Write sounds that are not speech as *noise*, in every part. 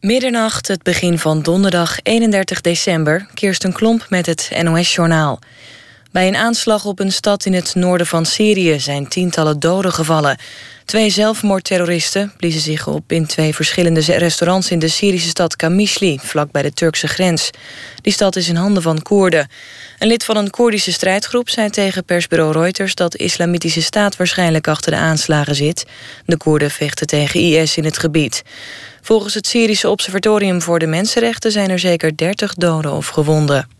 Middernacht, het begin van donderdag 31 december. Kirsten Klomp met het NOS-journaal. Bij een aanslag op een stad in het noorden van Syrië zijn tientallen doden gevallen. Twee zelfmoordterroristen bliezen zich op in twee verschillende restaurants in de Syrische stad Kamishli, vlakbij de Turkse grens. Die stad is in handen van Koerden. Een lid van een Koerdische strijdgroep zei tegen persbureau Reuters dat de Islamitische Staat waarschijnlijk achter de aanslagen zit. De Koerden vechten tegen IS in het gebied. Volgens het Syrische Observatorium voor de Mensenrechten zijn er zeker 30 doden of gewonden.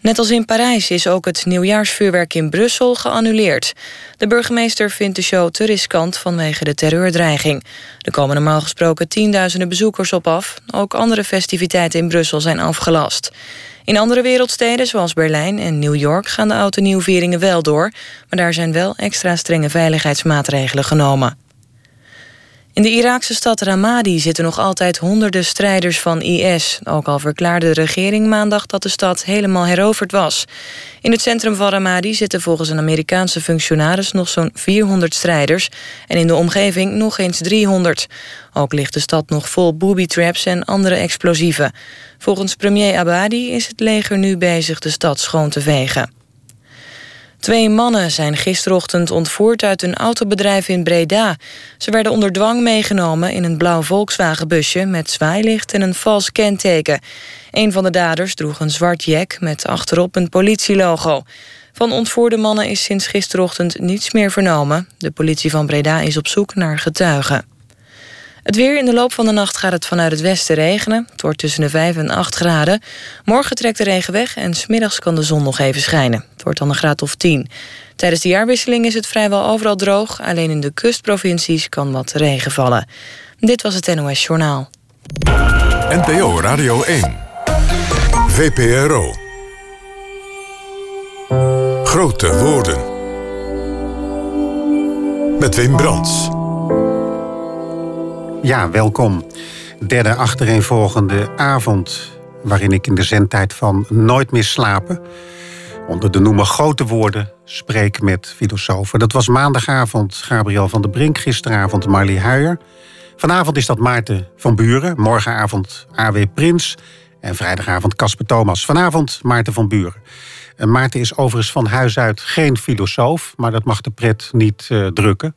Net als in Parijs is ook het nieuwjaarsvuurwerk in Brussel geannuleerd. De burgemeester vindt de show te riskant vanwege de terreurdreiging. Er komen normaal gesproken tienduizenden bezoekers op af. Ook andere festiviteiten in Brussel zijn afgelast. In andere wereldsteden, zoals Berlijn en New York... gaan de oude nieuwvieringen wel door... maar daar zijn wel extra strenge veiligheidsmaatregelen genomen. In de Iraakse stad Ramadi zitten nog altijd honderden strijders van IS. Ook al verklaarde de regering maandag dat de stad helemaal heroverd was. In het centrum van Ramadi zitten volgens een Amerikaanse functionaris nog zo'n 400 strijders en in de omgeving nog eens 300. Ook ligt de stad nog vol booby traps en andere explosieven. Volgens premier Abadi is het leger nu bezig de stad schoon te vegen. Twee mannen zijn gisterochtend ontvoerd uit een autobedrijf in Breda. Ze werden onder dwang meegenomen in een blauw Volkswagenbusje... met zwaailicht en een vals kenteken. Een van de daders droeg een zwart jack met achterop een politielogo. Van ontvoerde mannen is sinds gisterochtend niets meer vernomen. De politie van Breda is op zoek naar getuigen. Het weer in de loop van de nacht gaat het vanuit het westen regenen. Het wordt tussen de 5 en 8 graden. Morgen trekt de regen weg en smiddags kan de zon nog even schijnen. Het wordt dan een graad of 10. Tijdens de jaarwisseling is het vrijwel overal droog. Alleen in de kustprovincies kan wat regen vallen. Dit was het NOS Journaal. NPO Radio 1. VPRO. Grote woorden. Met Wim Brands. Ja, welkom. Derde achtereenvolgende avond waarin ik in de zendtijd van Nooit meer slapen... onder de noemer grote woorden spreek met filosofen. Dat was maandagavond Gabriel van der Brink, gisteravond Marley Huijer. Vanavond is dat Maarten van Buren, morgenavond A.W. Prins... en vrijdagavond Casper Thomas. Vanavond Maarten van Buren. En Maarten is overigens van huis uit geen filosoof... maar dat mag de pret niet uh, drukken.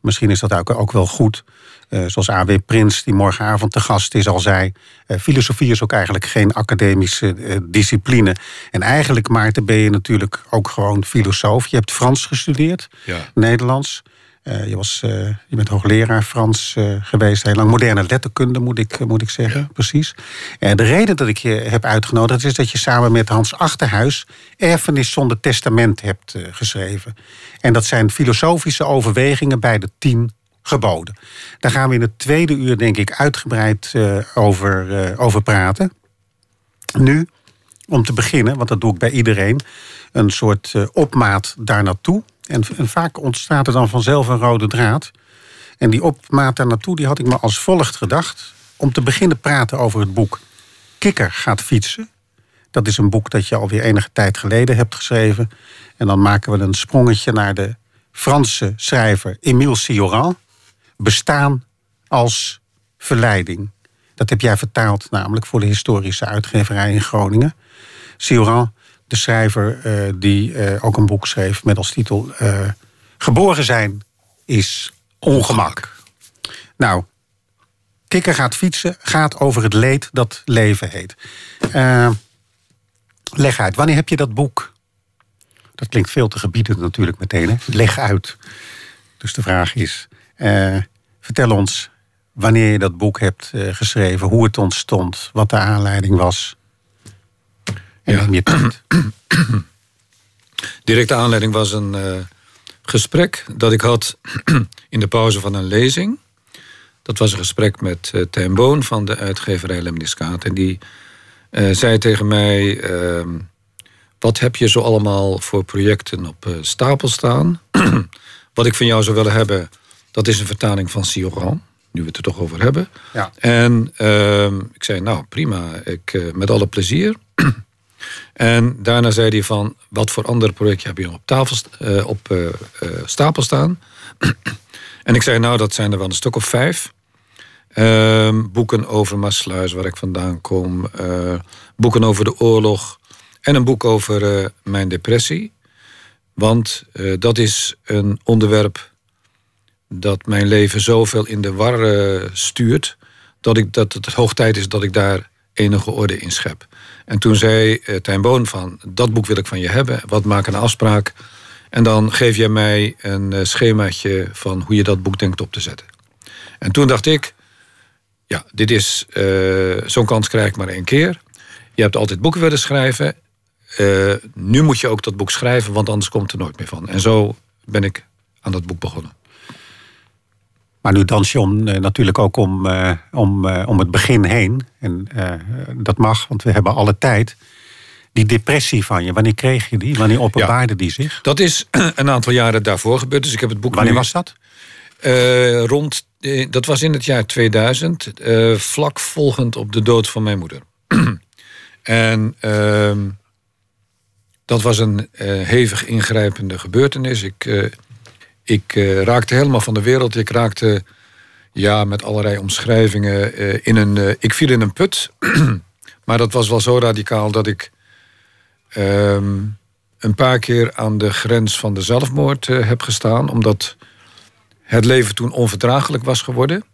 Misschien is dat ook, ook wel goed... Uh, zoals A.W. Prins, die morgenavond te gast is, al zei... Uh, filosofie is ook eigenlijk geen academische uh, discipline. En eigenlijk, Maarten, ben je natuurlijk ook gewoon filosoof. Je hebt Frans gestudeerd, ja. Nederlands. je, was, je bent hoogleraar Frans geweest, heel lang. Moderne letterkunde, moet ik, moet ik zeggen, ja. precies. de reden dat ik je heb uitgenodigd... is dat je samen met Hans Achterhuis... Erfenis zonder testament hebt geschreven. En dat zijn filosofische overwegingen bij de tien geboden. Daar gaan we in het tweede uur, denk ik, uitgebreid uh, over, uh, over praten. Nu, om te beginnen, want dat doe ik bij iedereen, een soort uh, opmaat daar naartoe. En, vaak ontstaat er dan vanzelf een rode draad. En die opmaat daar naartoe, die had ik me als volgt gedacht. Om te beginnen praten over het boek Kikker gaat fietsen. Dat is een boek dat je alweer enige tijd geleden hebt geschreven. En dan maken we een sprongetje naar de Franse schrijver Émile Cioran bestaan als verleiding. Dat heb jij vertaald namelijk voor de historische uitgeverij in Groningen. Cioran, de schrijver uh, die uh, ook een boek schreef met als titel uh, Geboren zijn is ongemak. Nou, Kikker gaat fietsen gaat over het leed dat leven heet. leg uit, wanneer heb je dat boek? Dat klinkt veel te gebiedend natuurlijk meteen. Hè? Leg uit. Dus de vraag is, vertel ons wanneer je dat boek hebt uh, geschreven, hoe het ontstond, wat de aanleiding was. En ja. je tijd. *clears throat* Directe aanleiding was een uh, gesprek dat ik had *clears throat* in de pauze van een lezing. Dat was een gesprek met uh, Tijn Boon van de uitgeverij Lemniscaat. En die zei tegen mij... Ehm, wat heb je zo allemaal voor projecten op stapel staan? *clears throat* wat ik van jou zou willen hebben dat is een vertaling van Sioran, nu we het er toch over hebben. Ja. En uh, ik zei, nou prima, ik, uh, met alle plezier. *clears throat* en daarna zei hij van, wat voor andere projecten heb je op, tafel, uh, op stapel staan? *clears throat* en ik zei, nou dat zijn er wel een stuk of vijf. Ehm, boeken over Maasluis, waar ik vandaan kom. Boeken over de oorlog. En een boek over mijn depressie. Want dat is een onderwerp dat mijn leven zoveel in de war stuurt. Dat, ik, dat het hoog tijd is dat ik daar enige orde in schep. En toen zei Tijn Boon van, dat boek wil ik van je hebben. Wat maak een afspraak. En dan geef jij mij een schemaatje van hoe je dat boek denkt op te zetten. En toen dacht ik, ja, dit is, uh, zo'n kans krijg ik maar één keer. Je hebt altijd boeken willen schrijven. Uh, nu moet je ook dat boek schrijven, want anders komt er nooit meer van. En zo ben ik aan dat boek begonnen. Maar nu dans je om, uh, natuurlijk ook om, om, om het begin heen. En dat mag, want we hebben alle tijd. Die depressie van je, wanneer kreeg je die? Wanneer openbaarde ja, die zich? Dat is *clears throat* een aantal jaren daarvoor gebeurd. Dus ik heb het boek Wanneer was dat? rond eh, dat was in het jaar 2000, uh, eh, vlak volgend op de dood van mijn moeder. *clears throat* en uh, dat was een hevig ingrijpende gebeurtenis. Ik, ik raakte helemaal van de wereld. Ik raakte ja, met allerlei omschrijvingen in een. ik viel in een put. *clears throat* maar dat was wel zo radicaal dat ik ehm, een paar keer aan de grens van de zelfmoord heb gestaan. Omdat het leven toen onverdraaglijk was geworden.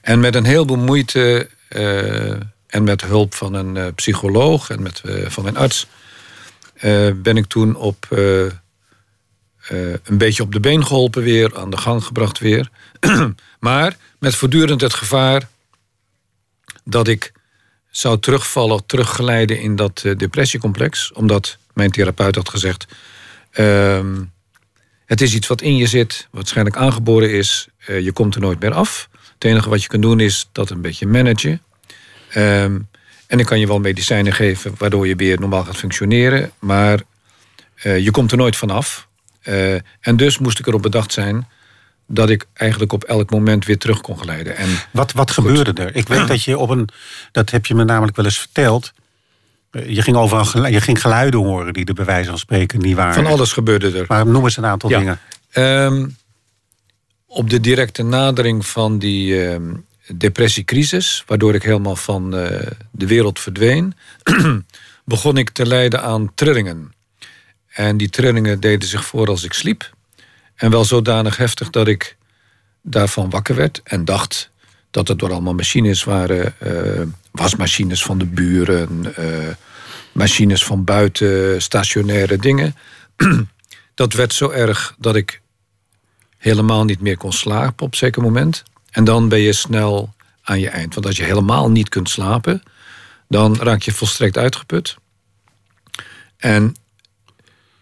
En met een heleboel moeite en met hulp van een psycholoog en met, van mijn arts... ben ik toen op, een beetje op de been geholpen weer, aan de gang gebracht weer. *clears throat* maar met voortdurend het gevaar dat ik zou terugvallen, teruggeleiden in dat depressiecomplex. Omdat mijn therapeut had gezegd... Ehm, het is iets wat in je zit, waarschijnlijk aangeboren is. Uh, je komt er nooit meer af. Het enige wat je kunt doen is dat een beetje managen. Um, en dan kan je wel medicijnen geven waardoor je weer normaal gaat functioneren. Maar je komt er nooit vanaf. Uh, en dus moest ik erop bedacht zijn dat ik eigenlijk op elk moment weer terug kon geleiden. En wat wat gebeurde er? Ik weet dat je op een, dat heb je me namelijk wel eens verteld. Eh, je ging, over, je ging geluiden horen die de bewijzen van spreken niet waren. Van alles gebeurde er. Maar noem eens een aantal dingen. Um, op de directe nadering van die uh, depressiecrisis, waardoor ik helemaal van uh, de wereld verdween, *clears throat* begon ik te lijden aan trillingen. En die trillingen deden zich voor als ik sliep. En wel zodanig heftig dat ik daarvan wakker werd en dacht dat het door allemaal machines waren. Uh, wasmachines van de buren, uh, machines van buiten, stationaire dingen. *clears throat* dat werd zo erg dat ik helemaal niet meer kon slapen op een zeker moment. En dan ben je snel aan je eind. Want als je helemaal niet kunt slapen, dan raak je volstrekt uitgeput. En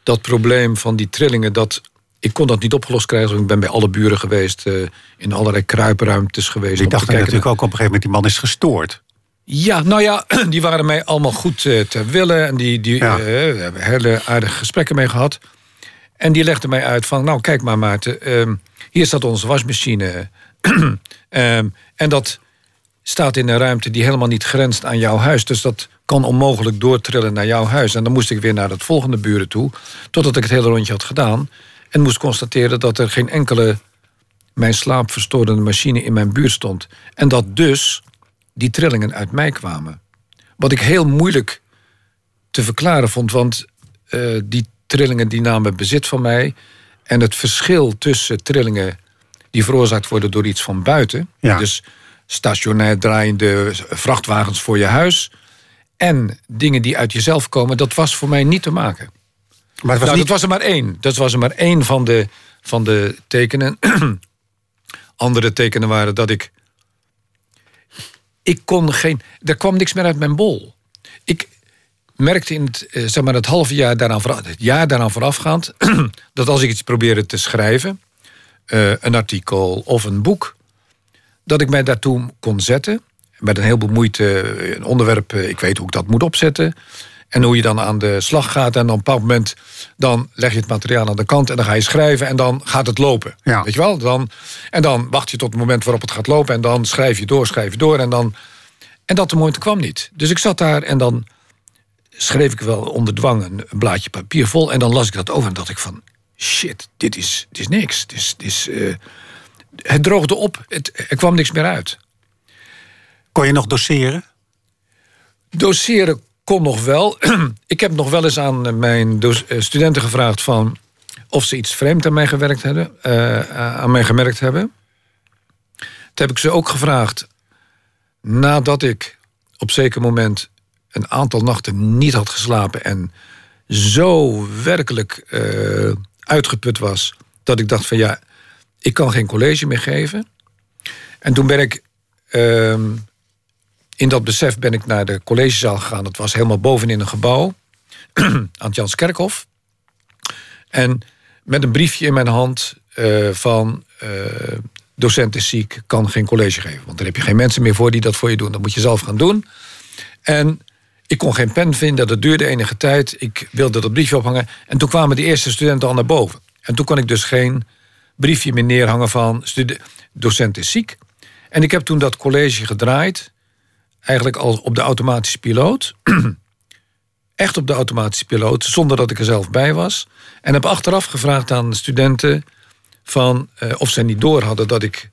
dat probleem van die trillingen, dat, ik kon dat niet opgelost krijgen. Ik ben bij alle buren geweest, uh, in allerlei kruipruimtes geweest. Ik dacht natuurlijk ook op een gegeven moment, die man is gestoord. Ja, nou ja, *clears throat* die waren mij allemaal goed uh, ter willen. En die, die ja. we hebben hele aardige gesprekken mee gehad. En die legde mij uit van, nou kijk maar Maarten, um, hier staat onze wasmachine. um, *clears throat* en dat staat in een ruimte die helemaal niet grenst aan jouw huis. Dus dat kan onmogelijk doortrillen naar jouw huis. En dan moest ik weer naar het volgende buren toe. Totdat ik het hele rondje had gedaan. En moest constateren dat er geen enkele mijn slaap verstorende machine in mijn buurt stond. En dat dus die trillingen uit mij kwamen. Wat ik heel moeilijk te verklaren vond, want uh, die trillingen die namen bezit van mij. En het verschil tussen trillingen die veroorzaakt worden door iets van buiten, ja. dus stationair draaiende vrachtwagens voor je huis, en dingen die uit jezelf komen, dat was voor mij niet te maken. Maar het was nou, niet... dat was er maar één. Dat was er maar één van de, van de tekenen. *clears throat* Andere tekenen waren dat ik ik kon geen. Er kwam niks meer uit mijn bol. Ik merkte in het, eh, zeg maar het halve jaar daaraan het jaar daaraan voorafgaand, *clears throat* dat als ik iets probeerde te schrijven, uh, een artikel of een boek, dat ik mij daartoe kon zetten. Met een heleboel moeite, eh, een onderwerp, ik weet hoe ik dat moet opzetten. En hoe je dan aan de slag gaat. En op een bepaald moment dan leg je het materiaal aan de kant en dan ga je schrijven en dan gaat het lopen. Ja. Weet je wel? Dan, en dan wacht je tot het moment waarop het gaat lopen en dan schrijf je door, schrijf je door. En, dan, en dat moment kwam niet. Dus ik zat daar en dan schreef ik wel onder dwang een, blaadje papier vol. En dan las ik dat over en dacht ik van shit, dit is, dit is niks. Dit is, dit is, uh, het droogde op, het, er kwam niks meer uit. Kon je nog doseren? Doseren kon nog wel. *clears throat* ik heb nog wel eens aan mijn eh, studenten gevraagd van of ze iets vreemd aan mij gewerkt hebben. Uh, aan mij gemerkt hebben. Toen heb ik ze ook gevraagd nadat ik op zeker moment een aantal nachten niet had geslapen en zo werkelijk uitgeput was dat ik dacht van ja, ik kan geen college meer geven. En toen ben ik uh, in dat besef ben ik naar de collegezaal gegaan. Dat was helemaal bovenin een gebouw *clears throat* aan het Janskerkhof. En met een briefje in mijn hand uh, van uh, docent is ziek, kan geen college geven. Want dan heb je geen mensen meer voor die dat voor je doen. Dat moet je zelf gaan doen. En ik kon geen pen vinden, dat duurde enige tijd. Ik wilde dat briefje ophangen. En toen kwamen de eerste studenten al naar boven. En toen kon ik dus geen briefje meer neerhangen van docent is ziek. En ik heb toen dat college gedraaid eigenlijk al op de automatische piloot. *clears throat* Echt op de automatische piloot, zonder dat ik er zelf bij was. En heb achteraf gevraagd aan studenten van uh, of zij niet door hadden dat ik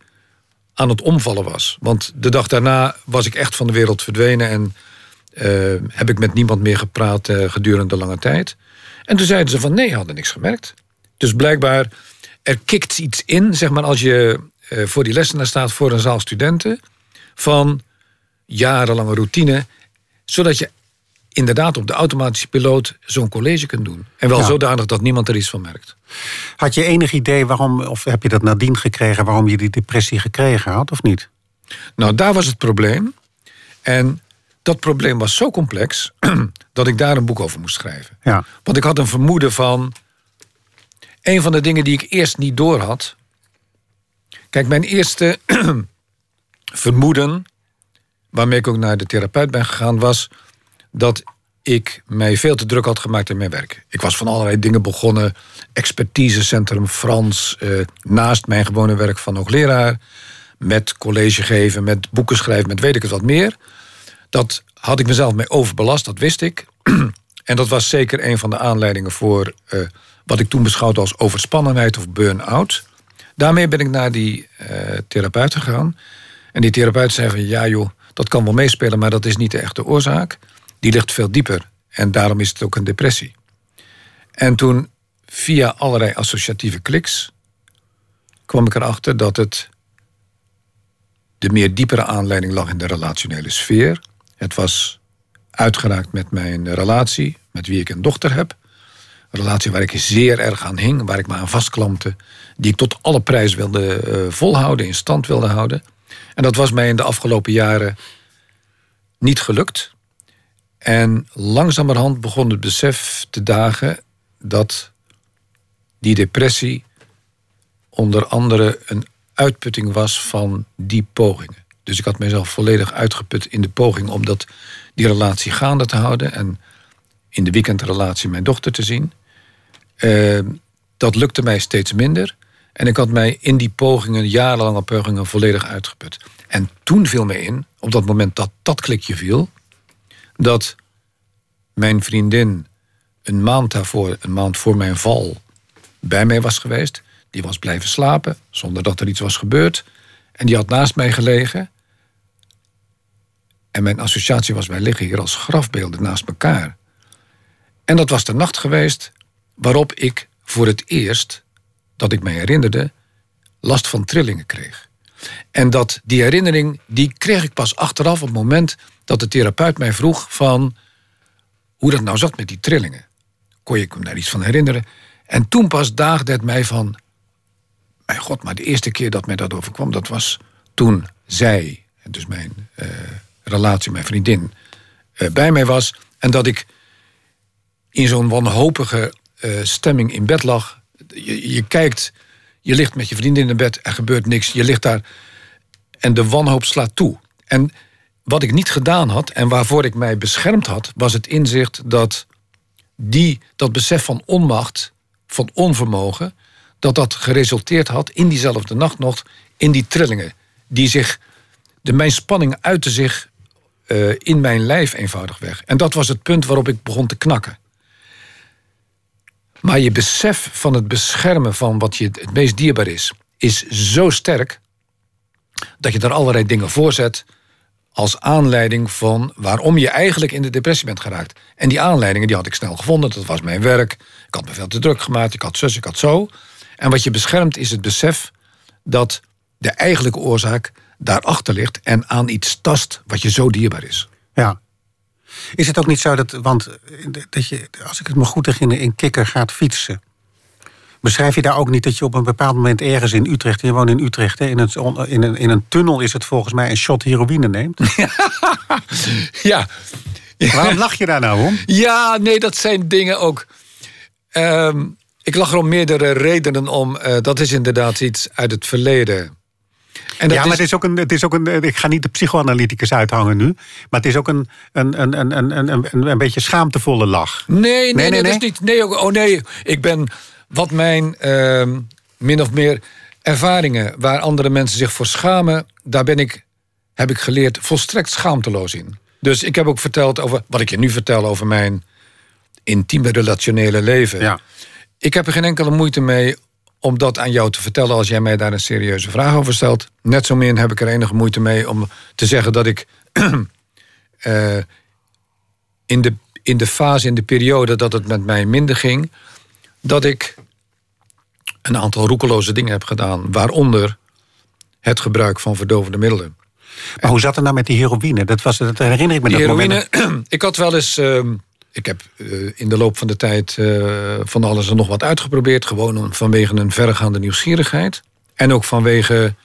aan het omvallen was. Want de dag daarna was ik echt van de wereld verdwenen en uh, heb ik met niemand meer gepraat uh, gedurende lange tijd. En toen zeiden ze van nee, hadden niks gemerkt. Dus blijkbaar er kikt iets in, zeg maar, als je voor die lessenaar staat voor een zaal studenten, van jarenlange routine, zodat je inderdaad op de automatische piloot zo'n college kunt doen. En wel zodanig dat niemand er iets van merkt. Had je enig idee waarom, of heb je dat nadien gekregen, waarom je die depressie gekregen had, of niet? Nou, daar was het probleem. En dat probleem was zo complex *clears throat* dat ik daar een boek over moest schrijven. Ja. Want ik had een vermoeden van. Een van de dingen die ik eerst niet door had. Kijk, mijn eerste *clears throat* vermoeden waarmee ik ook naar de therapeut ben gegaan, was dat ik mij veel te druk had gemaakt in mijn werk. Ik was van allerlei dingen begonnen. Expertisecentrum Frans, eh, naast mijn gewone werk van hoogleraar. Met college geven, met boeken schrijven, met weet ik het wat meer. Dat had ik mezelf mee overbelast, dat wist ik. *clears throat* en dat was zeker een van de aanleidingen voor uh, wat ik toen beschouwde als overspannenheid of burn-out. Daarmee ben ik naar die uh, therapeut gegaan. En die therapeut zei van ja joh, dat kan wel meespelen, maar dat is niet de echte oorzaak. Die ligt veel dieper. En daarom is het ook een depressie. En toen, via allerlei associatieve kliks, kwam ik erachter dat het de meer diepere aanleiding lag in de relationele sfeer. Het was uitgeraakt met mijn relatie, met wie ik een dochter heb. Een relatie waar ik zeer erg aan hing, waar ik me aan vastklampte, die ik tot alle prijs wilde uh, volhouden, in stand wilde houden. En dat was mij in de afgelopen jaren niet gelukt. En langzamerhand begon het besef te dagen dat die depressie onder andere een uitputting was van die pogingen. Dus ik had mezelf volledig uitgeput in de poging om dat, die relatie gaande te houden en in de weekendrelatie mijn dochter te zien. Uh, dat lukte mij steeds minder. En ik had mij in die pogingen, jarenlange pogingen, volledig uitgeput. En toen viel mij in, op dat moment dat dat klikje viel, dat mijn vriendin een maand daarvoor, een maand voor mijn val, bij mij was geweest. Die was blijven slapen, zonder dat er iets was gebeurd. En die had naast mij gelegen. En mijn associatie was, wij liggen hier als grafbeelden naast elkaar. En dat was de nacht geweest waarop ik voor het eerst dat ik me herinnerde, last van trillingen kreeg. En dat die herinnering, die kreeg ik pas achteraf op het moment dat de therapeut mij vroeg van hoe dat nou zat met die trillingen. Kon je me daar iets van herinneren? En toen pas daagde het mij van, mijn god, maar de eerste keer dat mij dat overkwam, dat was toen zij, dus mijn uh, relatie, mijn vriendin, uh, bij mij was. En dat ik in zo'n wanhopige uh, stemming in bed lag je, je kijkt, je ligt met je vriendin in bed, er gebeurt niks. Je ligt daar en de wanhoop slaat toe. En wat ik niet gedaan had en waarvoor ik mij beschermd had, was het inzicht dat die, dat besef van onmacht, van onvermogen, dat dat geresulteerd had in diezelfde nacht nog in die trillingen. Die zich, de, mijn spanning uitte zich uh, in mijn lijf eenvoudigweg. En dat was het punt waarop ik begon te knakken. Maar je besef van het beschermen van wat je het meest dierbaar is, is zo sterk dat je er allerlei dingen voor zet als aanleiding van waarom je eigenlijk in de depressie bent geraakt. En die aanleidingen die had ik snel gevonden. Dat was mijn werk. Ik had me veel te druk gemaakt. Ik had zus, ik had zo. En wat je beschermt is het besef dat de eigenlijke oorzaak daarachter ligt en aan iets tast wat je zo dierbaar is. Ja. Is het ook niet zo dat, want dat je, als ik het me goed herinner, in Kikker gaat fietsen. Beschrijf je daar ook niet dat je op een bepaald moment ergens in Utrecht, je woont in Utrecht, hè, in, het, in, een, in een tunnel is het volgens mij een shot heroïne neemt? *laughs* ja. Waarom lach je daar nou om? Ja, nee, dat zijn dingen ook. Ehm, ik lach er om meerdere redenen om. Uh, dat is inderdaad iets uit het verleden. En ja, maar het is ook een, het is ook een. Ik ga niet de psychoanalyticus uithangen nu. Maar het is ook een, een, een, een, een, een, een beetje schaamtevolle lach. Nee, nee, nee, nee, dat is niet. Nee, oh nee, ik ben wat mijn uh, min of meer ervaringen waar andere mensen zich voor schamen, daar ben ik, heb ik geleerd, volstrekt schaamteloos in. Dus ik heb ook verteld over wat ik je nu vertel over mijn intieme relationele leven. Ja. Ik heb er geen enkele moeite mee om dat aan jou te vertellen als jij mij daar een serieuze vraag over stelt. Net zo min heb ik er enige moeite mee om te zeggen dat ik uh, *clears throat* in, de, in de fase, in de periode dat het met mij minder ging, dat ik een aantal roekeloze dingen heb gedaan, waaronder het gebruik van verdovende middelen. Maar hoe zat het nou met die heroïne? Dat, was, dat herinner ik me die dat heroïne, *clears throat* ik had wel eens. Uh, ik heb uh, in de loop van de tijd uh, van alles en nog wat uitgeprobeerd. Gewoon vanwege een verregaande nieuwsgierigheid. En ook vanwege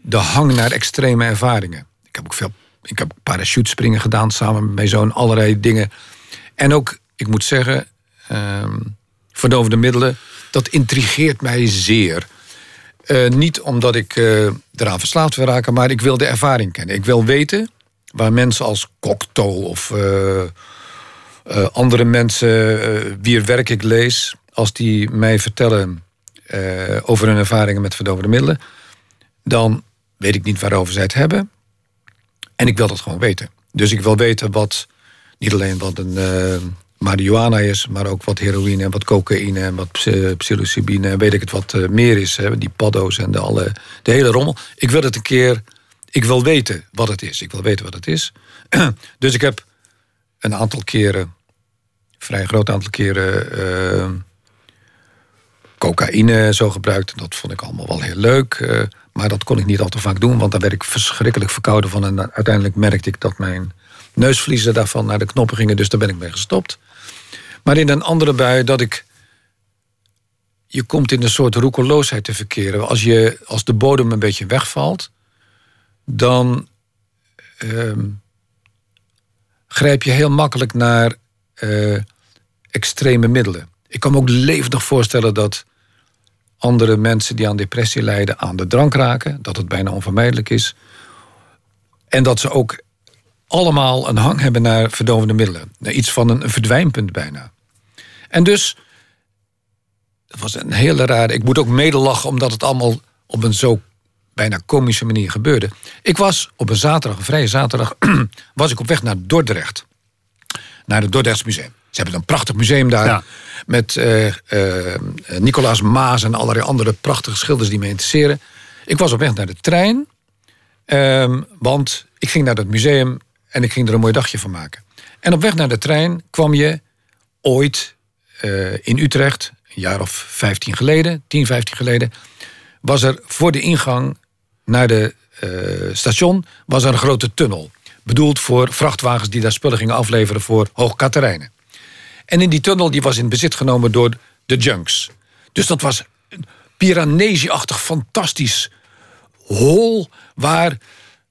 de hang naar extreme ervaringen. Ik heb ook veel. Ik heb parachutespringen gedaan samen met mijn zoon. Allerlei dingen. En ook, ik moet zeggen. Ehm, verdovende middelen, dat intrigeert mij zeer. Uh, niet omdat ik eraan verslaafd wil raken, maar ik wil de ervaring kennen. Ik wil weten waar mensen als Cocteau of uh, andere mensen wier werk ik lees, als die mij vertellen over hun ervaringen met verdovende middelen, dan weet ik niet waarover zij het hebben. En ik wil dat gewoon weten. Dus ik wil weten wat, niet alleen wat een marihuana is, maar ook wat heroïne en wat cocaïne en wat psilocybine en weet ik het wat eh, meer is. Hè, die paddo's en de, alle, de hele rommel. Ik wil het een keer, ik wil weten wat het is. Ik wil weten wat het is. *clears throat* dus ik heb een aantal keren, vrij groot aantal keren, uh, cocaïne zo gebruikt. Dat vond ik allemaal wel heel leuk. Uh, maar dat kon ik niet al te vaak doen, want daar werd ik verschrikkelijk verkouden van. En uiteindelijk merkte ik dat mijn neusvliezen daarvan naar de knoppen gingen. Dus daar ben ik mee gestopt. Maar in een andere bui dat ik. Je komt in een soort roekeloosheid te verkeren. Als, je, als de bodem een beetje wegvalt, dan uh, grijp je heel makkelijk naar uh, extreme middelen. Ik kan me ook levendig voorstellen dat andere mensen die aan depressie lijden aan de drank raken, dat het bijna onvermijdelijk is. En dat ze ook allemaal een hang hebben naar verdovende middelen. Naar iets van een verdwijnpunt bijna. En dus, het was een hele rare... Ik moet ook medelachen omdat het allemaal op een zo bijna komische manier gebeurde. Ik was op een zaterdag, een vrije zaterdag... *clears throat* was ik op weg naar Dordrecht. Naar het Dordrechts Museum. Ze hebben een prachtig museum daar. Met uh, uh, Nicolaas Maas en allerlei andere prachtige schilders die me interesseren. Ik was op weg naar de trein. Uh, want ik ging naar dat museum en ik ging er een mooi dagje van maken. En op weg naar de trein kwam je ooit uh, in Utrecht, een jaar of 15 geleden, 10, 15 geleden, was er voor de ingang naar de uh, station was er een grote tunnel. Bedoeld voor vrachtwagens die daar spullen gingen afleveren voor Hoogkaterijnen. En in die tunnel die was in bezit genomen door de junks. Dus dat was een Piranesi-achtig fantastisch hol waar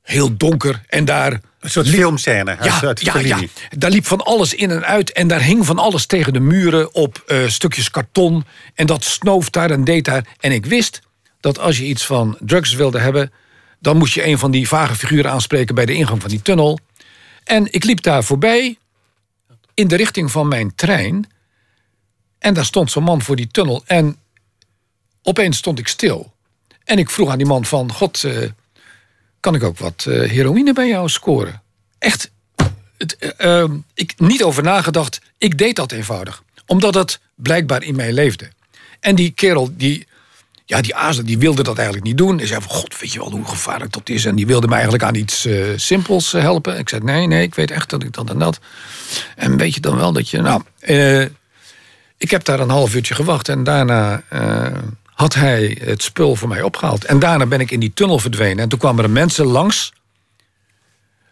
heel donker en daar een soort filmscène. Ja, ja, ja, daar liep van alles in en uit. En daar hing van alles tegen de muren op uh, stukjes karton. En dat snoof daar en deed daar. En ik wist dat als je iets van drugs wilde hebben... dan moest je een van die vage figuren aanspreken... bij de ingang van die tunnel. En ik liep daar voorbij in de richting van mijn trein. En daar stond zo'n man voor die tunnel. En opeens stond ik stil. En ik vroeg aan die man van... God, uh, kan ik ook wat uh, heroïne bij jou scoren. Echt, het, uh, ik niet over nagedacht. Ik deed dat eenvoudig. Omdat het blijkbaar in mij leefde. En die kerel, die, ja, die Azen die wilde dat eigenlijk niet doen. Hij zei van, god, weet je wel hoe gevaarlijk dat is? En die wilde mij eigenlijk aan iets eh, simpels eh, helpen. Ik zei, nee, nee, ik weet echt dat ik dat en dat. En weet je dan wel dat je... Nou, eh, ik heb daar een half uurtje gewacht. En daarna had hij het spul voor mij opgehaald. En daarna ben ik in die tunnel verdwenen. En toen kwamen er mensen langs.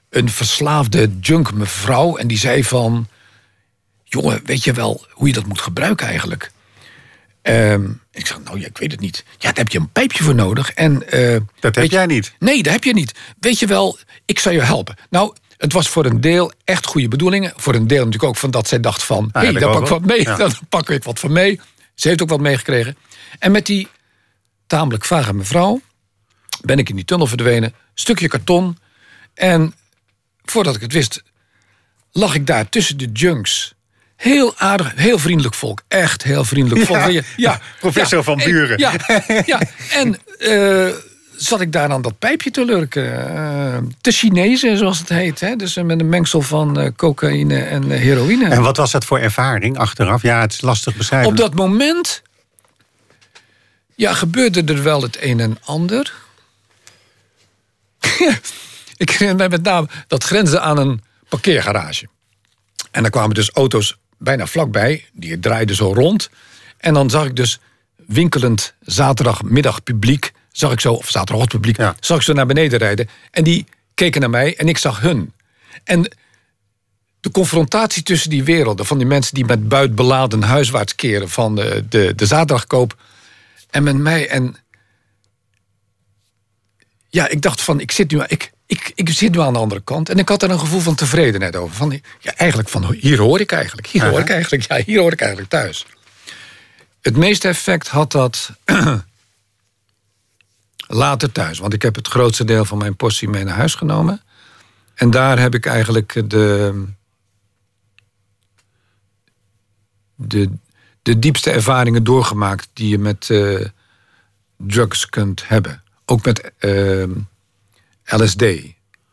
Een verslaafde junk mevrouw. En die zei van... Jongen, weet je wel hoe je dat moet gebruiken eigenlijk? Ehm, ik zeg, nou ja, ik weet het niet. Ja, daar heb je een pijpje voor nodig. En, uh, dat heb jij niet? Nee, dat heb je niet. Weet je wel, ik zou je helpen. Nou, het was voor een deel echt goede bedoelingen. Voor een deel natuurlijk ook van dat zij dacht van... hé, hey, daar pak ik wat mee, *laughs* dan pak ik wat van mee. Ze heeft ook wat meegekregen. En met die tamelijk vage mevrouw... ben ik in die tunnel verdwenen. Stukje karton. En voordat ik het wist... lag ik daar tussen de junks Heel aardig, heel vriendelijk volk. Echt heel vriendelijk volk. Ja, ja, *laughs* professor van Buren. ja, *laughs* ja, en uh, zat ik daar dan dat pijpje te lurken. Uh, te Chinezen, zoals het heet. Hè? Dus met een mengsel van cocaïne en heroïne. En wat was dat voor ervaring achteraf? Ja, het is lastig beschrijven. Op dat moment... Ja, gebeurde er wel het een en ander. *laughs* ik herinner mij met name dat grensde aan een parkeergarage. En daar kwamen dus auto's bijna vlakbij. Die draaide zo rond. En dan zag ik dus winkelend zaterdagmiddag publiek... zag ik zo, of zaterdagochtend publiek, ja. zag ik zo naar beneden rijden. En die keken naar mij en ik zag hun. En de confrontatie tussen die werelden... van die mensen die met buit beladen huiswaarts keren... van de, de, de zaterdagkoop en met mij... en ja, ik dacht van, ik zit nu... Ik, ik, ik zit nu aan de andere kant en ik had er een gevoel van tevredenheid over. Van, ja, eigenlijk van, hier hoor ik eigenlijk. Hier hoor ik eigenlijk, ja, hier hoor ik eigenlijk thuis. Het meeste effect had dat *clears throat* later thuis. Want ik heb het grootste deel van mijn portie mee naar huis genomen. En daar heb ik eigenlijk de, de, de diepste ervaringen doorgemaakt die je met uh, drugs kunt hebben. Ook met uh, LSD.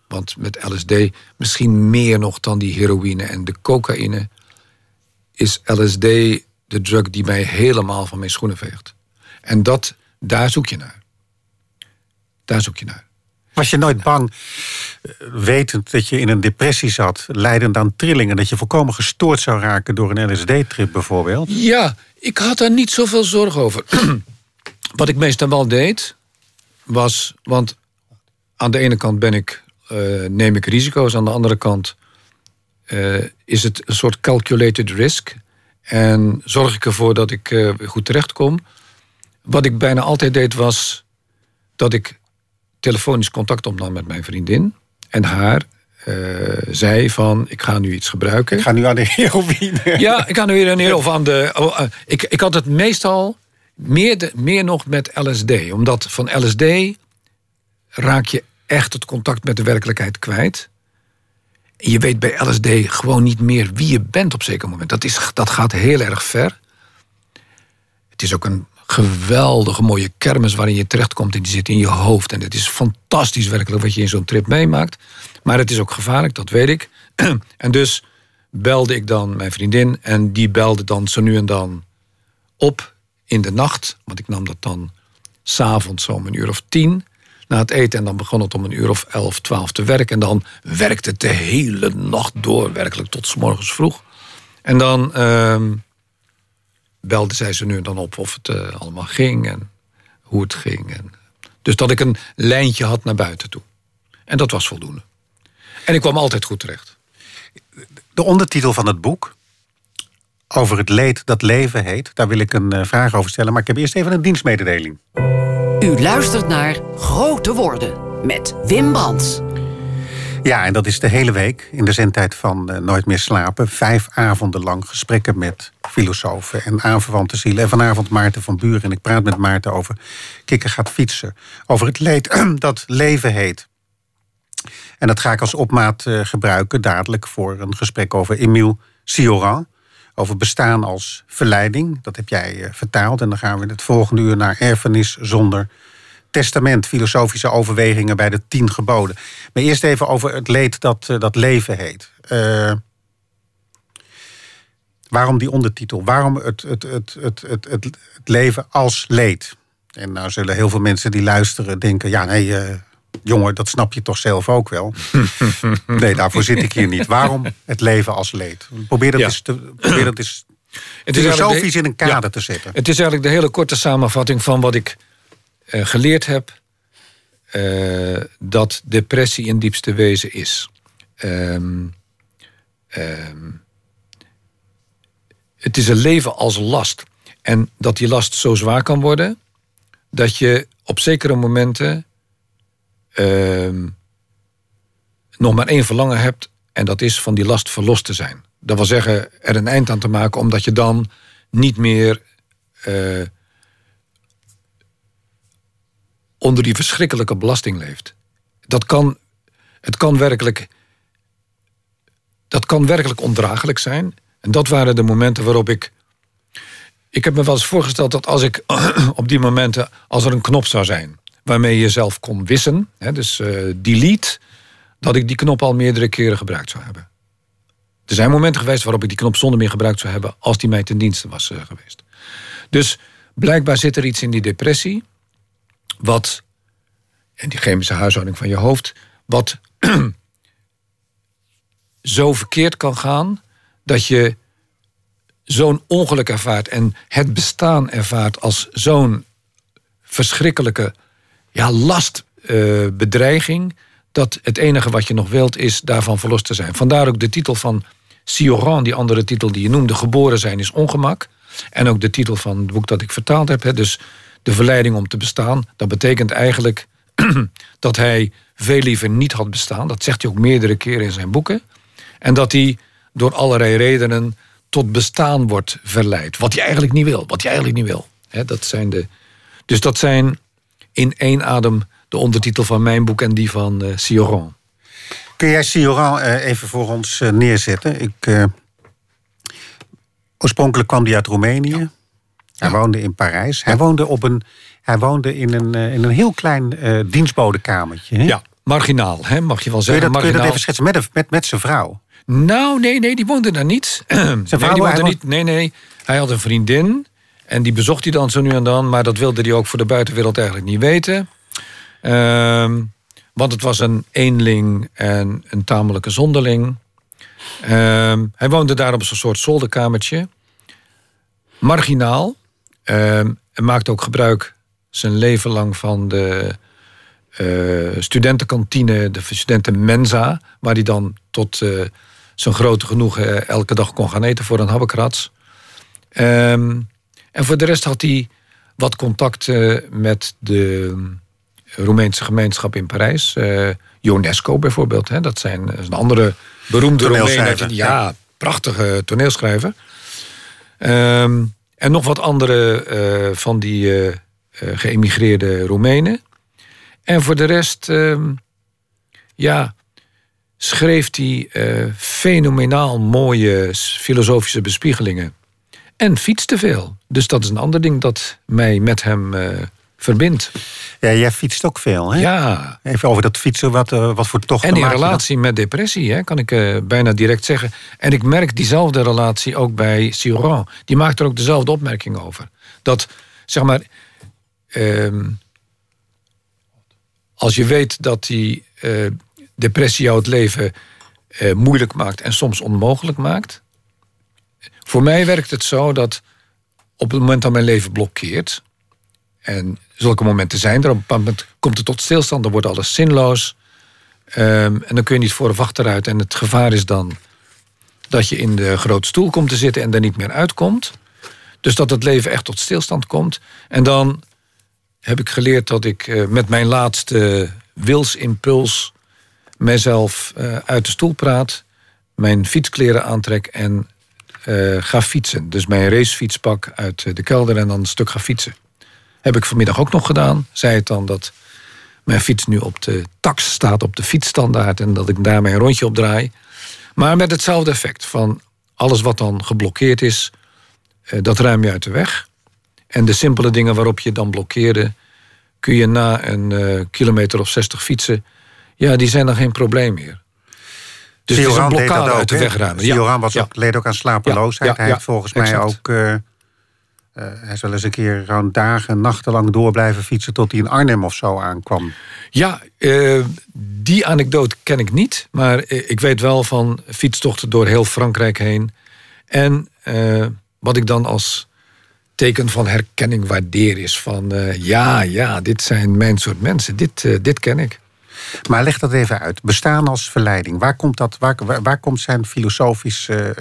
Want met LSD, misschien meer nog dan die heroïne en de cocaïne, is LSD de drug die mij helemaal van mijn schoenen veegt. En dat, daar zoek je naar. Daar zoek je naar. Was je nooit bang, eh, wetend dat je in een depressie zat, leidend aan trillingen, dat je volkomen gestoord zou raken door een LSD-trip bijvoorbeeld? Ja, ik had daar niet zoveel zorg over. *clears throat* Wat ik meestal wel deed, was, want aan de ene kant ben ik, uh, neem ik risico's, aan de andere kant uh, is het een soort calculated risk. En zorg ik ervoor dat ik uh, goed terechtkom. Wat ik bijna altijd deed was dat ik telefonisch contact opnam met mijn vriendin. En haar zei van, ik ga nu iets gebruiken. Ik ga nu aan de heroïne. Ja, ik ga nu weer aan de of aan de... Oh, ik, ik had het meestal meer, de, meer nog met LSD. Omdat van LSD raak je echt het contact met de werkelijkheid kwijt. En je weet bij LSD gewoon niet meer wie je bent op zeker moment. Dat, is, dat gaat heel erg ver. Het is ook een geweldige mooie kermis waarin je terechtkomt en die zit in je hoofd. En het is fantastisch werkelijk wat je in zo'n trip meemaakt. Maar het is ook gevaarlijk, dat weet ik. *clears throat* en dus belde ik dan mijn vriendin en die belde dan zo nu en dan op in de nacht. Want ik nam dat dan s'avonds om een uur of tien na het eten. En dan begon het om een uur of elf, twaalf te werken. En dan werkte het de hele nacht door, werkelijk tot s morgens vroeg. En dan uh, belde zij ze nu en dan op of het uh, allemaal ging en hoe het ging. Dus dat ik een lijntje had naar buiten toe. En dat was voldoende. En ik kwam altijd goed terecht. De ondertitel van het boek, over het leed dat leven heet, daar wil ik een uh, vraag over stellen. Maar ik heb eerst even een dienstmededeling. U luistert naar Grote Woorden met Wim Brands. Ja, en dat is de hele week in de zendtijd van uh, Nooit meer slapen. Vijf avonden lang gesprekken met filosofen en aanverwante zielen. En vanavond Maarten van Buren. En ik praat met Maarten over Kikker gaat fietsen. Over het leed *clears throat* dat leven heet. En dat ga ik als opmaat uh, gebruiken dadelijk voor een gesprek over Emile Cioran over bestaan als verleiding. Dat heb jij uh, vertaald. En dan gaan we in het volgende uur naar erfenis zonder testament. Filosofische overwegingen bij de tien geboden. Maar eerst even over het leed dat, uh, dat leven heet. Uh, waarom die ondertitel? Waarom het, het, het, het, het, het, het leven als leed? En nou zullen heel veel mensen die luisteren denken... ja, nee, jongen, dat snap je toch zelf ook wel. *laughs* nee, daarvoor zit ik hier niet. Waarom het leven als leed? Probeer dat eens, te, probeer dat eens het is filosofisch in een kader te zetten. Het is eigenlijk de hele korte samenvatting van wat ik uh, geleerd heb... Uh, dat depressie in diepste wezen is. Um, um, het is een leven als last. En dat die last zo zwaar kan worden... dat je op zekere momenten... Uh, nog maar één verlangen hebt... en dat is van die last verlost te zijn. Dat wil zeggen, er een eind aan te maken... omdat je dan niet meer... Uh, onder die verschrikkelijke belasting leeft. Dat kan, het kan werkelijk, dat kan werkelijk ondraaglijk zijn. En dat waren de momenten waarop ik. Ik heb me wel eens voorgesteld dat als ik *clears throat* op die momenten, als er een knop zou zijn waarmee je jezelf kon wissen, hè, dus uh, delete, dat ik die knop al meerdere keren gebruikt zou hebben. Er zijn momenten geweest waarop ik die knop zonder meer gebruikt zou hebben als die mij ten dienste was uh, geweest. Dus blijkbaar zit er iets in die depressie, wat, en die chemische huishouding van je hoofd, wat *clears throat* zo verkeerd kan gaan dat je zo'n ongeluk ervaart en het bestaan ervaart als zo'n verschrikkelijke ja, lastbedreiging. Uh, dat het enige wat je nog wilt is daarvan verlost te zijn. Vandaar ook de titel van Sioran, die andere titel die je noemde, Geboren zijn is ongemak. En ook de titel van het boek dat ik vertaald heb, hè, dus De verleiding om te bestaan. Dat betekent eigenlijk *clears throat* dat hij veel liever niet had bestaan. Dat zegt hij ook meerdere keren in zijn boeken. En dat hij door allerlei redenen tot bestaan wordt verleid. Wat hij eigenlijk niet wil. Wat hij eigenlijk niet wil. dat zijn de, dus dat zijn in één adem de ondertitel van mijn boek en die van uh, Sioran. Kun jij Sioran uh, even voor ons uh, neerzetten? Ik, oorspronkelijk kwam hij uit Roemenië. Ja. Hij ja. woonde in Parijs. Hij woonde, op een, hij woonde in, een, in een heel klein dienstbodekamertje. Hè? Ja, marginaal, hè, mag je wel zeggen. Kun je dat, kun je dat even schetsen? Met, met, met zijn vrouw? Nou, nee, nee, die woonde daar niet. *clears throat* Zijn vrouw, nee, die woonde niet. Nee, nee. Hij had een vriendin. En die bezocht hij dan zo nu en dan. Maar dat wilde hij ook voor de buitenwereld eigenlijk niet weten. Uh, want het was een eenling en een tamelijke zonderling. Uh, hij woonde daar op zo'n soort zolderkamertje. Marginaal. Uh, en maakte ook gebruik zijn leven lang van de uh, studentenkantine, de studentenmensa. Waar hij dan tot uh, zijn grote genoegen elke dag kon gaan eten voor een habbekrats. Um, en voor de rest had hij wat contact met de Roemeense gemeenschap in Parijs. Uh, bijvoorbeeld, hè, dat, zijn, dat een andere beroemde Roemeen. Ja, prachtige toneelschrijver. Um, en nog wat andere uh, van die uh, geëmigreerde Roemenen. En voor de rest, um, ja, schreef hij fenomenaal mooie filosofische bespiegelingen. En fietste veel. Dus dat is een ander ding dat mij met hem uh, verbindt. Ja, jij fietst ook veel, hè? Ja. Even over dat fietsen, wat, uh, wat voor tochten En in relatie met depressie, hè, kan ik uh, bijna direct zeggen. En ik merk diezelfde relatie ook bij Sioran. Die maakt er ook dezelfde opmerking over. Dat, zeg maar... Uh, als je weet dat die depressie jou het leven moeilijk maakt en soms onmogelijk maakt. Voor mij werkt het zo dat op het moment dat mijn leven blokkeert, en zulke momenten zijn er, op een moment komt het tot stilstand, dan wordt alles zinloos. Um, en dan kun je niet voor of achteruit. En het gevaar is dan dat je in de grote stoel komt te zitten en er niet meer uitkomt. Dus dat het leven echt tot stilstand komt. En dan heb ik geleerd dat ik uh, met mijn laatste wilsimpuls mijzelf uh, uit de stoel praat, mijn fietskleren aantrek en uh, ga fietsen. Dus mijn racefiets pak uit de kelder en dan een stuk ga fietsen. Heb ik vanmiddag ook nog gedaan. Zei het dan dat mijn fiets nu op de tax staat, op de fietsstandaard... en dat ik daarmee een rondje op draai. Maar met hetzelfde effect van alles wat dan geblokkeerd is... dat ruim je uit de weg. En de simpele dingen waarop je dan blokkeerde... kun je na een kilometer of 60 fietsen... ja, die zijn dan geen probleem meer. Dus het is een blokkade uit de weg ruimen. Was ook, leed ook aan slapeloosheid. Hij heeft volgens exact. mij ook uh, hij is wel eens een keer gewoon dagen, nachtenlang door blijven fietsen tot hij in Arnhem of zo aankwam. Ja, die anekdote ken ik niet. Maar ik weet wel van fietstochten door heel Frankrijk heen. En wat ik dan als teken van herkenning waardeer is van ja, ja, dit zijn mijn soort mensen. Dit, dit ken ik. Maar leg dat even uit. Bestaan als verleiding. Waar komt, dat, waar, waar, komt zijn filosofische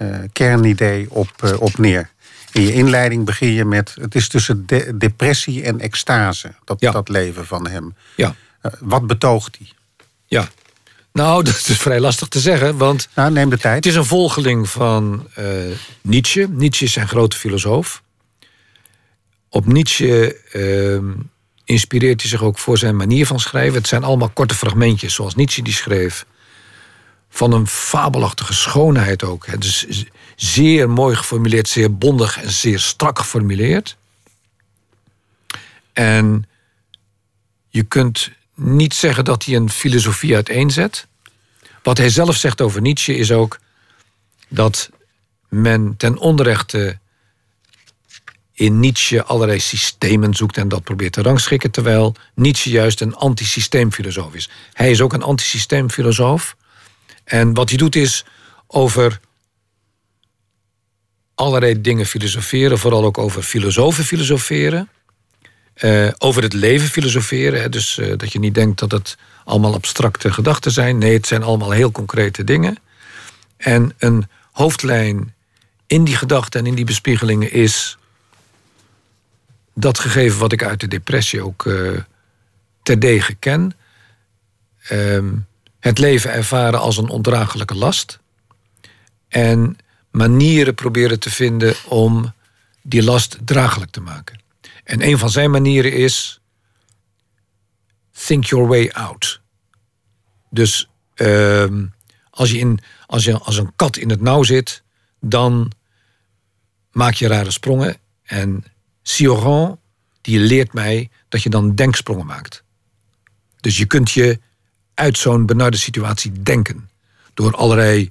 uh, uh, kernidee op, op neer? In je inleiding begin je met... het is tussen depressie en extase, dat, dat leven van hem. Ja. wat betoogt hij? Ja, nou, *laughs* dat is vrij lastig te zeggen, want... Nou, neem de tijd. Het is een volgeling van Nietzsche. Nietzsche is zijn grote filosoof. Op Nietzsche ehm, inspireert hij zich ook voor zijn manier van schrijven. Het zijn allemaal korte fragmentjes, zoals Nietzsche die schreef. Van een fabelachtige schoonheid ook. Het is zeer mooi geformuleerd, zeer bondig en zeer strak geformuleerd. En je kunt niet zeggen dat hij een filosofie uiteenzet. Wat hij zelf zegt over Nietzsche is ook dat men ten onrechte in Nietzsche allerlei systemen zoekt en dat probeert te rangschikken, terwijl Nietzsche juist een antisysteemfilosoof is. Hij is ook een antisysteemfilosoof. En wat hij doet is over allerlei dingen filosoferen, vooral ook over filosofen filosoferen. Uh, over het leven filosoferen. Hè, dus uh, dat je niet denkt dat het allemaal abstracte gedachten zijn. Nee, het zijn allemaal heel concrete dingen. En een hoofdlijn in die gedachten en in die bespiegelingen is dat gegeven wat ik uit de depressie ook uh, terdege ken. Uh, het leven ervaren als een ondraaglijke last. En manieren proberen te vinden om die last draaglijk te maken. En een van zijn manieren is. Think your way out. Dus uh, als, je in, als je als een kat in het nauw zit, dan maak je rare sprongen. En Sioran, die leert mij dat je dan denksprongen maakt. Dus je kunt je uit zo'n benarde situatie denken. Door allerlei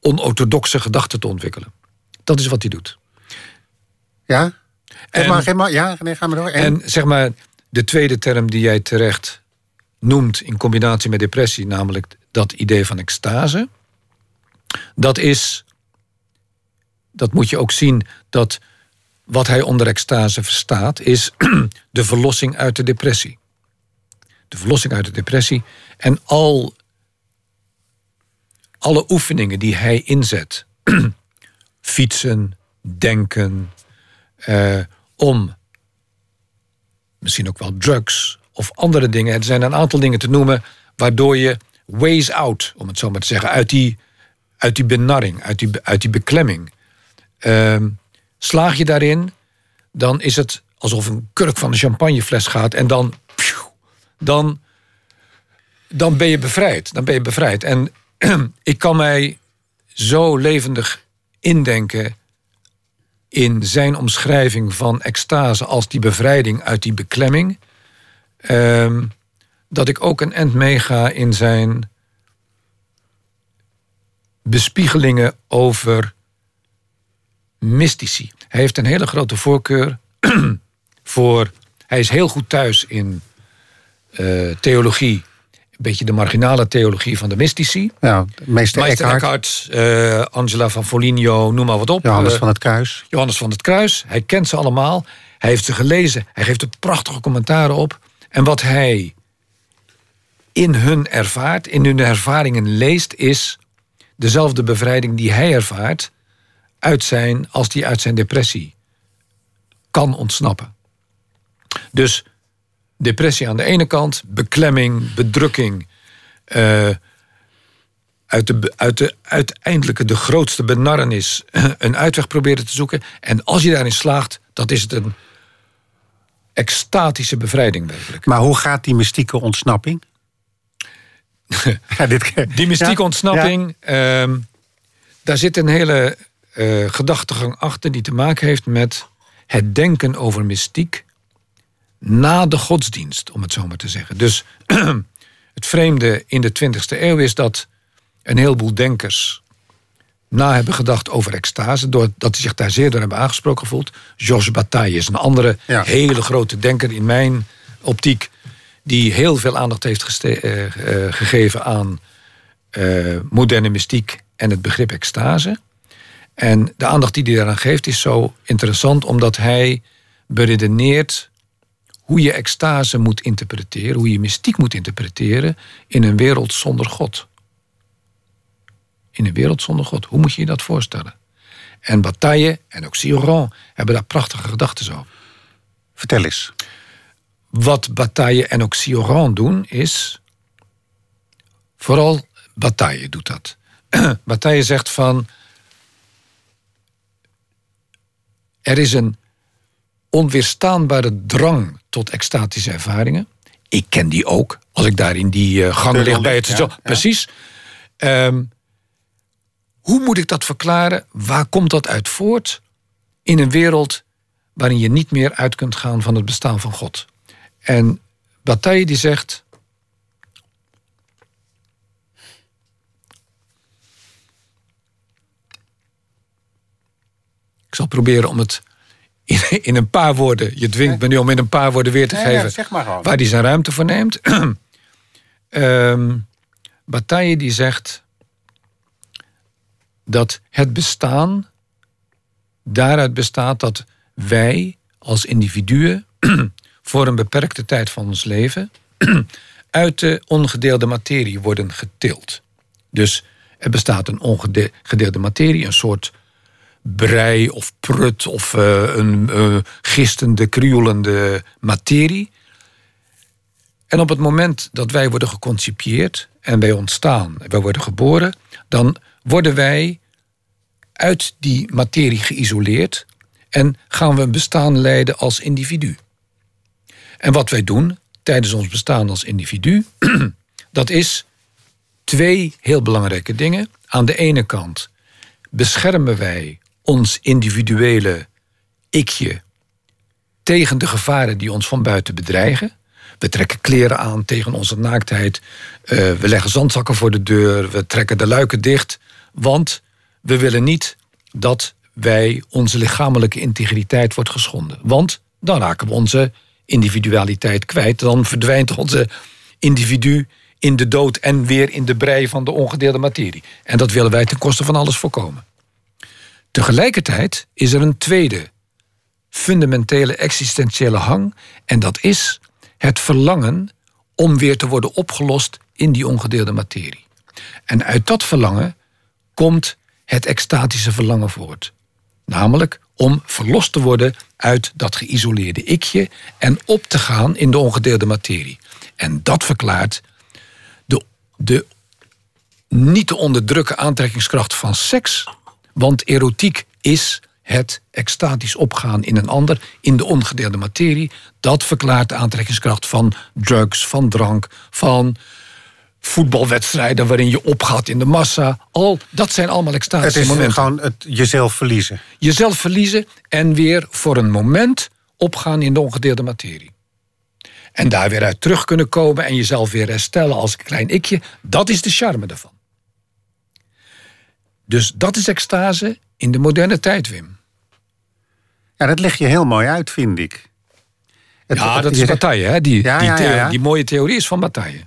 onorthodoxe gedachten te ontwikkelen. Dat is wat hij doet. Ja? En, maar, maar, ja, nee, ga maar door. En? en zeg maar, de tweede term die jij terecht noemt in combinatie met depressie, namelijk dat idee van extase. Dat is dat moet je ook zien dat wat hij onder extase verstaat, is *clears throat* de verlossing uit de depressie. De verlossing uit de depressie en al, alle oefeningen die hij inzet, *clears throat* fietsen, denken, eh, om misschien ook wel drugs of andere dingen. Er zijn een aantal dingen te noemen waardoor je ways out, om het zo maar te zeggen, uit die, uit die benarring, uit die, uit die beklemming. Ehm, slaag je daarin, dan is het alsof een kurk van een champagnefles gaat en dan, dan, dan ben je bevrijd. Dan ben je bevrijd. En *clears throat* ik kan mij zo levendig indenken in zijn omschrijving van extase als die bevrijding uit die beklemming, ehm, dat ik ook een end meega in zijn bespiegelingen over mystici. Hij heeft een hele grote voorkeur *clears throat* voor. Hij is heel goed thuis in uh, theologie. Een beetje de marginale theologie van de mystici. Ja, meester, meester Eckhart, uh, Angela van Foligno, noem maar wat op. Johannes uh, van het Kruis. Johannes van het Kruis. Hij kent ze allemaal. Hij heeft ze gelezen. Hij geeft er prachtige commentaren op. En wat hij in hun ervaart, in hun ervaringen leest, is dezelfde bevrijding die hij ervaart uit zijn als hij uit zijn depressie kan ontsnappen. Dus depressie aan de ene kant, beklemming, bedrukking. Uh, uit de, uit de uiteindelijke, de grootste benarrenis, een uitweg proberen te zoeken. En als je daarin slaagt, dat is het een extatische bevrijding werkelijk. Maar hoe gaat die mystieke ontsnapping? *laughs* ja, dit... Die mystieke ontsnapping, ehm, daar zit een hele uh, gedachtegang achter die te maken heeft met het denken over mystiek na de godsdienst, om het zo maar te zeggen. Dus *clears throat* het vreemde in de 20e eeuw is dat een heleboel denkers na hebben gedacht over extase, doordat hij zich daar zeer door hebben aangesproken gevoeld. Georges Bataille is een andere Ja. hele grote denker in mijn optiek, die heel veel aandacht heeft eh, eh, gegeven aan moderne mystiek en het begrip extase. En de aandacht die hij daaraan geeft is zo interessant, omdat hij beredeneert hoe je extase moet interpreteren, hoe je mystiek moet interpreteren in een wereld zonder God. In een wereld zonder God. Hoe moet je je dat voorstellen? En Bataille en ook Sioran hebben daar prachtige gedachten over. Vertel eens. Wat Bataille en ook Sioran doen is. Vooral Bataille doet dat. *clears throat* Bataille zegt van. Er is een onweerstaanbare drang tot extatische ervaringen. Ik ken die ook, als ik daar in die eh, gang lig bij het ja, station. ja. Precies. Ehm, hoe moet ik dat verklaren? Waar komt dat uit voort? In een wereld waarin je niet meer uit kunt gaan van het bestaan van God. En Bataille die zegt. Zal proberen om het in, in een paar woorden. Je dwingt me nu om in een paar woorden weer te ja, geven. zeg maar gewoon. Waar die zijn ruimte voor neemt. *clears throat* Ehm Bataille die zegt dat het bestaan daaruit bestaat dat wij als individuen *clears throat* voor een beperkte tijd van ons leven *clears throat* uit de ongedeelde materie worden getild. Dus er bestaat een ongedeelde materie, een soort brei of prut of eh, een eh, gistende, krioelende materie. En op het moment dat wij worden geconcipieerd en wij ontstaan wij worden geboren, dan worden wij uit die materie geïsoleerd en gaan we een bestaan leiden als individu. En wat wij doen tijdens ons bestaan als individu, *clears throat* dat is twee heel belangrijke dingen. Aan de ene kant beschermen wij ons individuele ikje tegen de gevaren die ons van buiten bedreigen. We trekken kleren aan tegen onze naaktheid. Eh, we leggen zandzakken voor de deur. We trekken de luiken dicht. Want we willen niet dat wij onze lichamelijke integriteit wordt geschonden. Want dan raken we onze individualiteit kwijt. Dan verdwijnt onze individu in de dood en weer in de brei van de ongedeelde materie. En dat willen wij ten koste van alles voorkomen. Tegelijkertijd is er een tweede fundamentele existentiële hang. En dat is het verlangen om weer te worden opgelost in die ongedeelde materie. En uit dat verlangen komt het extatische verlangen voort. Namelijk om verlost te worden uit dat geïsoleerde ikje en op te gaan in de ongedeelde materie. En dat verklaart de, de niet te onderdrukken aantrekkingskracht van seks. Want erotiek is het extatisch opgaan in een ander, in de ongedeelde materie. Dat verklaart de aantrekkingskracht van drugs, van drank, van voetbalwedstrijden waarin je opgaat in de massa. Al, dat zijn allemaal Het extatische is momenten. gewoon het jezelf verliezen. Jezelf verliezen en weer voor een moment opgaan in de ongedeelde materie. En daar weer uit terug kunnen komen en jezelf weer herstellen als een klein ikje. Dat is de charme ervan. Dus dat is extase in de moderne tijd, Wim. Ja, dat leg je heel mooi uit, vind ik. Het- Ja, dat is zegt- Bataille. Hè? Die, Ja, die, ja, ja, die mooie theorie is van Bataille.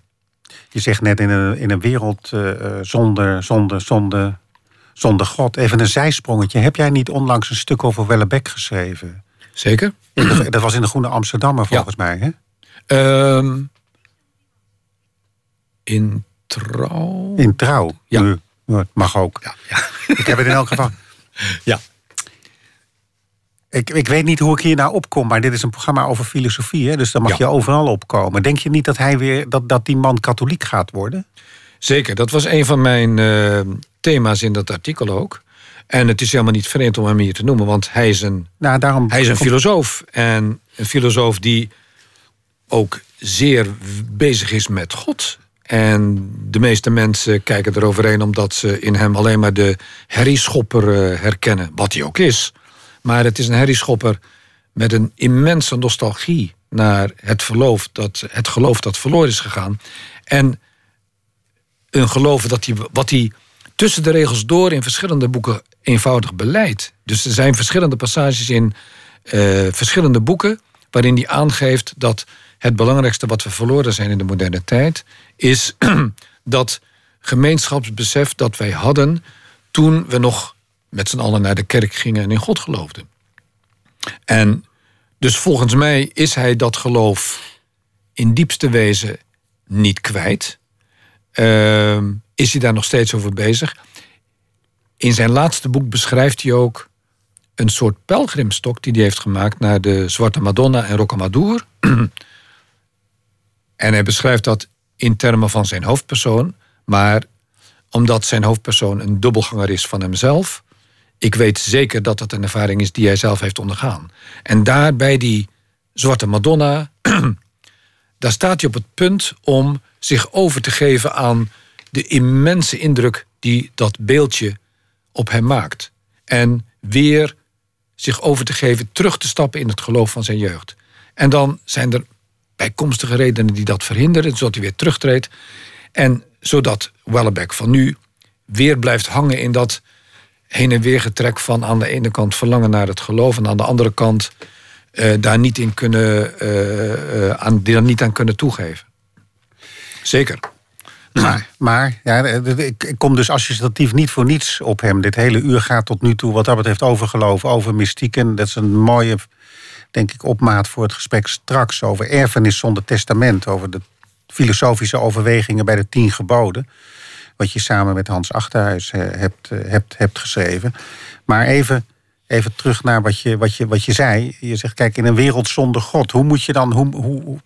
Je zegt net in een, in een wereld eh, eh, zonder, zonder, zonder, zonder God. Even een zijsprongetje. Heb jij niet onlangs een stuk over Wellebeck geschreven? Zeker? De- dat was in de Groene Amsterdammer volgens mij, hè? Ehm, in trouw. In Trouw. Ja. Mag ook. Ja, ja. Ik heb het in elk geval... ja. Ik, ik weet niet hoe ik hier nou opkom, maar dit is een programma over filosofie, hè? dus dan mag Ja. je overal opkomen. Denk je niet dat hij weer dat, dat die man katholiek gaat worden? Zeker, dat was een van mijn eh, thema's in dat artikel ook. En het is helemaal niet vreemd om hem hier te noemen, want hij is een, Nou, daarom hij is een filosoof. En een filosoof die ook zeer bezig is met God. En de meeste mensen kijken eroverheen omdat ze in hem alleen maar de herrieschopper eh, herkennen. Wat hij ook is. Maar het is een herrieschopper met een immense nostalgie naar het, geloof dat, het geloof dat verloren is gegaan. En een geloof dat hij, wat hij tussen de regels door in verschillende boeken eenvoudig beleid. Dus er zijn verschillende passages in eh, verschillende boeken waarin hij aangeeft dat het belangrijkste wat we verloren zijn in de moderne tijd is *clears throat* dat gemeenschapsbesef dat wij hadden toen we nog met z'n allen naar de kerk gingen en in God geloofden. En dus volgens mij is hij dat geloof in diepste wezen niet kwijt. Ehm, is hij daar nog steeds over bezig? In zijn laatste boek beschrijft hij ook een soort pelgrimstok die hij heeft gemaakt naar de Zwarte Madonna en Rocamadour. *clears throat* en hij beschrijft dat in termen van zijn hoofdpersoon, maar omdat zijn hoofdpersoon een dubbelganger is van hemzelf. Ik weet zeker dat dat een ervaring is die hij zelf heeft ondergaan. En daar bij die Zwarte Madonna, *clears throat* daar staat hij op het punt om zich over te geven aan de immense indruk die dat beeldje op hem maakt. En weer zich over te geven, terug te stappen in het geloof van zijn jeugd. En dan zijn er bijkomstige redenen die dat verhinderen, zodat hij weer terugtreedt. En zodat Wellebeck van nu weer blijft hangen in dat heen en weer getrek van aan de ene kant verlangen naar het geloof en aan de andere kant uh, daar niet in kunnen, uh, uh, aan, die niet aan kunnen toegeven. Zeker. Maar, maar ja, ik kom dus associatief niet voor niets op hem. Dit hele uur gaat tot nu toe wat dat betreft over geloof, over mystiek. En dat is een mooie, denk ik, opmaat voor het gesprek straks over erfenis zonder testament. Over de filosofische overwegingen bij de tien geboden. Wat je samen met Hans Achterhuis eh, hebt, eh, hebt, hebt geschreven. Maar even, even terug naar wat je, wat, je, wat je zei. Je zegt, kijk, in een wereld zonder God, hoe moet je dan. Hoe, hoe,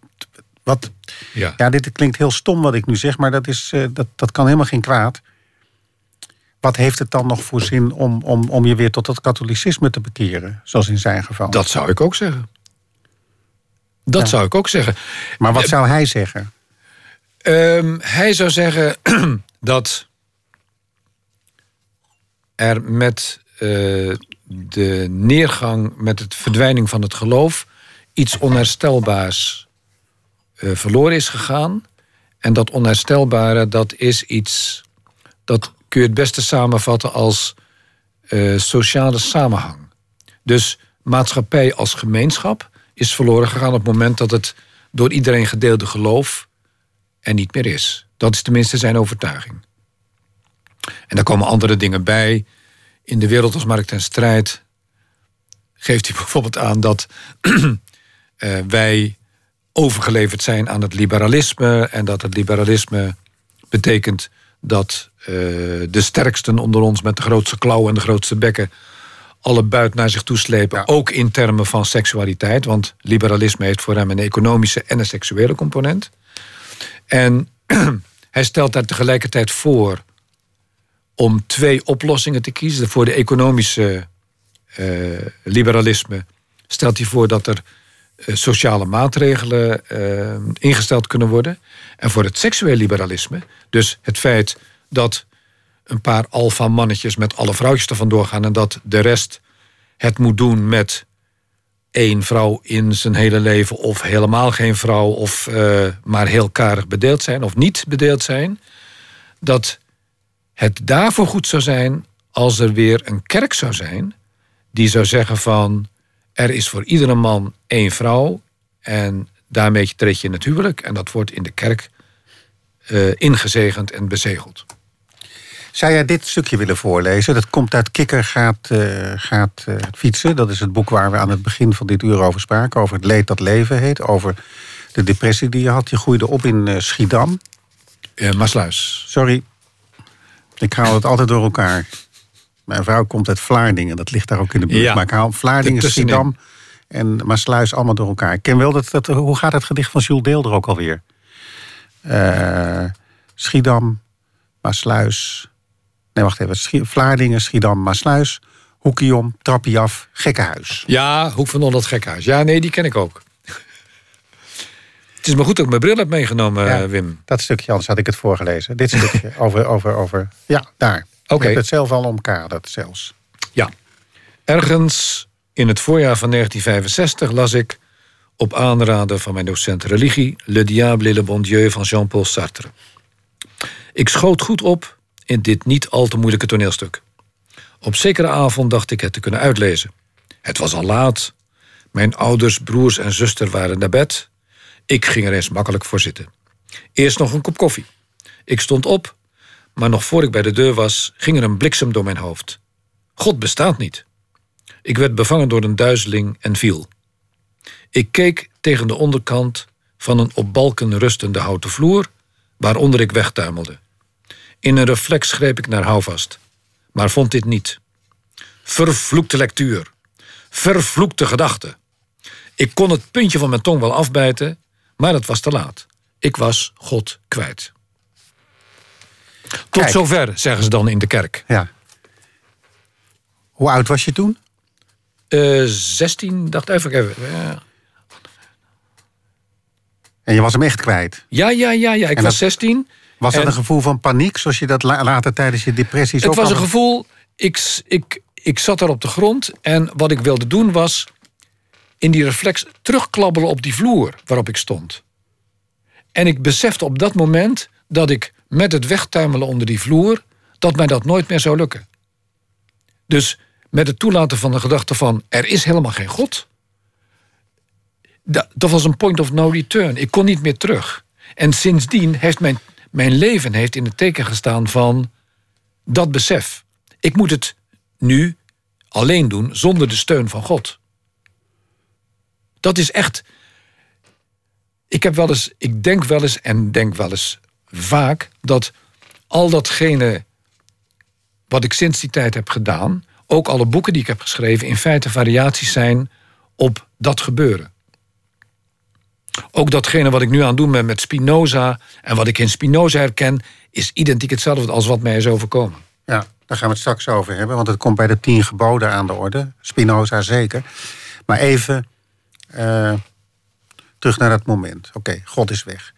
wat, ja. ja, dit klinkt heel stom wat ik nu zeg, maar dat, is, eh, dat, dat kan helemaal geen kwaad. Wat heeft het dan nog voor zin om, om, om je weer tot het katholicisme te bekeren, zoals in zijn geval? Dat zou ik ook zeggen. Dat zou ik ook zeggen. Maar wat zou hij zeggen? Um, hij zou zeggen *clears throat* dat er met uh, de neergang, met het verdwijning van het geloof, iets onherstelbaars uh, verloren is gegaan. En dat onherstelbare, dat is iets, dat kun je het beste samenvatten als uh, sociale samenhang. Dus maatschappij als gemeenschap is verloren gegaan op het moment dat het door iedereen gedeelde geloof en niet meer is. Dat is tenminste zijn overtuiging. En daar komen andere dingen bij. In de wereld als markt en strijd geeft hij *laughs* bijvoorbeeld aan dat uh, *clears throat* wij overgeleverd zijn aan het liberalisme en dat het liberalisme betekent dat uh, de sterksten onder ons met de grootste klauwen en de grootste bekken alle buit naar zich toeslepen, ja. ook in termen van seksualiteit, want liberalisme heeft voor hem een economische en een seksuele component. En *clears throat* hij stelt daar tegelijkertijd voor om twee oplossingen te kiezen. Voor de economische uh, liberalisme stelt hij voor dat er sociale maatregelen uh, ingesteld kunnen worden. En voor het seksueel liberalisme, dus het feit dat een paar alfa-mannetjes met alle vrouwtjes ervan doorgaan en dat de rest het moet doen met één vrouw in zijn hele leven, of helemaal geen vrouw, of uh, maar heel karig bedeeld zijn, of niet bedeeld zijn, dat het daarvoor goed zou zijn als er weer een kerk zou zijn die zou zeggen van er is voor iedere man één vrouw en daarmee treed je in het huwelijk en dat wordt in de kerk uh, ingezegend en bezegeld. Zou jij dit stukje willen voorlezen? Dat komt uit Kikker gaat, uh, gaat uh, fietsen. Dat is het boek waar we aan het begin van dit uur over spraken. Over het leed dat leven heet. Over de depressie die je had. Je groeide op in Schiedam. Maasluis. Sorry. Ik haal het altijd door elkaar. Mijn vrouw komt uit Vlaardingen. Dat ligt daar ook in de buurt. Ja, maar ik haal Vlaardingen, Schiedam en Maasluis allemaal door elkaar. Ik ken wel dat, dat... Hoe gaat het gedicht van Jules Deelder ook alweer? Schiedam, Maasluis... Nee, wacht even. Vlaardingen, Schiedam, Maasluis, Hoekiom, Trappie af, Gekkenhuis. Ja, Hoek van Holland, Gekkenhuis. Ja, nee, die ken ik ook. *laughs* Het is maar goed dat ik mijn bril heb meegenomen, ja, Wim. Dat stukje, anders had ik het voorgelezen. Dit stukje *laughs* over, over, over... Ja, daar. Oké. Okay. Heb het zelf al omkaderd, zelfs. Ja. Ergens in het voorjaar van 1965 las ik... op aanraden van mijn docent religie... Le Diable et le Bon Dieu van Jean-Paul Sartre. Ik schoot goed op in dit niet al te moeilijke toneelstuk. Op zekere avond dacht ik het te kunnen uitlezen. Het was al laat. Mijn ouders, broers en zuster waren naar bed. Ik ging er eens makkelijk voor zitten. Eerst nog een kop koffie. Ik stond op, maar nog voor ik bij de deur was, ging er een bliksem door mijn hoofd. God bestaat niet. Ik werd bevangen door een duizeling en viel. Ik keek tegen de onderkant van een op balken rustende houten vloer, waaronder ik wegtuimelde. In een reflex greep ik naar houvast, maar vond dit niet. Vervloekte lectuur. Vervloekte gedachte. Ik kon het puntje van mijn tong wel afbijten, maar het was te laat. Ik was God kwijt. Tot Kijk. zover, zeggen ze dan in de kerk. Ja. Hoe oud was je toen? Eh 16, dacht even. even. Ja. En je was hem echt kwijt. Ja, ja, ja, ja. Ik En was dat- 16. Was dat En- een gevoel van paniek, zoals je dat la- later tijdens je depressie zo Het was een gevoel. Ik, ik, ik zat daar op de grond en wat ik wilde doen was. in die reflex terugklabbelen op die vloer waarop ik stond. En ik besefte op dat moment dat ik met het wegtuimelen onder die vloer. dat mij dat nooit meer zou lukken. Dus met het toelaten van de gedachte van. er is helemaal geen God. Da- dat was een point of no return. Ik kon niet meer terug. En sindsdien heeft mijn, mijn leven heeft in het teken gestaan van dat besef. Ik moet het nu alleen doen zonder de steun van God. Dat is echt. Ik heb wel eens, ik denk wel eens en denk wel eens vaak dat al datgene wat ik sinds die tijd heb gedaan, ook alle boeken die ik heb geschreven, in feite variaties zijn op dat gebeuren. Ook datgene wat ik nu aan het doen ben met Spinoza en wat ik in Spinoza herken, is identiek hetzelfde als wat mij is overkomen. Ja, daar gaan we het straks over hebben, want het komt bij de tien geboden aan de orde. Spinoza zeker. Maar even eh, terug naar dat moment. Oké, God is weg.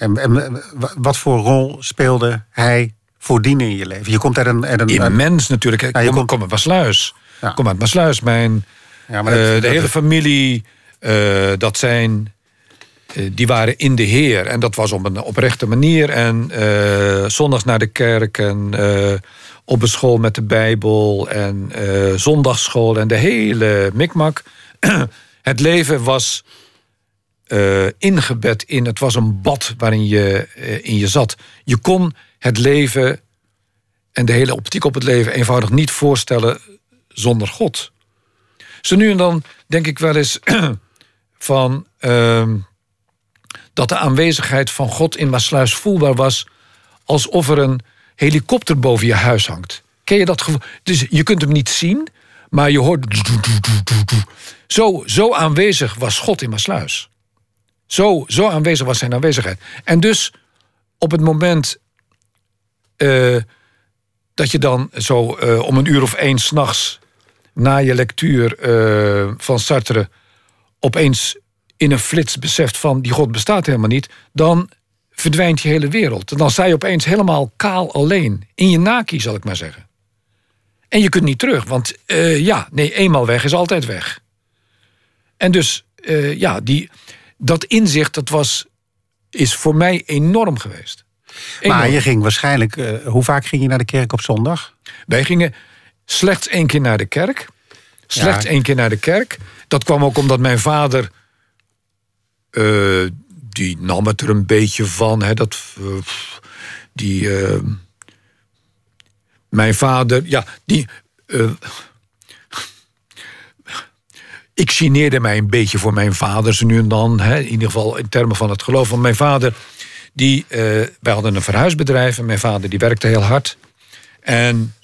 En, en wa- wat voor rol speelde hij voordien in je leven? Je komt uit een... uit een Immens natuurlijk. Ik Ja, je kom, komt- kom uit Maasluis. Ja. Kom uit Maasluis. Mijn, Ja, maar dat- eh, de dat- hele familie, eh, dat zijn... eh, die waren in de Heer. En dat was op een oprechte manier. En eh, zondags naar de kerk. En eh, op een school met de Bijbel. En eh zondagsschool. En de hele mikmak. *clears throat* Het leven was eh, ingebed in. Het was een bad waarin je eh, in je zat. Je kon het leven en de hele optiek op het leven eenvoudig niet voorstellen zonder God. Zo nu en dan denk ik wel eens *clears throat* van ehm, dat de aanwezigheid van God in Maasluis voelbaar was alsof er een helikopter boven je huis hangt. Ken je dat gevoel? Dus je kunt hem niet zien, maar je hoort. *clicks tongue* Zo, zo aanwezig was God in Maasluis. Zo, zo aanwezig was zijn aanwezigheid. En dus op het moment eh, dat je dan zo eh, om een uur of één s'nachts na je lectuur eh, van Sartre opeens in een flits beseft van die God bestaat helemaal niet, dan verdwijnt je hele wereld. Dan sta je opeens helemaal kaal alleen. In je naki, zal ik maar zeggen. En je kunt niet terug, want ja, nee, eenmaal weg is altijd weg. En dus, ja, die, dat inzicht, dat was, is voor mij enorm geweest. Maar je ging waarschijnlijk... eh, hoe vaak ging je naar de kerk op zondag? Wij gingen slechts één keer naar de kerk. Slechts Ja. één keer naar de kerk. Dat kwam ook omdat mijn vader. eh, die nam het er een beetje van. Hè, dat, eh, die. mijn vader. Ja, die. Ik geneerde mij een beetje voor mijn vader zo nu en dan. Hè, in ieder geval in termen van het geloof. Want mijn vader. Die, eh, wij hadden een verhuisbedrijf. En mijn vader die werkte heel hard. En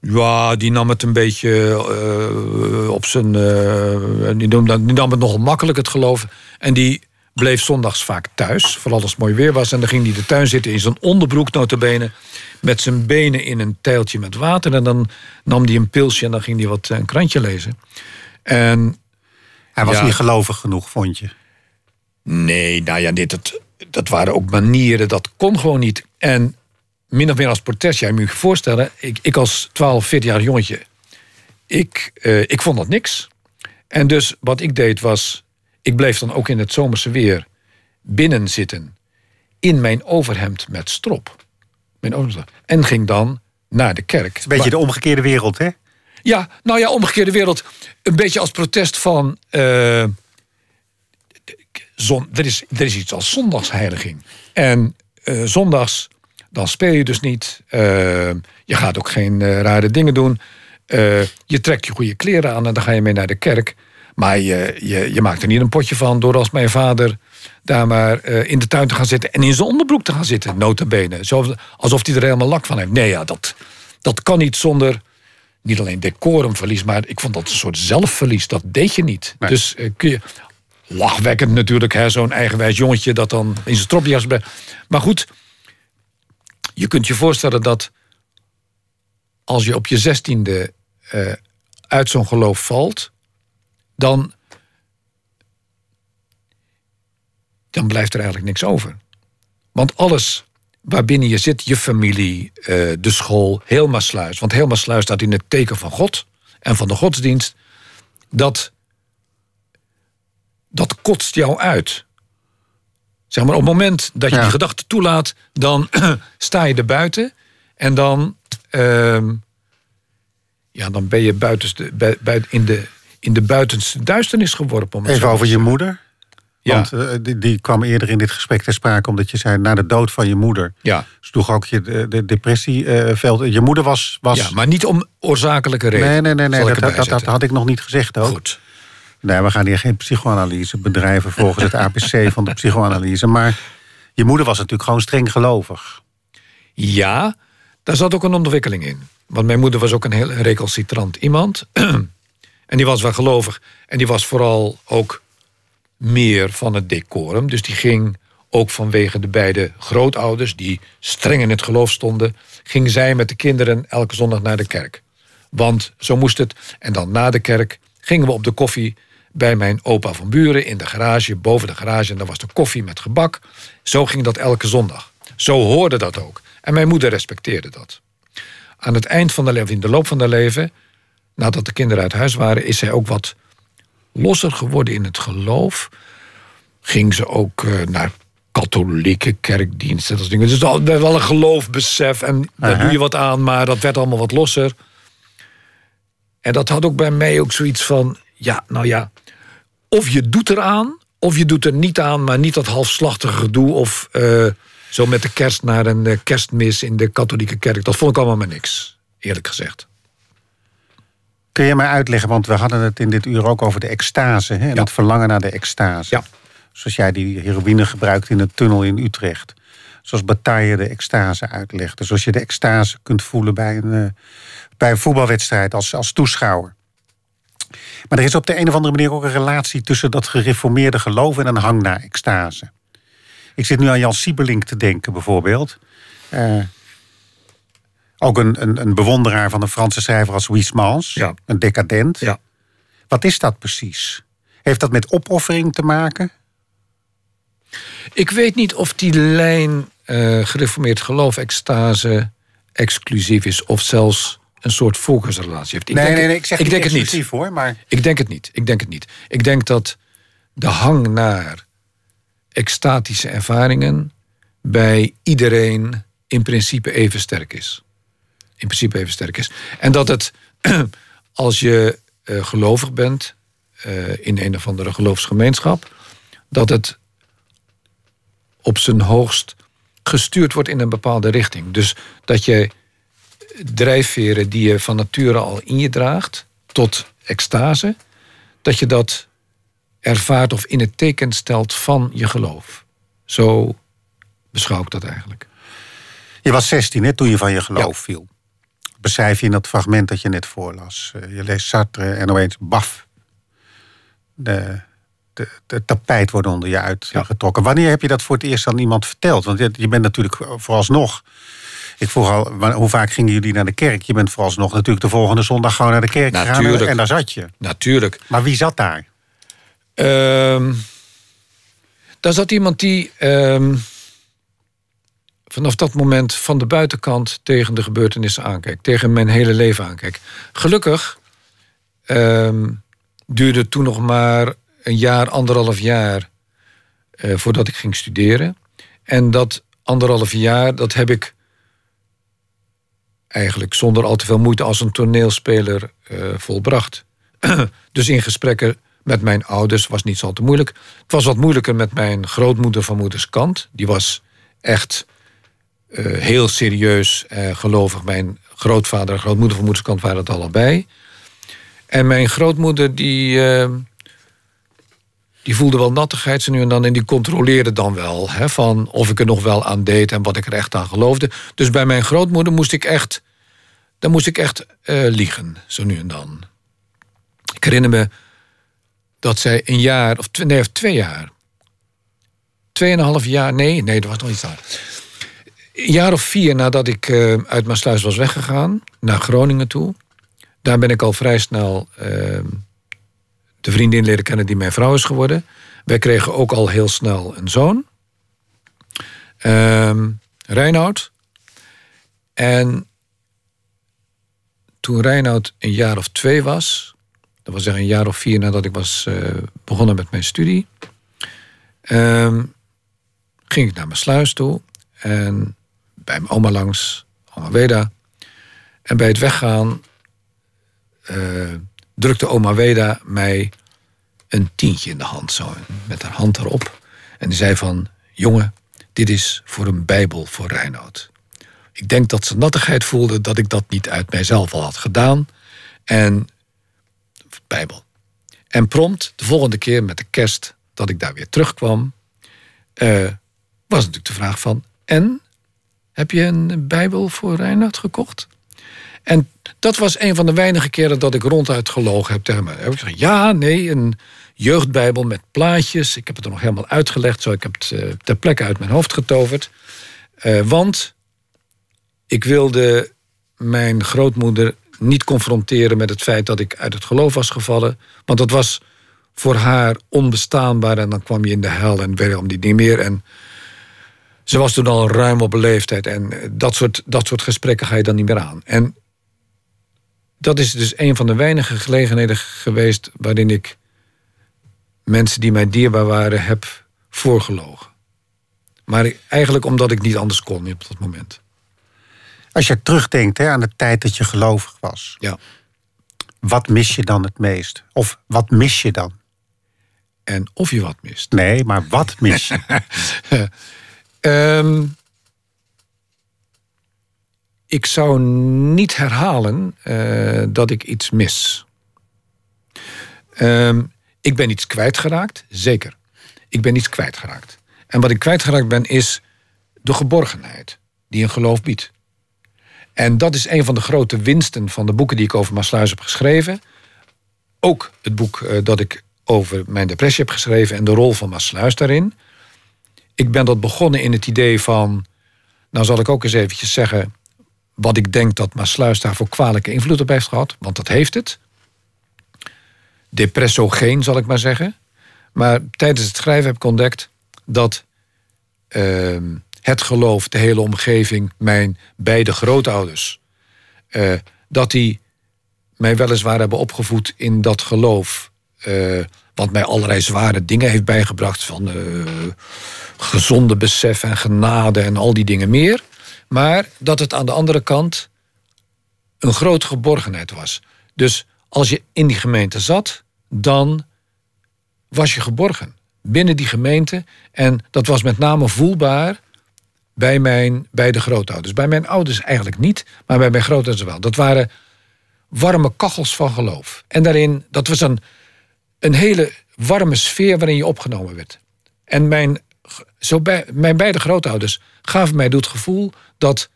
ja, die nam het een beetje eh, op zijn. eh, die, nam, die nam het nogal makkelijk, het geloof. En die bleef zondags vaak thuis, vooral als het mooi weer was. En dan ging hij de tuin zitten in zijn onderbroek, notabene. Met zijn benen in een teiltje met water. En dan nam hij een pilsje en dan ging hij wat een krantje lezen. En Hij was Ja. niet gelovig genoeg, vond je? Nee, nou ja, dit, dat, dat waren ook manieren, dat kon gewoon niet. En min of meer als protest, jij moet je voorstellen, ik, ik als 12, 14 jaar jongetje, ik, eh, ik vond dat niks. En dus wat ik deed was, ik bleef dan ook in het zomerse weer binnen zitten, in mijn overhemd met strop. Mijn ouders. En ging dan naar de kerk. Een beetje de omgekeerde wereld, hè? Ja, nou ja, omgekeerde wereld. Een beetje als protest van. Uh, zon, er, is, er is iets als zondagsheiliging. En uh, zondags, dan speel je dus niet. Uh, je gaat ook geen rare dingen doen. je trekt je goede kleren aan en dan ga je mee naar de kerk. Maar je, je, je maakt er niet een potje van door als mijn vader daar maar in de tuin te gaan zitten en in zijn onderbroek te gaan zitten, nota bene. Alsof hij er helemaal lak van heeft. Nee, ja, dat, dat kan niet zonder niet alleen decorumverlies, maar ik vond dat een soort zelfverlies. Dat deed je niet. Dus uh, kun je. Lachwekkend natuurlijk, zo'n eigenwijs jongetje dat dan in zijn stropjas. Maar goed, je kunt je voorstellen dat als je op je zestiende uh, uit zo'n geloof valt, dan, dan blijft er eigenlijk niks over. Want alles waarbinnen je zit, je familie, uh, de school, heel Maasluis. Want heel Maasluis staat in het teken van God en van de godsdienst. Dat, dat kotst jou uit. Zeg maar, op het moment dat je die gedachte toelaat, dan *clears throat* sta je er buiten. En dan, uh, ja, dan ben je in, de, in de buitenste duisternis geworpen. Even over je moeder. Ja. Want uh, die, die, kwam eerder in dit gesprek ter sprake omdat je zei na de dood van je moeder. Ja. Sloeg ook je de, de depressieveld. Uh, je moeder was, was. Ja, maar niet om oorzakelijke reden. Nee, nee, nee, nee dat, dat, dat, had ik nog niet gezegd ook. Goed. Nee, we gaan hier geen psychoanalyse bedrijven volgens het APC *laughs* van de psychoanalyse. Maar je moeder was natuurlijk gewoon streng gelovig. Ja, daar zat ook een ontwikkeling in. Want mijn moeder was ook een heel recalcitrant iemand. *clears throat* en die was wel gelovig. En die was vooral ook meer van het decorum. Dus die ging ook vanwege de beide grootouders, die streng in het geloof stonden, ging zij met de kinderen elke zondag naar de kerk. Want zo moest het. En dan na de kerk gingen we op de koffie bij mijn opa van Buren in de garage, boven de garage. En daar was de koffie met gebak. Zo ging dat elke zondag. Zo hoorde dat ook. En mijn moeder respecteerde dat. Aan het eind van de leven, in de loop van haar leven, nadat de kinderen uit huis waren, is zij ook wat losser geworden in het geloof. Ging ze ook uh, naar katholieke kerkdiensten. Dat dingen. Dus dat wel een geloofbesef en daar doe je wat aan, maar dat werd allemaal wat losser. En dat had ook bij mij ook zoiets van, ja, nou ja, of je doet eraan, of je doet er niet aan, maar niet dat halfslachtige gedoe of uh, zo met de kerst naar een uh, kerstmis in de katholieke kerk. Dat vond ik allemaal maar niks, eerlijk gezegd. Kun je mij uitleggen, want we hadden het in dit uur ook over de extase. Hè, en het verlangen naar de extase. Ja. Zoals jij die heroïne gebruikt in een tunnel in Utrecht. Zoals Bataille de extase uitlegde. Zoals je de extase kunt voelen bij een, uh, bij een voetbalwedstrijd als, als toeschouwer. Maar er is op de een of andere manier ook een relatie tussen dat gereformeerde geloof en een hang naar extase. Ik zit nu aan Jan Siebelink te denken, bijvoorbeeld. Uh, ook een, een, een bewonderaar van een Franse schrijver als Huysmans. Ja. Een decadent. Ja. Wat is dat precies? Heeft dat met opoffering te maken? Ik weet niet of die lijn uh, gereformeerd geloof, extase, exclusief is. Of zelfs een soort voorkeursrelatie heeft. Ik nee, denk, nee, nee, ik zeg ik denk het niet. hoor, maar... Ik denk het niet. Ik denk het niet. Ik denk dat de hang naar extatische ervaringen bij iedereen in principe even sterk is in principe even sterk is. En dat het, *clears throat* als je uh, gelovig bent uh, in een of andere geloofsgemeenschap, dat het op zijn hoogst gestuurd wordt in een bepaalde richting. Dus dat je drijfveren die je van nature al in je draagt, tot extase, dat je dat ervaart of in het teken stelt van je geloof. Zo beschouw ik dat eigenlijk. Je was 16 hè, toen je van je geloof viel beschrijf je in dat fragment dat je net voorlas. Eh, je leest Sartre en opeens baf. De, de, de tapijt wordt onder je uitgetrokken. Ja. Wanneer heb je dat voor het eerst aan iemand verteld? Want je bent natuurlijk vooralsnog... Ik vroeg al, hoe vaak gingen jullie naar de kerk? Je bent vooralsnog natuurlijk de volgende zondag gewoon naar de kerk natuurlijk. gegaan. En daar zat je. Natuurlijk. Maar wie zat daar? Um, daar zat iemand die... Um, vanaf dat moment van de buitenkant tegen de gebeurtenissen aankijk. Tegen mijn hele leven aankijk. Gelukkig um, duurde toen nog maar een jaar, anderhalf jaar uh, voordat ik ging studeren. En dat anderhalf jaar, dat heb ik eigenlijk zonder al te veel moeite als een toneelspeler eh, volbracht. *clears throat* dus in gesprekken met mijn ouders was niet zo te moeilijk. Het was wat moeilijker met mijn grootmoeder van moeders kant. Die was echt eh, heel serieus uh, gelovig. Mijn grootvader en grootmoeder van moeders kant waren het allebei. En mijn grootmoeder die, uh, die voelde wel nattigheid ze nu en dan... en die controleerde dan wel hè, van of ik er nog wel aan deed... en wat ik er echt aan geloofde. Dus bij mijn grootmoeder moest ik echt... dan moest ik echt liegen, zo nu en dan. Ik herinner me dat zij een jaar, of nee, of twee jaar... tweeënhalf jaar, nee, nee, dat was nog iets anders een jaar of vier nadat ik uh, uit Maasluis was weggegaan, naar Groningen toe. Daar ben ik al vrij snel uh, de vriendin leren kennen die mijn vrouw is geworden. Wij kregen ook al heel snel een zoon. Uh. En toen Reinoud een jaar of twee was... dat was zeggen een jaar of vier nadat ik was uh, begonnen met mijn studie... Ehm, ging ik naar mijn sluis toe. En bij mijn oma langs, oma Weda. En bij het weggaan uh, drukte oma Weda mij een tientje in de hand, zo, met haar hand erop. En die zei van, jongen, dit is voor een bijbel voor Reinoud. Ik denk dat ze nattigheid voelde dat ik dat niet uit mijzelf al had gedaan. En, bijbel. En prompt, de volgende keer met de kerst, dat ik daar weer terugkwam... Uh, was natuurlijk de vraag van, en heb je een Bijbel voor Reinhard gekocht? En dat was een van de weinige keren dat ik ronduit gelogen heb tegen mij. Heb ik gezegd, ja, nee, een jeugdbijbel met plaatjes. Ik heb het er nog helemaal uitgelegd, zo ik heb het uh, ter plekke uit mijn hoofd getoverd. Uh, want ik wilde mijn grootmoeder niet confronteren met het feit dat ik uit het geloof was gevallen. Want dat was voor haar onbestaanbaar en dan kwam je in de hel en weet om die niet meer. En ze was toen al ruim op leeftijd. En eh, dat soort, dat soort gesprekken ga je dan niet meer aan. En dat is dus een van de weinige gelegenheden geweest waarin ik mensen die mij dierbaar waren heb voorgelogen. Maar eigenlijk omdat ik niet anders kon op dat moment. Als je terugdenkt hè, aan de tijd dat je gelovig was. Ja. Wat mis je dan het meest? Of wat mis je dan? En of je wat mist. Nee, maar wat mis je? *laughs* Um, ik zou niet herhalen uh, dat ik iets mis. Um, ik ben iets kwijtgeraakt, zeker. Ik ben iets kwijtgeraakt. En wat ik kwijtgeraakt ben, is de geborgenheid die een geloof biedt. En dat is een van de grote winsten van de boeken die ik over Maasluis heb geschreven. Ook het boek uh, dat ik over mijn depressie heb geschreven en de rol van Maasluis daarin ik ben dat begonnen in het idee van... nou zal ik ook eens eventjes zeggen... wat ik denk dat Maasluis daar voor kwalijke invloed op heeft gehad. Want dat heeft het. Depressogeen, zal ik maar zeggen. Maar tijdens het schrijven heb ik ontdekt... dat uh, het geloof, de hele omgeving... mijn beide grootouders... Uh, dat die mij weliswaar hebben opgevoed in dat geloof... Uh, wat mij allerlei zware dingen heeft bijgebracht... van gezonde besef en genade en al die dingen meer. Maar dat het aan de andere kant een grote geborgenheid was. Dus als je in die gemeente zat, dan was je geborgen. Binnen die gemeente. En dat was met name voelbaar bij mijn beide grootouders. Bij mijn ouders eigenlijk niet, maar bij mijn grootouders wel. Dat waren warme kachels van geloof. En daarin, dat was een, een hele warme sfeer waarin je opgenomen werd. En mijn zo bij, mijn beide grootouders gaven mij het gevoel dat.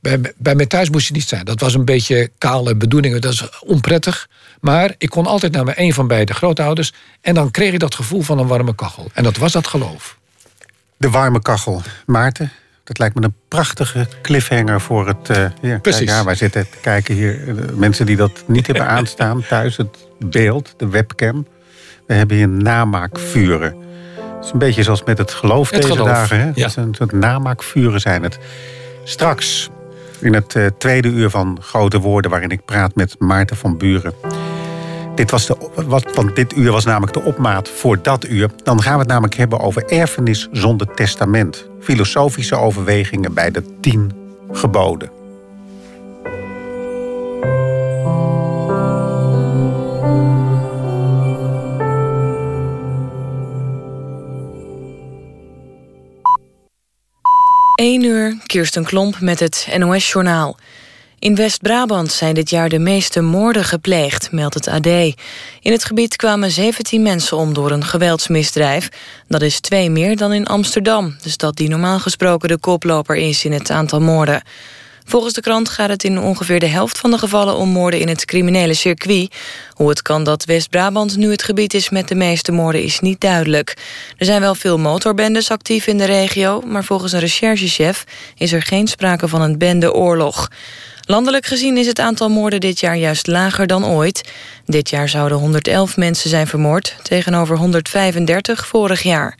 Bij, bij mij thuis moest je niet zijn. Dat was een beetje kale bedoelingen, dat is onprettig. Maar ik kon altijd naar mijn een van beide grootouders. En dan kreeg ik dat gevoel van een warme kachel. En dat was dat geloof. De warme kachel. Maarten, dat lijkt me een prachtige cliffhanger voor het. Uh, ja, Precies. ja, wij zitten te kijken hier. Uh, mensen die dat niet hebben *laughs* aanstaan thuis, het beeld, de webcam. We hebben hier namaakvuren is een beetje zoals met het geloof het deze geloof. dagen. Hè? Ja. Het een soort namaakvuren zijn het. Straks, in het uh, tweede uur van Grote Woorden... waarin ik praat met Maarten van Buren. Dit was de, wat, want dit uur was namelijk de opmaat voor dat uur. Dan gaan we het namelijk hebben over erfenis zonder testament. Filosofische overwegingen bij de tien geboden. 1 uur, Kirsten Klomp met het NOS-journaal. In West-Brabant zijn dit jaar de meeste moorden gepleegd, meldt het AD. In het gebied kwamen 17 mensen om door een geweldsmisdrijf. Dat is twee meer dan in Amsterdam, de stad die normaal gesproken de koploper is in het aantal moorden. Volgens de krant gaat het in ongeveer de helft van de gevallen om moorden in het criminele circuit. Hoe het kan dat West-Brabant nu het gebied is met de meeste moorden is niet duidelijk. Er zijn wel veel motorbendes actief in de regio, maar volgens een recherchechef is er geen sprake van een bendeoorlog. Landelijk gezien is het aantal moorden dit jaar juist lager dan ooit. Dit jaar zouden 111 mensen zijn vermoord, tegenover 135 vorig jaar.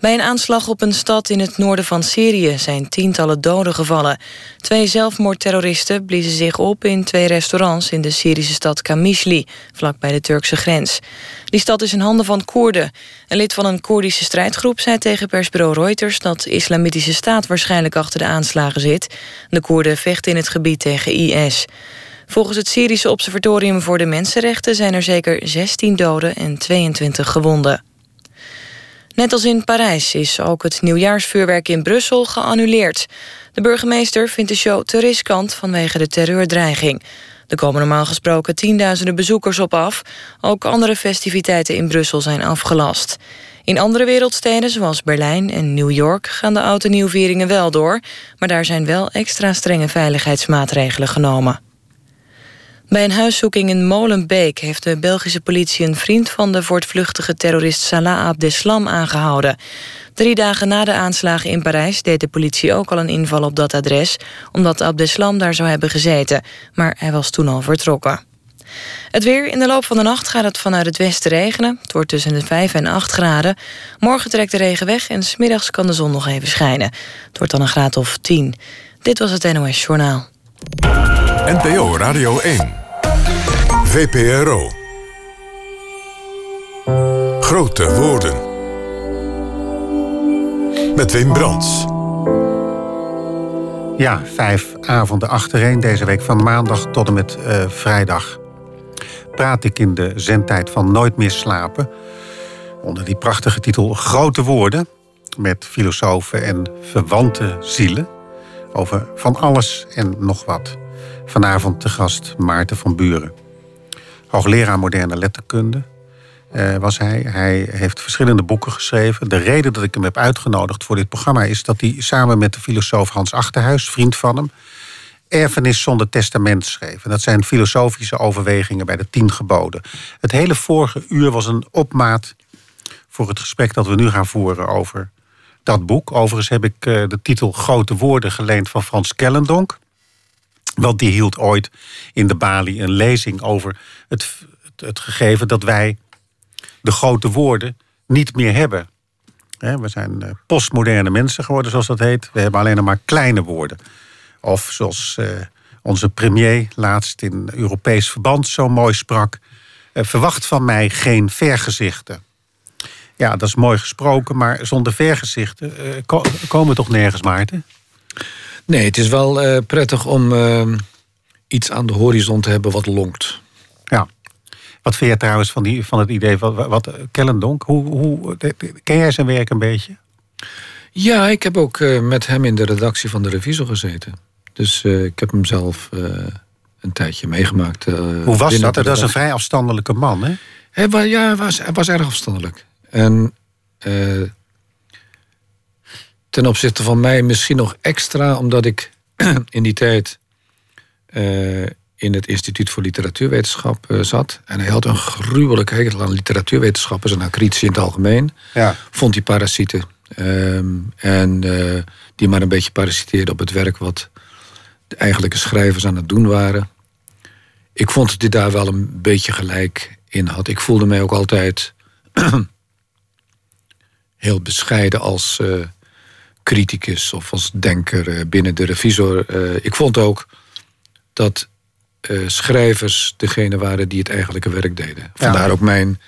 Bij een aanslag op een stad in het noorden van Syrië zijn tientallen doden gevallen. Twee zelfmoordterroristen bliezen zich op in twee restaurants in de Syrische stad Kamishli, vlakbij de Turkse grens. Die stad is in handen van Koerden. Een lid van een Koerdische strijdgroep zei tegen persbureau Reuters dat de Islamitische Staat waarschijnlijk achter de aanslagen zit. De Koerden vechten in het gebied tegen IS. Volgens het Syrische Observatorium voor de Mensenrechten zijn er zeker 16 doden en 22 gewonden. Net als in Parijs is ook het nieuwjaarsvuurwerk in Brussel geannuleerd. De burgemeester vindt de show te riskant vanwege de terreurdreiging. Er komen normaal gesproken tienduizenden bezoekers op af. Ook andere festiviteiten in Brussel zijn afgelast. In andere wereldsteden, zoals Berlijn en New York, gaan de oude nieuwvieringen wel door. Maar daar zijn wel extra strenge veiligheidsmaatregelen genomen. Bij een huiszoeking in Molenbeek heeft de Belgische politie een vriend van de voortvluchtige terrorist Salah Abdeslam aangehouden. Drie dagen na de aanslagen in Parijs deed de politie ook al een inval op dat adres, omdat Abdeslam daar zou hebben gezeten, maar hij was toen al vertrokken. Het weer. In de loop van de nacht gaat het vanuit het westen regenen. Het wordt tussen de 5 en 8 graden. Morgen trekt de regen weg en smiddags kan de zon nog even schijnen. Het wordt dan een graad of 10. Dit was het NOS Journaal. NPO Radio 1. VPRO. Grote woorden. Met Wim Brands. Ja, vijf avonden achtereen deze week van maandag tot en met uh, vrijdag. Praat ik in de zendtijd van Nooit meer slapen. Onder die prachtige titel Grote woorden. Met filosofen en verwante zielen. Over van alles en nog wat. Vanavond te gast Maarten van Buren. Hoogleraar moderne letterkunde uh, was hij. Hij heeft verschillende boeken geschreven. De reden dat ik hem heb uitgenodigd voor dit programma is dat hij samen met de filosoof Hans Achterhuis, vriend van hem, Erfenis zonder testament schreef. Dat zijn filosofische overwegingen bij de tien geboden. Het hele vorige uur was een opmaat voor het gesprek dat we nu gaan voeren over dat boek. Overigens heb ik uh, de titel Grote Woorden geleend van Frans Kellendonk. Want die hield ooit in de Bali een lezing over het, het, het gegeven dat wij de grote woorden niet meer hebben. We zijn eh, postmoderne mensen geworden, zoals dat heet. We hebben alleen nog maar kleine woorden. Of zoals eh, onze premier laatst in Europees verband zo mooi sprak: eh, verwacht van mij geen vergezichten. Ja, dat is mooi gesproken, maar zonder vergezichten komen we toch nergens, Maarten? Nee, het is wel uh, prettig om uh, iets aan de horizon te hebben wat lonkt. Ja. Wat vind je trouwens van, die, van het idee van wat, Kellendonk? Hoe, hoe, ken jij zijn werk een beetje? Ja, ik heb ook uh, met hem in de redactie van de Revisor gezeten. Dus ik heb hem zelf een tijdje meegemaakt. hoe was dat? Dat is een vrij afstandelijke man, hè? Hij, ja, hij was, hij was erg afstandelijk. En ten opzichte van mij misschien nog extra, omdat ik *clears throat* in die tijd uh, in het Instituut voor Literatuurwetenschap uh, zat. En hij had een gruwelijke hekel aan literatuurwetenschappers en aan critici in het algemeen. Ja. Vond hij parasieten. Um, en uh, die maar een beetje parasiteerden op het werk wat de eigenlijke schrijvers aan het doen waren. Ik vond dat hij daar wel een beetje gelijk in had. Ik voelde mij ook altijd *clears throat* heel bescheiden als criticus of als denker eh, binnen de revisor. Eh, ik vond ook dat eh, schrijvers degene waren die het eigenlijke werk deden. Vandaar ook mijn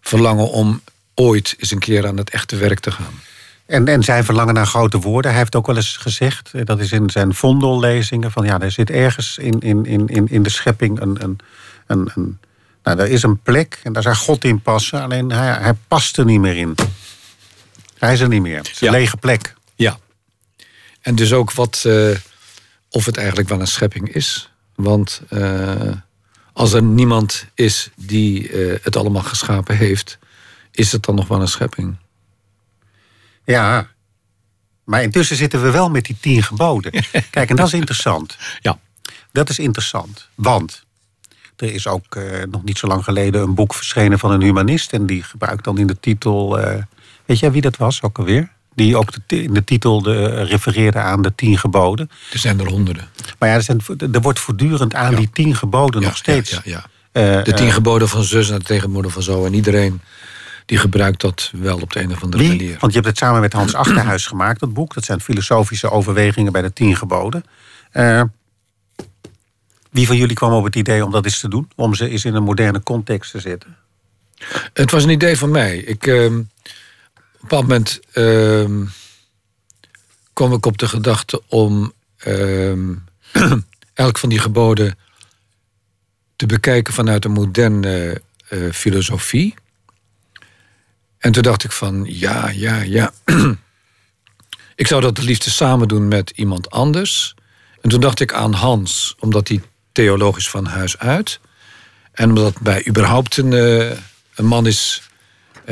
verlangen om ooit eens een keer aan het echte werk te gaan. En, en zijn verlangen naar grote woorden. Hij heeft ook wel eens gezegd, dat is in zijn vondellezingen, van ja, er zit ergens in, in, in, in de schepping een, een, een, een nou, er is een plek en daar zou God in passen, alleen hij, hij past er niet meer in. Hij is er niet meer. Het is een lege plek. Ja. en dus ook wat, eh, of het eigenlijk wel een schepping is. Want eh, als er niemand is die eh, het allemaal geschapen heeft, is het dan nog wel een schepping? Ja, maar intussen zitten we wel met die tien geboden. *laughs* Kijk, en dat is interessant. Ja. Dat is interessant, want er is ook nog niet zo lang geleden een boek verschenen van een humanist. En die gebruikt dan in de titel. weet jij wie dat was ook alweer? Die ook in de titel de, eh, refereerde aan de tien geboden. Er zijn er honderden. Maar ja, er, zijn, er wordt voortdurend aan Ja. die tien geboden Ja, nog steeds. Ja, ja, eh. De tien eh, geboden van zus en de tegenwoordig van zo. En iedereen die gebruikt dat wel op de een of andere wie, manier. want je hebt het samen met Hans Achterhuis gemaakt, dat boek. Dat zijn filosofische overwegingen bij de tien geboden. Wie van jullie kwam op het idee om dat eens te doen? Om ze eens in een moderne context te zetten? Het was een idee van mij. Ik, ehm, een bepaald moment ehm, kwam ik op de gedachte om ehm, *clears throat* elk van die geboden te bekijken vanuit een moderne eh, filosofie. En toen dacht ik van, ja, ja, ja. *clears throat* ik zou dat het liefst samen doen met iemand anders. En toen dacht ik aan Hans, omdat hij theologisch van huis uit. En omdat bij überhaupt een, eh, een man is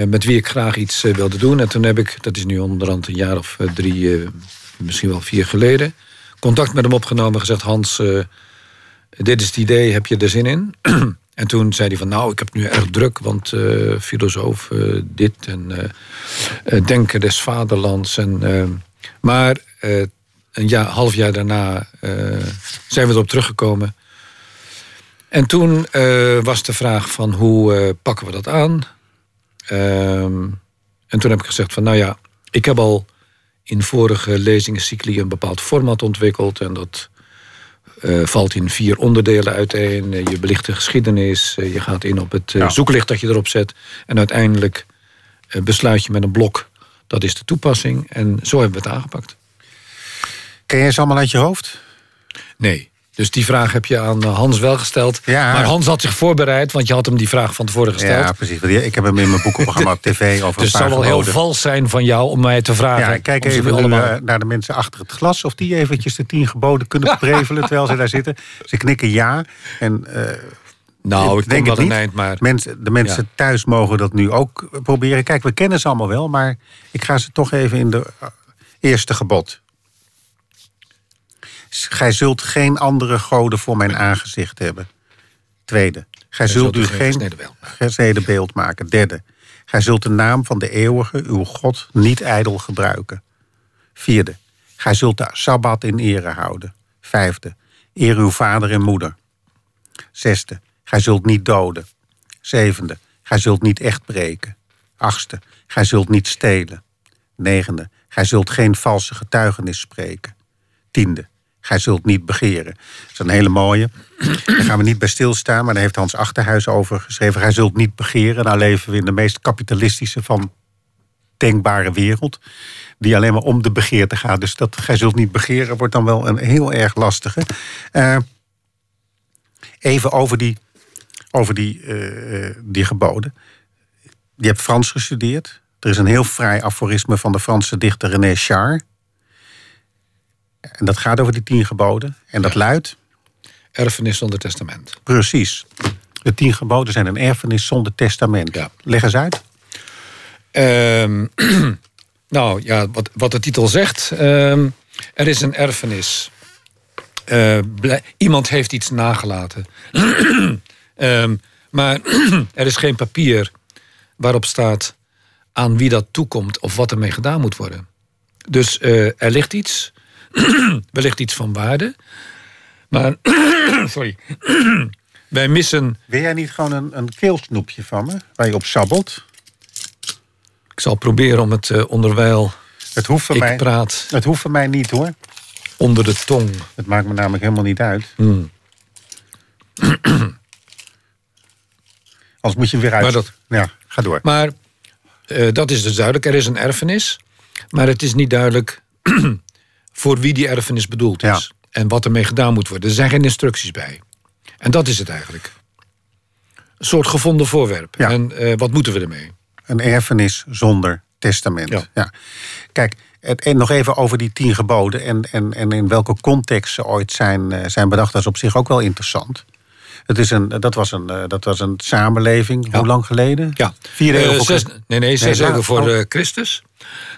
met wie ik graag iets eh, wilde doen. En toen heb ik, dat is nu onderhand een jaar of eh, drie, eh, misschien wel vier geleden, contact met hem opgenomen. Gezegd: Hans, eh, dit is het idee, heb je er zin in? *clears throat* en toen zei hij van, nou, ik heb nu erg druk, want eh, filosoof eh, dit en eh, eh, denken des vaderlands. En, eh, maar eh, een jaar, half jaar daarna eh, zijn we erop teruggekomen. En toen eh, was de vraag van hoe eh, pakken we dat aan? Ehm, en toen heb ik gezegd van nou ja, ik heb al in vorige lezingencycli een bepaald format ontwikkeld. En dat eh, valt in vier onderdelen uiteen. Eh, Je belicht de geschiedenis, eh, je gaat in op het Ja. zoeklicht dat je erop zet. En uiteindelijk besluit je met een blok, dat is de toepassing. En zo hebben we het aangepakt. Ken jij ze allemaal uit je hoofd? Nee. Dus die vraag heb je aan eh, Hans wel gesteld. Ja. Maar Hans had zich voorbereid, want je had hem die vraag van tevoren gesteld. Ja, precies. Want Ik heb hem in mijn boekenprogramma op tv over Dus een het zou wel heel vals zijn van jou om mij te vragen. Ja, kijk even allemaal... eh, naar de mensen achter het glas... of die eventjes de tien geboden kunnen *laughs* prevelen terwijl ze daar zitten. Ze knikken ja. En, eh, nou, ik denk het een eind, maar... mensen, de mensen Ja. thuis mogen dat nu ook proberen. Kijk, we kennen ze allemaal wel, maar ik ga ze toch even in de eerste gebod. Gij zult geen andere goden voor mijn aangezicht hebben. Tweede. Gij zult u geen gesneden beeld maken. Derde. Gij zult de naam van de eeuwige, uw God, niet ijdel gebruiken. Vierde. Gij zult de Sabbat in ere houden. Vijfde. Eer uw vader en moeder. Zesde. Gij zult niet doden. Zevende. Gij zult niet echt breken. Achtste. Gij zult niet stelen. Negende. Gij zult geen valse getuigenis spreken. Tiende. Gij zult niet begeren. Dat is een hele mooie. Daar gaan we niet bij stilstaan, maar daar heeft Hans Achterhuis over geschreven. Gij zult niet begeren. Nou leven we in de meest kapitalistische van denkbare wereld. Die alleen maar om de begeerte gaat. Dus dat gij zult niet begeren wordt dan wel een heel erg lastige. Eh, even over die, over die, eh, eh, die geboden. Je hebt Frans gestudeerd. Er is een heel fraai aforisme van de Franse dichter René Char. En dat gaat over die tien geboden. En dat luidt, Erfenis zonder testament. precies. De tien geboden zijn een erfenis zonder testament. Ja. Leg eens uit. Ehm, *clears throat* nou ja, wat, wat de titel zegt. ehm, er is een erfenis. Eh, iemand heeft iets nagelaten. *clears throat* Ehm, maar *clears throat* er is geen papier waarop staat aan wie dat toekomt of wat ermee gedaan moet worden. Dus eh, er ligt iets, *clears throat* wellicht iets van waarde. Maar, *clears throat* sorry, *clears throat* wij missen Wil jij niet gewoon een, een keelsnoepje van me, waar je op sabbelt? Ik zal proberen om het eh, onderwijl Het hoeft voor ik mij, praat het hoeft voor mij niet hoor. onder de tong. Het maakt me namelijk helemaal niet uit. Hmm. Anders moet je weer uit. Maar dat- Ja, ga door. Maar eh, dat is dus duidelijk. Er is een erfenis. Maar het is niet duidelijk voor wie die erfenis bedoeld is. En wat ermee gedaan moet worden. Er zijn geen instructies bij. En dat is het eigenlijk. Een soort gevonden voorwerp. Ja. En eh, wat moeten we ermee? Een erfenis zonder testament. Ja. Ja. Kijk, en nog even over die tien geboden en, en, en in welke context ze ooit zijn, eh, zijn bedacht. Dat is op zich ook wel interessant. Het is een, dat, was een, eh, dat was een samenleving, hoe lang geleden? Ja. Vier eeuwen voor zes, Nee, nee, zes Nee, eeuwen voor oh. Christus.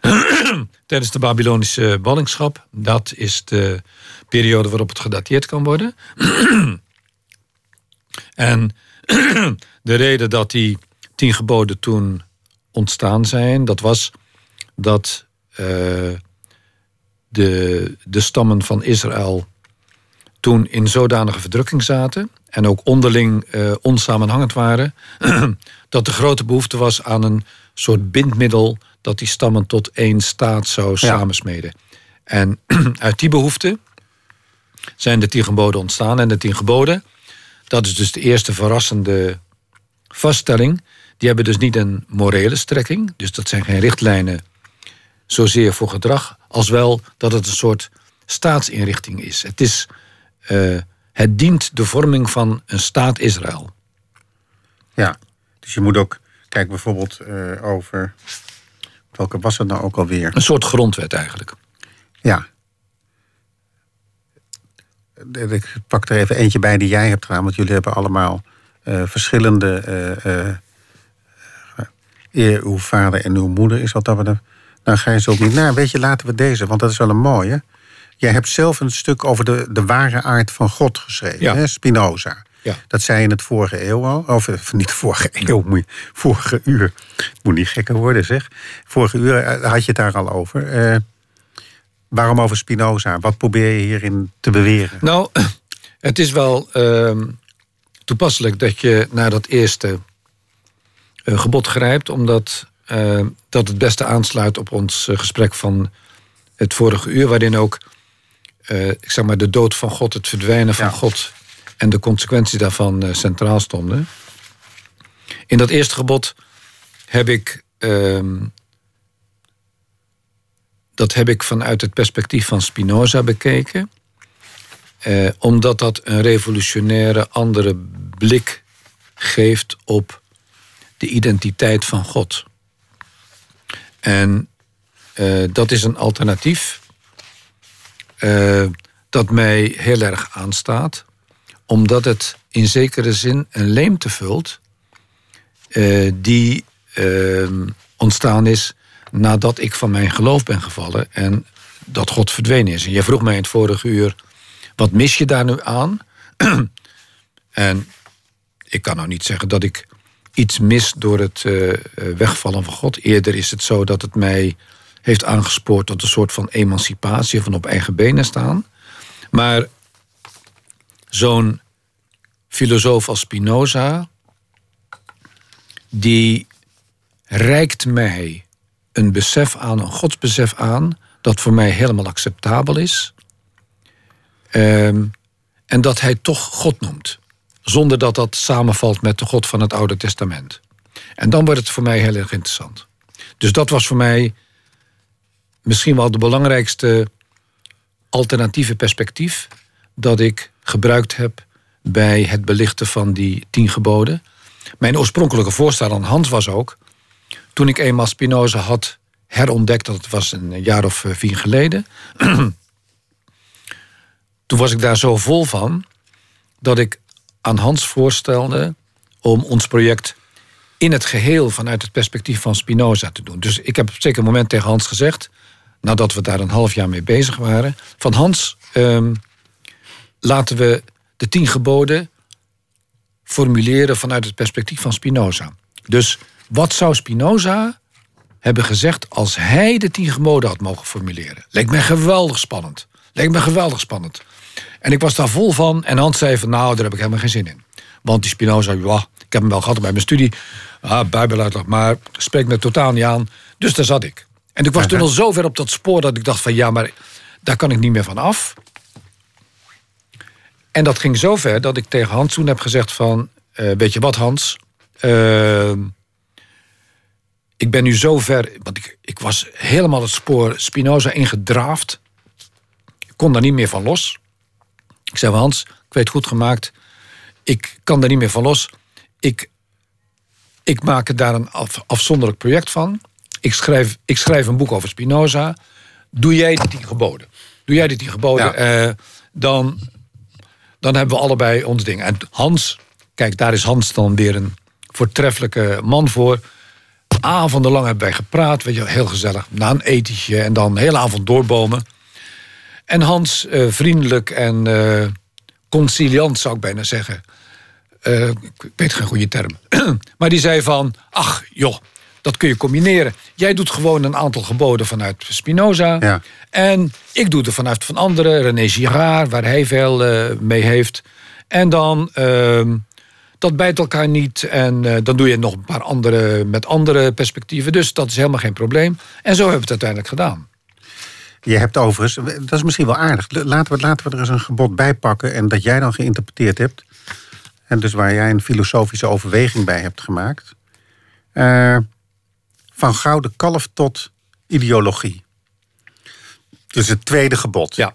*clears throat* Tijdens de Babylonische ballingschap. Dat is de periode waarop het gedateerd kan worden. *clears throat* en *clears throat* de reden dat die tien geboden toen ontstaan zijn... dat was dat eh, de, de stammen van Israël toen in zodanige verdrukking zaten en ook onderling eh, onsamenhangend waren, dat de grote behoefte was aan een soort bindmiddel dat die stammen tot één staat zou samensmeden. En *clears throat* uit die behoefte zijn de tien geboden ontstaan. En de tien geboden, dat is dus de eerste verrassende vaststelling. Die hebben dus niet een morele strekking, dus dat zijn geen richtlijnen zozeer voor gedrag, als wel dat het een soort staatsinrichting is. Het is eh, het dient de vorming van een staat Israël. Ja, dus je moet ook, kijk bijvoorbeeld eh, over, welke was het nou ook alweer? Een soort grondwet eigenlijk. Ja. Eh, Ik pak er even eentje bij die jij hebt gedaan, want jullie hebben allemaal eh, verschillende. eh, eh, eer uw vader en uw moeder is wat dat we. Nou, ga je zo ook niet. Nou, weet je, laten we deze, want dat is wel een mooie. Jij hebt zelf een stuk over de, de ware aard van God geschreven, Ja. hè? Spinoza. Ja. Dat zei je in het vorige eeuw al. Of eh, niet de vorige *laughs* eeuw, moet je- vorige uur. Het moet niet gekker worden, zeg. Vorige uur eh, had je het daar al over. Eh, waarom over Spinoza? Wat probeer je hierin te beweren? Nou, *clears throat* het is wel ehm, toepasselijk dat je naar dat eerste gebod grijpt, omdat dat het beste aansluit op ons gesprek van het vorige uur, waarin ook ik zeg maar, de dood van God, het verdwijnen van Ja. God en de consequenties daarvan eh, centraal stonden. In dat eerste gebod heb ik. ehm, dat heb ik vanuit het perspectief van Spinoza bekeken. Eh, omdat dat een revolutionaire andere blik geeft op de identiteit van God. En eh, dat is een alternatief dat mij heel erg aanstaat, omdat het in zekere zin een leemte vult eh, die eh, ontstaan is nadat ik van mijn geloof ben gevallen en dat God verdwenen is. En jij vroeg mij in het vorige uur, wat mis je daar nu aan? *clears throat* en ik kan nou niet zeggen dat ik iets mis door het eh, eh, wegvallen van God. Eerder is het zo dat het mij heeft aangespoord tot een soort van emancipatie, van op eigen benen staan. Maar zo'n filosoof als Spinoza, die reikt mij een besef aan, een godsbesef aan, dat voor mij helemaal acceptabel is. Ehm, en dat hij toch God noemt. Zonder dat dat samenvalt met de God van het Oude Testament. En dan wordt het voor mij heel erg interessant. Dus dat was voor mij misschien wel de belangrijkste alternatieve perspectief dat ik gebruikt heb bij het belichten van die tien geboden. Mijn oorspronkelijke voorstel aan Hans was ook, toen ik eenmaal Spinoza had herontdekt, dat was een jaar of eh, vier geleden, *clears throat* toen was ik daar zo vol van dat ik aan Hans voorstelde om ons project in het geheel vanuit het perspectief van Spinoza te doen. Dus ik heb op een zeker moment tegen Hans gezegd, nadat we daar een half jaar mee bezig waren, van Hans, ehm, laten we de tien geboden formuleren vanuit het perspectief van Spinoza. Dus wat zou Spinoza hebben gezegd als hij de tien geboden had mogen formuleren? Leek mij geweldig spannend. Leek me geweldig spannend. En ik was daar vol van. En Hans zei van, nou, daar heb ik helemaal geen zin in. Want die Spinoza, ja, ik heb hem wel gehad bij mijn studie. Ah, bijbeluitleg, maar spreekt me totaal niet aan. Dus daar zat ik. En ik was toen al zo ver op dat spoor dat ik dacht van, ja, maar daar kan ik niet meer van af. En dat ging zo ver dat ik tegen Hans toen heb gezegd van... eh, weet je wat Hans, Ehm, ik ben nu zo ver... Want ik, ik was helemaal het spoor Spinoza ingedraafd. Ik kon daar niet meer van los. Ik zei, Hans, ik weet goed gemaakt. Ik kan daar niet meer van los. Ik, ik maak er daar een af- afzonderlijk project van. Ik schrijf, ik schrijf een boek over Spinoza. doe jij die tien geboden. Doe jij die tien geboden, Ja. eh, dan, dan hebben we allebei ons ding. En Hans, kijk, daar is Hans dan weer een voortreffelijke man voor. Avondenlang hebben wij gepraat, weet je, heel gezellig. Na een etentje en dan de hele avond doorbomen. En Hans, eh, vriendelijk en eh, conciliant zou ik bijna zeggen. Eh, ik weet geen goede term. *clears throat* maar die zei van, ach joh, dat kun je combineren. Jij doet gewoon een aantal geboden vanuit Spinoza. Ja. En ik doe er vanuit van anderen, René Girard, waar hij veel eh, mee heeft. En dan, ehm, dat bijt elkaar niet. En eh, dan doe je nog een paar andere met andere perspectieven. Dus dat is helemaal geen probleem. En zo hebben we het uiteindelijk gedaan. Je hebt overigens, dat is misschien wel aardig. Laten we, laten we er eens een gebod bij pakken en dat jij dan geïnterpreteerd hebt. En dus waar jij een filosofische overweging bij hebt gemaakt. Van gouden kalf tot ideologie. Dus het tweede gebod. Ja.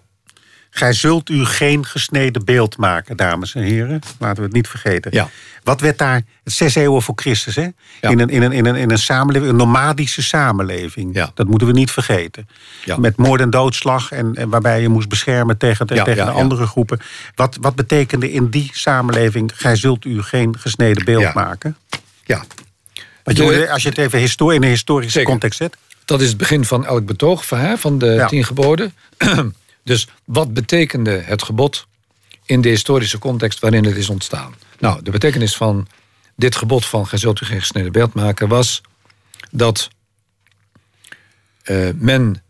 Gij zult u geen gesneden beeld maken, dames en heren. Laten we het niet vergeten. Ja. Wat werd daar, zes eeuwen voor Christus, hè? Ja. In, een, in, een, in, een, in een samenleving, een nomadische samenleving. Ja. Dat moeten we niet vergeten. Ja. Met moord en doodslag, en, en waarbij je moest beschermen tegen, tegen de andere groepen. Wat, wat betekende in die samenleving, gij zult u geen gesneden beeld maken? ja. Want je als je het even in een historische Zeker. context zet. Dat is het begin van elk betoog van, hè, van de Ja. tien geboden. *clears throat* dus wat betekende het gebod in de historische context waarin het is ontstaan? Nou, de betekenis van dit gebod van gij zult u geen gesneden beeld maken was dat eh, men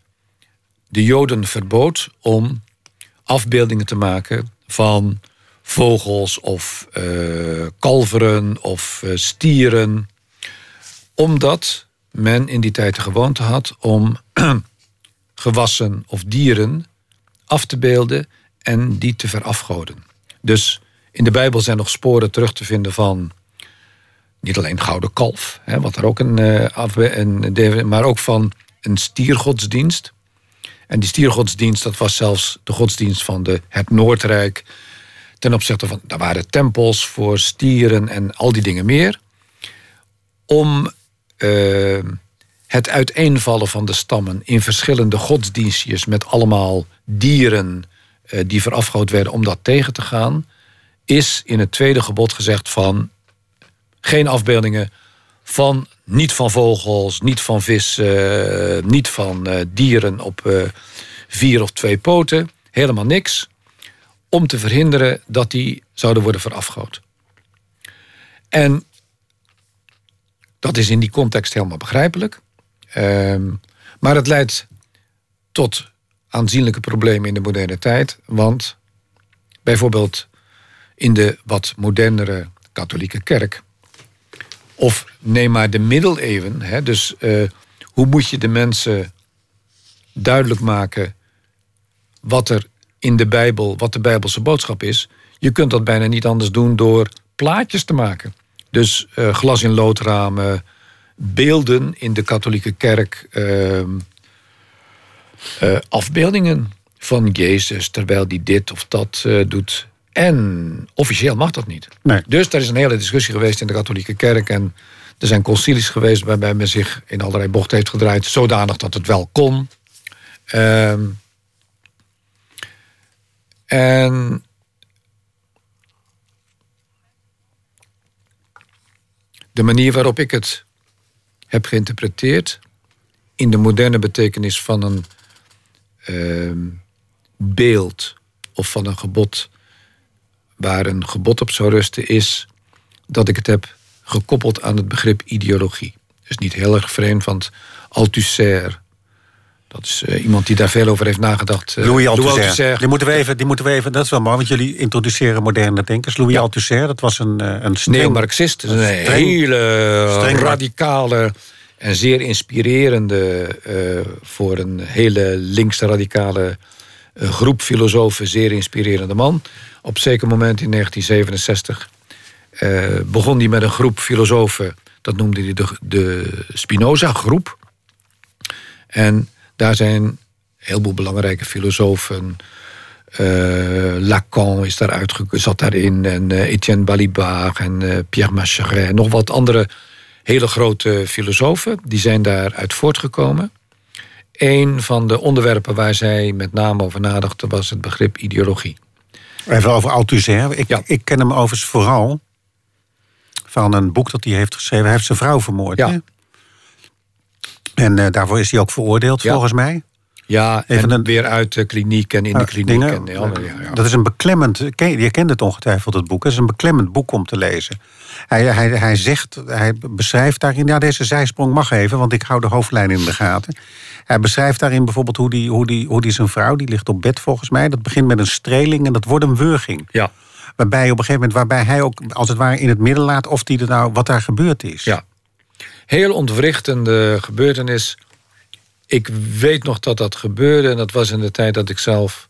de Joden verbood om afbeeldingen te maken van vogels of eh, kalveren of eh, stieren omdat men in die tijd de gewoonte had om *clears throat* gewassen of dieren af te beelden en die te verafgoden. Dus in de Bijbel zijn nog sporen terug te vinden van niet alleen gouden kalf, hè, wat er ook een, eh, een, maar ook van een stiergodsdienst. En die stiergodsdienst, dat was zelfs de godsdienst van de, het Noordrijk. Ten opzichte van, daar waren tempels voor stieren en al die dingen meer. Om eh, het uiteenvallen van de stammen in verschillende godsdienstjes met allemaal dieren eh, die verafgood werden om dat tegen te gaan, is in het tweede gebod gezegd van geen afbeeldingen van niet van vogels, niet van vissen, eh, niet van eh, dieren op vier of twee poten, helemaal niks, om te verhinderen dat die zouden worden verafgood. En dat is in die context helemaal begrijpelijk. Ehm, maar het leidt tot aanzienlijke problemen in de moderne tijd. Want bijvoorbeeld in de wat modernere katholieke kerk. Of neem maar de middeleeuwen. Hè, dus eh, hoe moet je de mensen duidelijk maken wat er in de Bijbel, wat de Bijbelse boodschap is. Je kunt dat bijna niet anders doen door plaatjes te maken. Dus eh, glas in loodramen, beelden in de katholieke kerk, ehm, eh, afbeeldingen van Jezus terwijl die dit of dat eh, doet. En officieel mag dat niet. Nee. Dus daar is een hele discussie geweest in de katholieke kerk. En er zijn concilies geweest waarbij men zich in allerlei bochten heeft gedraaid, zodanig dat het wel kon. Ehm, en de manier waarop ik het heb geïnterpreteerd in de moderne betekenis van een ehm, beeld of van een gebod waar een gebod op zou rusten, is dat ik het heb gekoppeld aan het begrip ideologie. Dus niet heel erg vreemd, want Althusser, dat is eh, iemand die daar veel over heeft nagedacht. eh, Louis Althusser. Die, moeten we even, die moeten we even, dat is wel mooi, want jullie introduceren moderne denkers. Louis Ja. Althusser, dat was een, eh, een streng... Neo-Marxist. is Een streng- hele streng- radicale en zeer inspirerende voor een hele linkse radicale groep filosofen, zeer inspirerende man. Op zeker moment in 1967 eh, begon hij met een groep filosofen, dat noemde hij de, de Spinoza-groep. En daar zijn een heleboel belangrijke filosofen. eh, Lacan is daar uitge- zat daarin. En eh, Etienne Balibar en eh, Pierre Macheret. En nog wat andere hele grote filosofen. Die zijn daaruit voortgekomen. een van de onderwerpen waar zij met name over nadachten was het begrip ideologie. Even over Althusser. Ik, Ja. ik ken hem overigens vooral van een boek dat hij heeft geschreven. Hij heeft zijn vrouw vermoord. Ja. hè? En eh, daarvoor is hij ook veroordeeld, Ja. volgens mij. Ja, Even en een- weer uit de kliniek en in de kliniek. dingen. en ja. Dat is een beklemmend. Je kent het ongetwijfeld, het boek. Het is een beklemmend boek om te lezen. Hij, hij, hij zegt, hij beschrijft daarin. Ja, deze zijsprong mag even, want ik hou de hoofdlijn in de gaten. Hij beschrijft daarin bijvoorbeeld hoe die, hoe, die, hoe die zijn vrouw, die ligt op bed volgens mij. Dat begint met een streling en dat wordt een wurging. ja, Waarbij op een gegeven moment, waarbij hij ook als het ware in het midden laat of die er nou wat daar gebeurd is. ja. Heel ontwrichtende gebeurtenis. Ik weet nog dat dat gebeurde. En dat was in de tijd dat ik zelf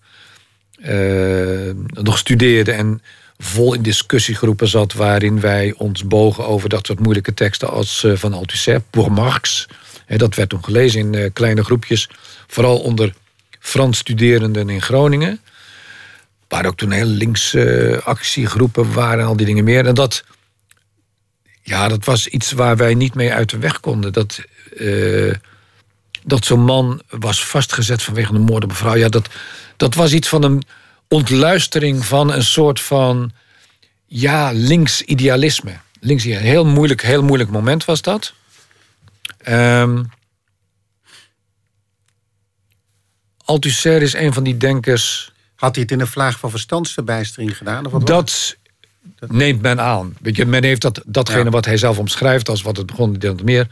eh, nog studeerde en vol in discussiegroepen zat... waarin wij ons bogen over dat soort moeilijke teksten als eh, van Althusser, Pour Marx. Dat werd toen gelezen in eh, kleine groepjes. Vooral onder Frans studerenden in Groningen. Waar ook toen heel linkse actiegroepen waren en al die dingen meer. En dat, ja, dat was iets waar wij niet mee uit de weg konden. Dat, eh, dat zo'n man was vastgezet vanwege een moord op een vrouw. Ja, dat, dat was iets van een ontluistering van een soort van ja, links idealisme. Links, een heel moeilijk, heel moeilijk moment was dat. Ehm Althusser is een van die denkers. Had hij het in een vlaag van verstandsverbijstering gedaan? Of wat Dat neemt men aan. Weet je, men heeft dat, datgene Ja. wat hij zelf omschrijft als wat het begon, en dat meer.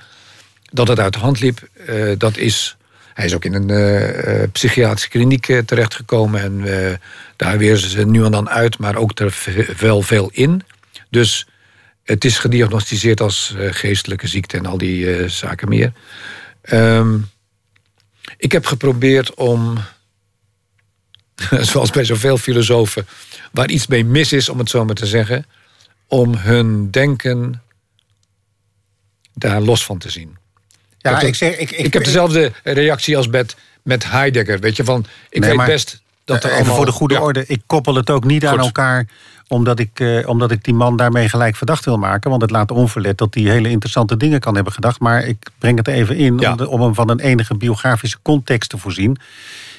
Dat het uit de hand liep, eh, dat is. Hij is ook in een eh, eh, psychiatrische kliniek terechtgekomen. En daar weer ze nu en dan uit, maar ook er wel veel in. Dus het is gediagnosticeerd als geestelijke ziekte en al die zaken meer. Ehm, ik heb geprobeerd om *laughs* zoals bij zoveel filosofen, waar iets mee mis is, om het zo maar te zeggen, om hun denken daar los van te zien. Ja, heb ik, dat- zeg, ik, ik, Ik, heb dezelfde reactie als met, met Heidegger. Weet je, van, ik Nee, weet maar- best dat er allemaal... voor de goede Ja, orde, ik koppel het ook niet aan elkaar omdat ik, eh, omdat ik die man daarmee gelijk verdacht wil maken. Want het laat onverlet dat hij hele interessante dingen kan hebben gedacht. Maar ik breng het even in Ja. om, de- om hem van een enige biografische context te voorzien.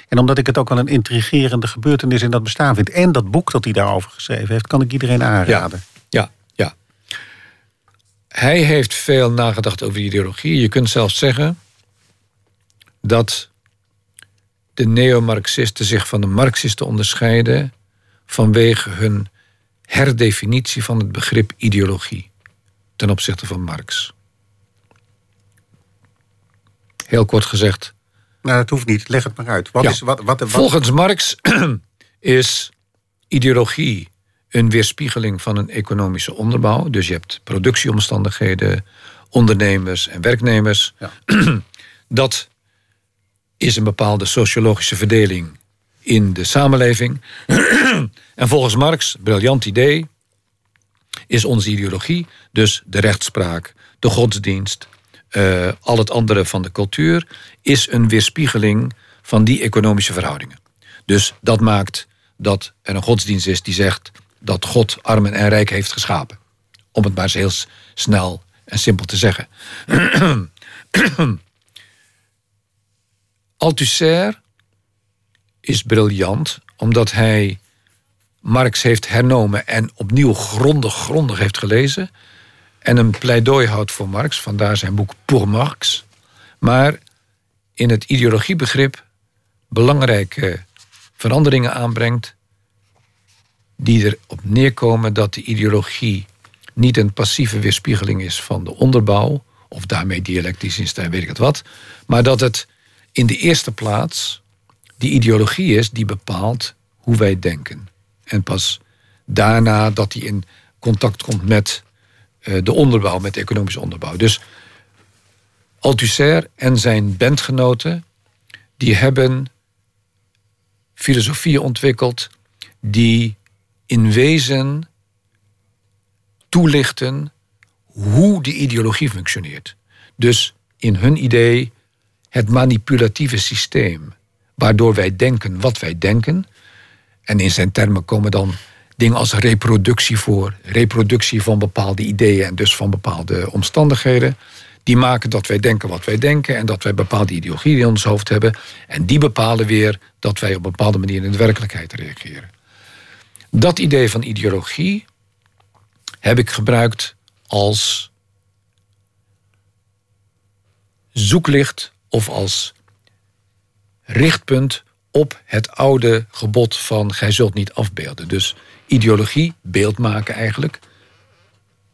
En omdat ik het ook wel een intrigerende gebeurtenis in dat bestaan vind. En dat boek dat hij daarover geschreven heeft, kan ik iedereen aanraden. Ja, ja. Hij heeft veel nagedacht over ideologie. Je kunt zelfs zeggen dat de neomarxisten zich van de marxisten onderscheiden vanwege hun herdefinitie van het begrip ideologie ten opzichte van Marx. Heel kort gezegd, Nou, dat hoeft niet. Leg het maar uit. Wat Ja. is, wat, wat, wat, Volgens Marx *clears throat* is ideologie een weerspiegeling van een economische onderbouw. Dus je hebt productieomstandigheden, ondernemers en werknemers. Ja. *clears throat* Dat is een bepaalde sociologische verdeling in de samenleving. *clears throat* en volgens Marx, briljant idee, is onze ideologie dus de rechtspraak, de godsdienst, eh, al het andere van de cultuur, is een weerspiegeling van die economische verhoudingen. Dus dat maakt dat er een godsdienst is die zegt dat God armen en rijk heeft geschapen. Om het maar eens heel snel en simpel te zeggen. *clears throat* Althusser is briljant omdat hij Marx heeft hernomen en opnieuw grondig, grondig heeft gelezen. En een pleidooi houdt voor Marx, vandaar zijn boek Pour Marx. Maar in het ideologiebegrip belangrijke veranderingen aanbrengt. die erop neerkomen dat de ideologie niet een passieve weerspiegeling is van de onderbouw. of daarmee dialectisch instijn, weet ik het wat. maar dat het in de eerste plaats die ideologie is die bepaalt hoe wij denken. En pas daarna dat die in contact komt met de onderbouw, met de economische onderbouw. Dus Althusser en zijn bandgenoten, die hebben filosofieën ontwikkeld die in wezen toelichten hoe die ideologie functioneert. Dus in hun idee het manipulatieve systeem, waardoor wij denken wat wij denken. En in zijn termen komen dan dingen als reproductie voor, reproductie van bepaalde ideeën en dus van bepaalde omstandigheden. Die maken dat wij denken wat wij denken en dat wij bepaalde ideologieën in ons hoofd hebben. En die bepalen weer dat wij op een bepaalde manier in de werkelijkheid reageren. Dat idee van ideologie heb ik gebruikt als zoeklicht of als richtpunt op het oude gebod van gij zult niet afbeelden. Dus ideologie, beeld maken eigenlijk,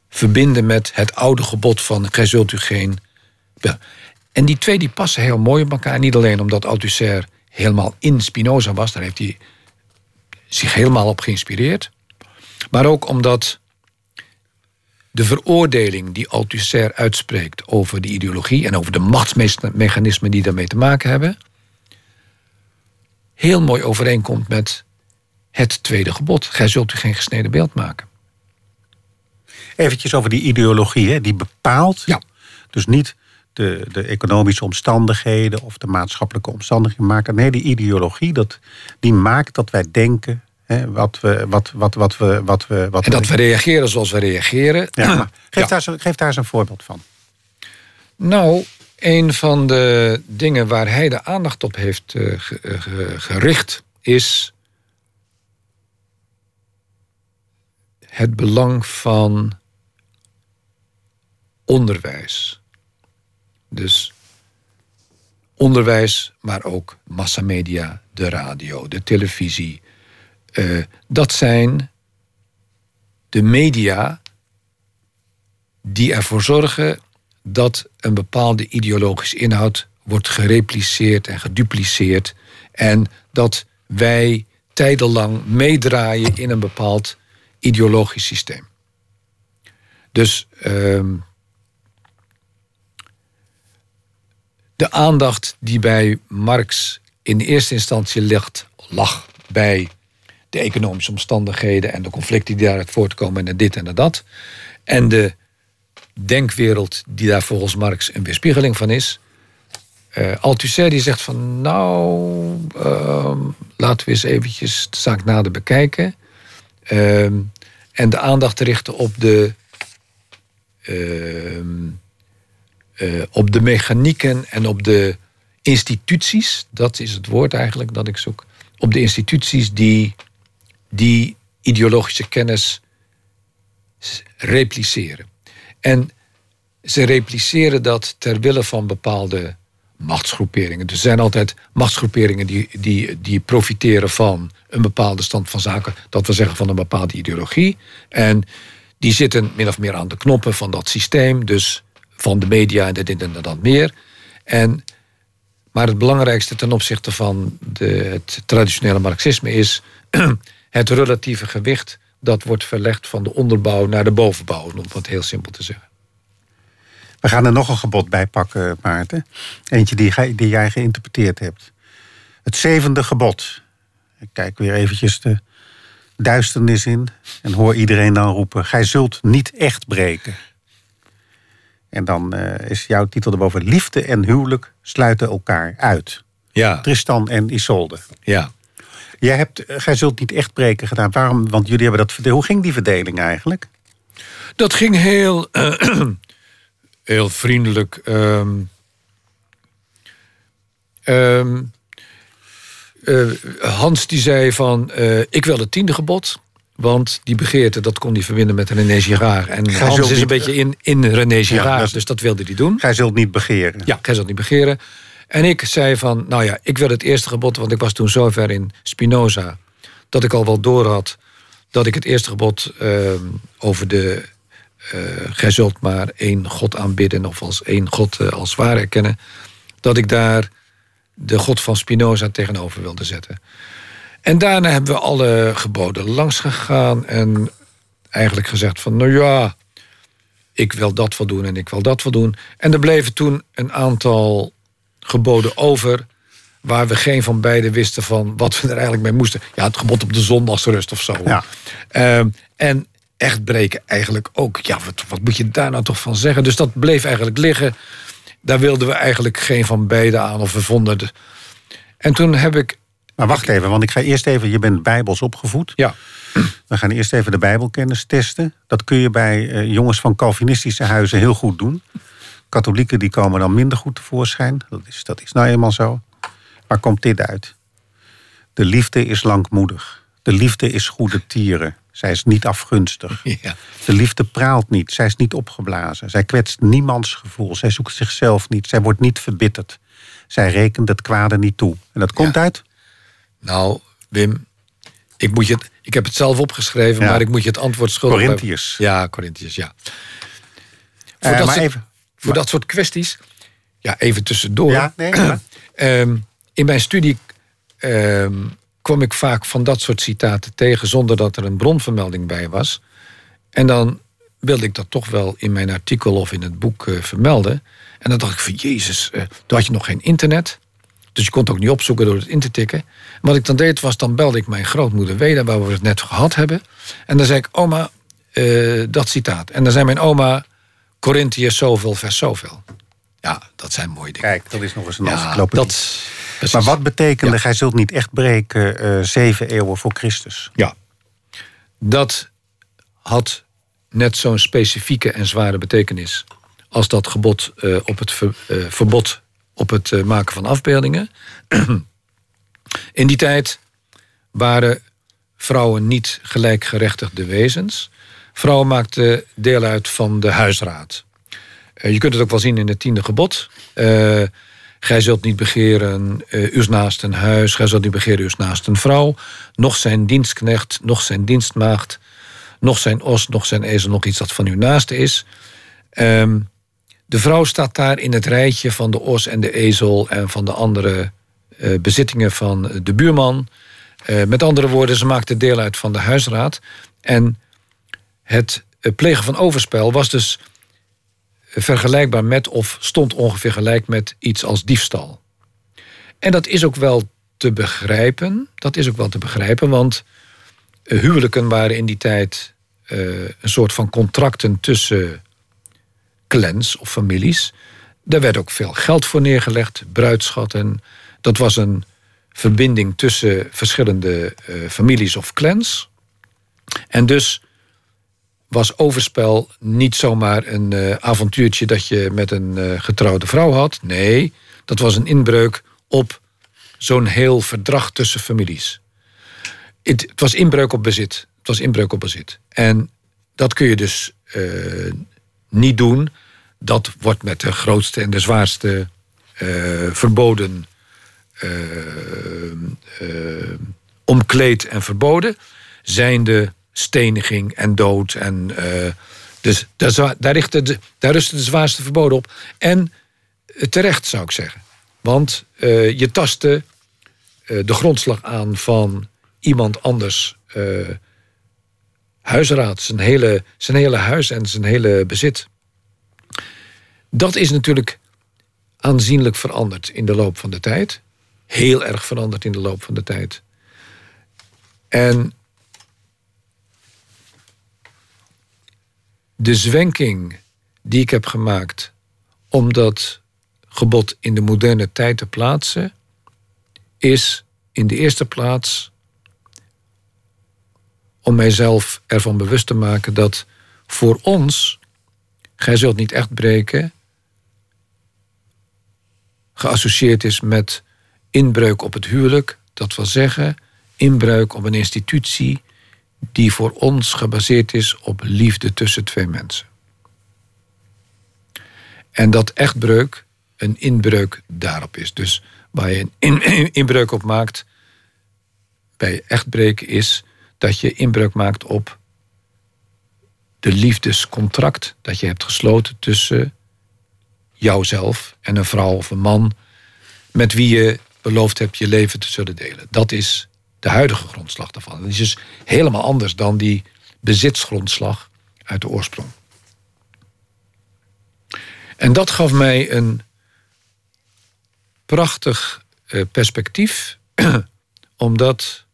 verbinden met het oude gebod van gij zult u geen. En die twee die passen heel mooi op elkaar. Niet alleen omdat Althusser helemaal in Spinoza was, daar heeft hij zich helemaal op geïnspireerd. Maar ook omdat de veroordeling die Althusser uitspreekt over de ideologie en over de machtsmechanismen die daarmee te maken hebben, heel mooi overeenkomt met het tweede gebod. Gij zult u geen gesneden beeld maken. Eventjes over die ideologie, hè? die bepaalt ja. dus niet de, de economische omstandigheden of de maatschappelijke omstandigheden maken. Nee, die ideologie dat, die maakt dat wij denken hè, wat we. Wat, wat, wat we, wat we wat en dat we reageren zoals we reageren. Ja, *clears throat* geef, Daar, geef daar eens een voorbeeld van. Nou, een van de dingen waar hij de aandacht op heeft uh, gericht is het belang van onderwijs. Dus onderwijs, maar ook massamedia, de radio, de televisie. Uh, dat zijn de media die ervoor zorgen dat een bepaalde ideologische inhoud wordt gerepliceerd en gedupliceerd. En dat wij tijdenlang meedraaien in een bepaald ideologisch systeem. Dus uh, de aandacht die bij Marx in eerste instantie ligt, lag bij de economische omstandigheden en de conflicten die daaruit voortkomen en dit en dat. En de denkwereld die daar volgens Marx een weerspiegeling van is. Uh, Althusser die zegt van nou, uh, laten we eens eventjes de zaak nader bekijken. Uh, en de aandacht richten op de, ehm, eh, op de mechanieken en op de instituties. Dat is het woord eigenlijk dat ik zoek. Op de instituties die die ideologische kennis repliceren. En ze repliceren dat ter wille van bepaalde machtsgroeperingen. Er zijn altijd machtsgroeperingen die, die, die profiteren van een bepaalde stand van zaken. Dat we zeggen van een bepaalde ideologie. En die zitten min of meer aan de knoppen van dat systeem. Dus van de media en dit en dat meer. En, maar het belangrijkste ten opzichte van de, het traditionele marxisme is *clears throat* het relatieve gewicht dat wordt verlegd van de onderbouw naar de bovenbouw, om het heel simpel te zeggen. We gaan er nog een gebod bij pakken, Maarten. Eentje die, die jij geïnterpreteerd hebt. Het zevende gebod. Ik kijk weer eventjes de duisternis in en hoor iedereen dan roepen: Gij zult niet echt breken. En dan uh, is jouw titel erboven: Liefde en huwelijk sluiten elkaar uit. Ja. Tristan en Isolde. Ja. Jij hebt, eh, gij zult niet echt breken gedaan. Waarom? Want jullie hebben dat Hoe ging die verdeling eigenlijk? Dat ging heel, uh, heel vriendelijk. Um, um, uh, Hans die zei van, uh, ik wil het tiende gebod. Want die begeerte, dat kon hij verbinden met René Girard. En gij Hans is niet, een beetje in, in René Girard, ja, dus dat wilde hij doen. Gij zult niet begeren. Ja, gij zult niet begeren. En ik zei van, nou ja, ik wil het eerste gebod... want ik was toen zover in Spinoza... dat ik al wel door had dat ik het eerste gebod uh, over de... Uh, gij zult maar één God aanbidden... of als één God uh, als waar erkennen... dat ik daar de God van Spinoza tegenover wilde zetten. En daarna hebben we alle geboden langs gegaan... en eigenlijk gezegd van, nou ja... ik wil dat wel doen en ik wil dat wel doen. En er bleven toen een aantal geboden over waar we geen van beiden wisten van wat we er eigenlijk mee moesten. Ja, het gebod op de zondagsrust of zo. Ja. Uh, en echt breken eigenlijk ook. Ja, wat, wat moet je daar nou toch van zeggen? Dus dat bleef eigenlijk liggen. Daar wilden we eigenlijk geen van beiden aan. Of we vonden. En toen heb ik. Maar wacht even, want ik ga eerst even. Je bent bijbels opgevoed. Ja. We gaan eerst even de Bijbelkennis testen. Dat kun je bij uh, jongens van Calvinistische huizen heel goed doen. Katholieken die komen dan minder goed tevoorschijn. Dat is, dat is nou eenmaal zo. Maar komt dit uit? De liefde is langmoedig. De liefde is goede tieren. Zij is niet afgunstig. *laughs* Ja. De liefde praalt niet. Zij is niet opgeblazen. Zij kwetst niemands gevoel. Zij zoekt zichzelf niet. Zij wordt niet verbitterd. Zij rekent het kwade niet toe. En dat komt uit? Nou, Wim, ik, moet je het, ik heb het zelf opgeschreven, Ja. maar ik moet je het antwoord schuldig Corinthiërs. Ja, Corinthiërs, ja. Voor, Eh, dat, maar soort, even- voor dat soort kwesties, ja, even tussendoor. Ja, nee. *clears throat* Ehm, in mijn studie ehm, kwam ik vaak van dat soort citaten tegen zonder dat er een bronvermelding bij was. En dan wilde ik dat toch wel in mijn artikel of in het boek eh, vermelden. En dan dacht ik van Jezus, eh, toen had je nog geen internet. Dus je kon het ook niet opzoeken door het in te tikken. En wat ik dan deed was, dan belde ik mijn grootmoeder Weda, waar we het net gehad hebben. En dan zei ik, oma, eh, dat citaat. En dan zei mijn oma, Corinthiërs zoveel, vers zoveel. Ja, dat zijn mooie dingen. Kijk, dat is nog eens een ja, encyclopedie. dat, precies. Maar wat betekende, gij zult niet echt breken, eh, zeven eeuwen voor Christus? Ja. Dat had net zo'n specifieke en zware betekenis als dat gebod eh, op het ver- eh, verbod op het maken van afbeeldingen. *clears throat* In die tijd waren vrouwen niet gelijkgerechtigde wezens. Vrouwen maakten deel uit van de huisraad. Je kunt het ook wel zien in het tiende gebod. Gij zult niet begeren eh uws naast een huis, gij zult niet begeren uws naast een vrouw, nog zijn dienstknecht, nog zijn dienstmaagd, nog zijn os, nog zijn ezel, nog iets dat van uw naaste is. Ehm, de vrouw staat daar in het rijtje van de os en de ezel en van de andere eh, bezittingen van de buurman. Eh, met andere woorden, ze maakte deel uit van de huisraad. En het plegen van overspel was dus vergelijkbaar met of stond ongeveer gelijk met iets als diefstal. En dat is ook wel te begrijpen. Dat is ook wel te begrijpen, want eh, huwelijken waren in die tijd eh, een soort van contracten tussen clans of families. Daar werd ook veel geld voor neergelegd, bruidschatten. Dat was een verbinding tussen verschillende eh, families of clans. En dus was overspel niet zomaar een eh, avontuurtje dat je met een eh, getrouwde vrouw had. Nee, dat was een inbreuk op zo'n heel verdrag tussen families. Het, het was inbreuk op bezit. Het was inbreuk op bezit. En dat kun je dus eh, niet doen. Dat wordt met de grootste en de zwaarste verboden omkleed en verboden. Zijnde steniging en dood. En, eh, dus daar, daar, de, daar rusten de zwaarste verboden op. En eh, terecht zou ik zeggen. Want eh, je tastte de grondslag aan van iemand anders eh, huisraad. Zijn hele, zijn hele huis en zijn hele bezit. Dat is natuurlijk aanzienlijk veranderd in de loop van de tijd. Heel erg veranderd in de loop van de tijd. En de zwenking die ik heb gemaakt om dat gebod in de moderne tijd te plaatsen, is in de eerste plaats om mijzelf ervan bewust te maken dat voor ons, gij zult niet echt breken, geassocieerd is met inbreuk op het huwelijk. Dat wil zeggen, inbreuk op een institutie die voor ons gebaseerd is op liefde tussen twee mensen. En dat echtbreuk een inbreuk daarop is. Dus waar je een in- inbreuk op maakt bij echtbreken is dat je inbreuk maakt op de liefdescontract dat je hebt gesloten tussen jouzelf en een vrouw of een man met wie je beloofd hebt je leven te zullen delen. Dat is de huidige grondslag daarvan. Dat is dus helemaal anders dan die bezitsgrondslag uit de oorsprong. En dat gaf mij een prachtig eh, perspectief, *clears throat* omdat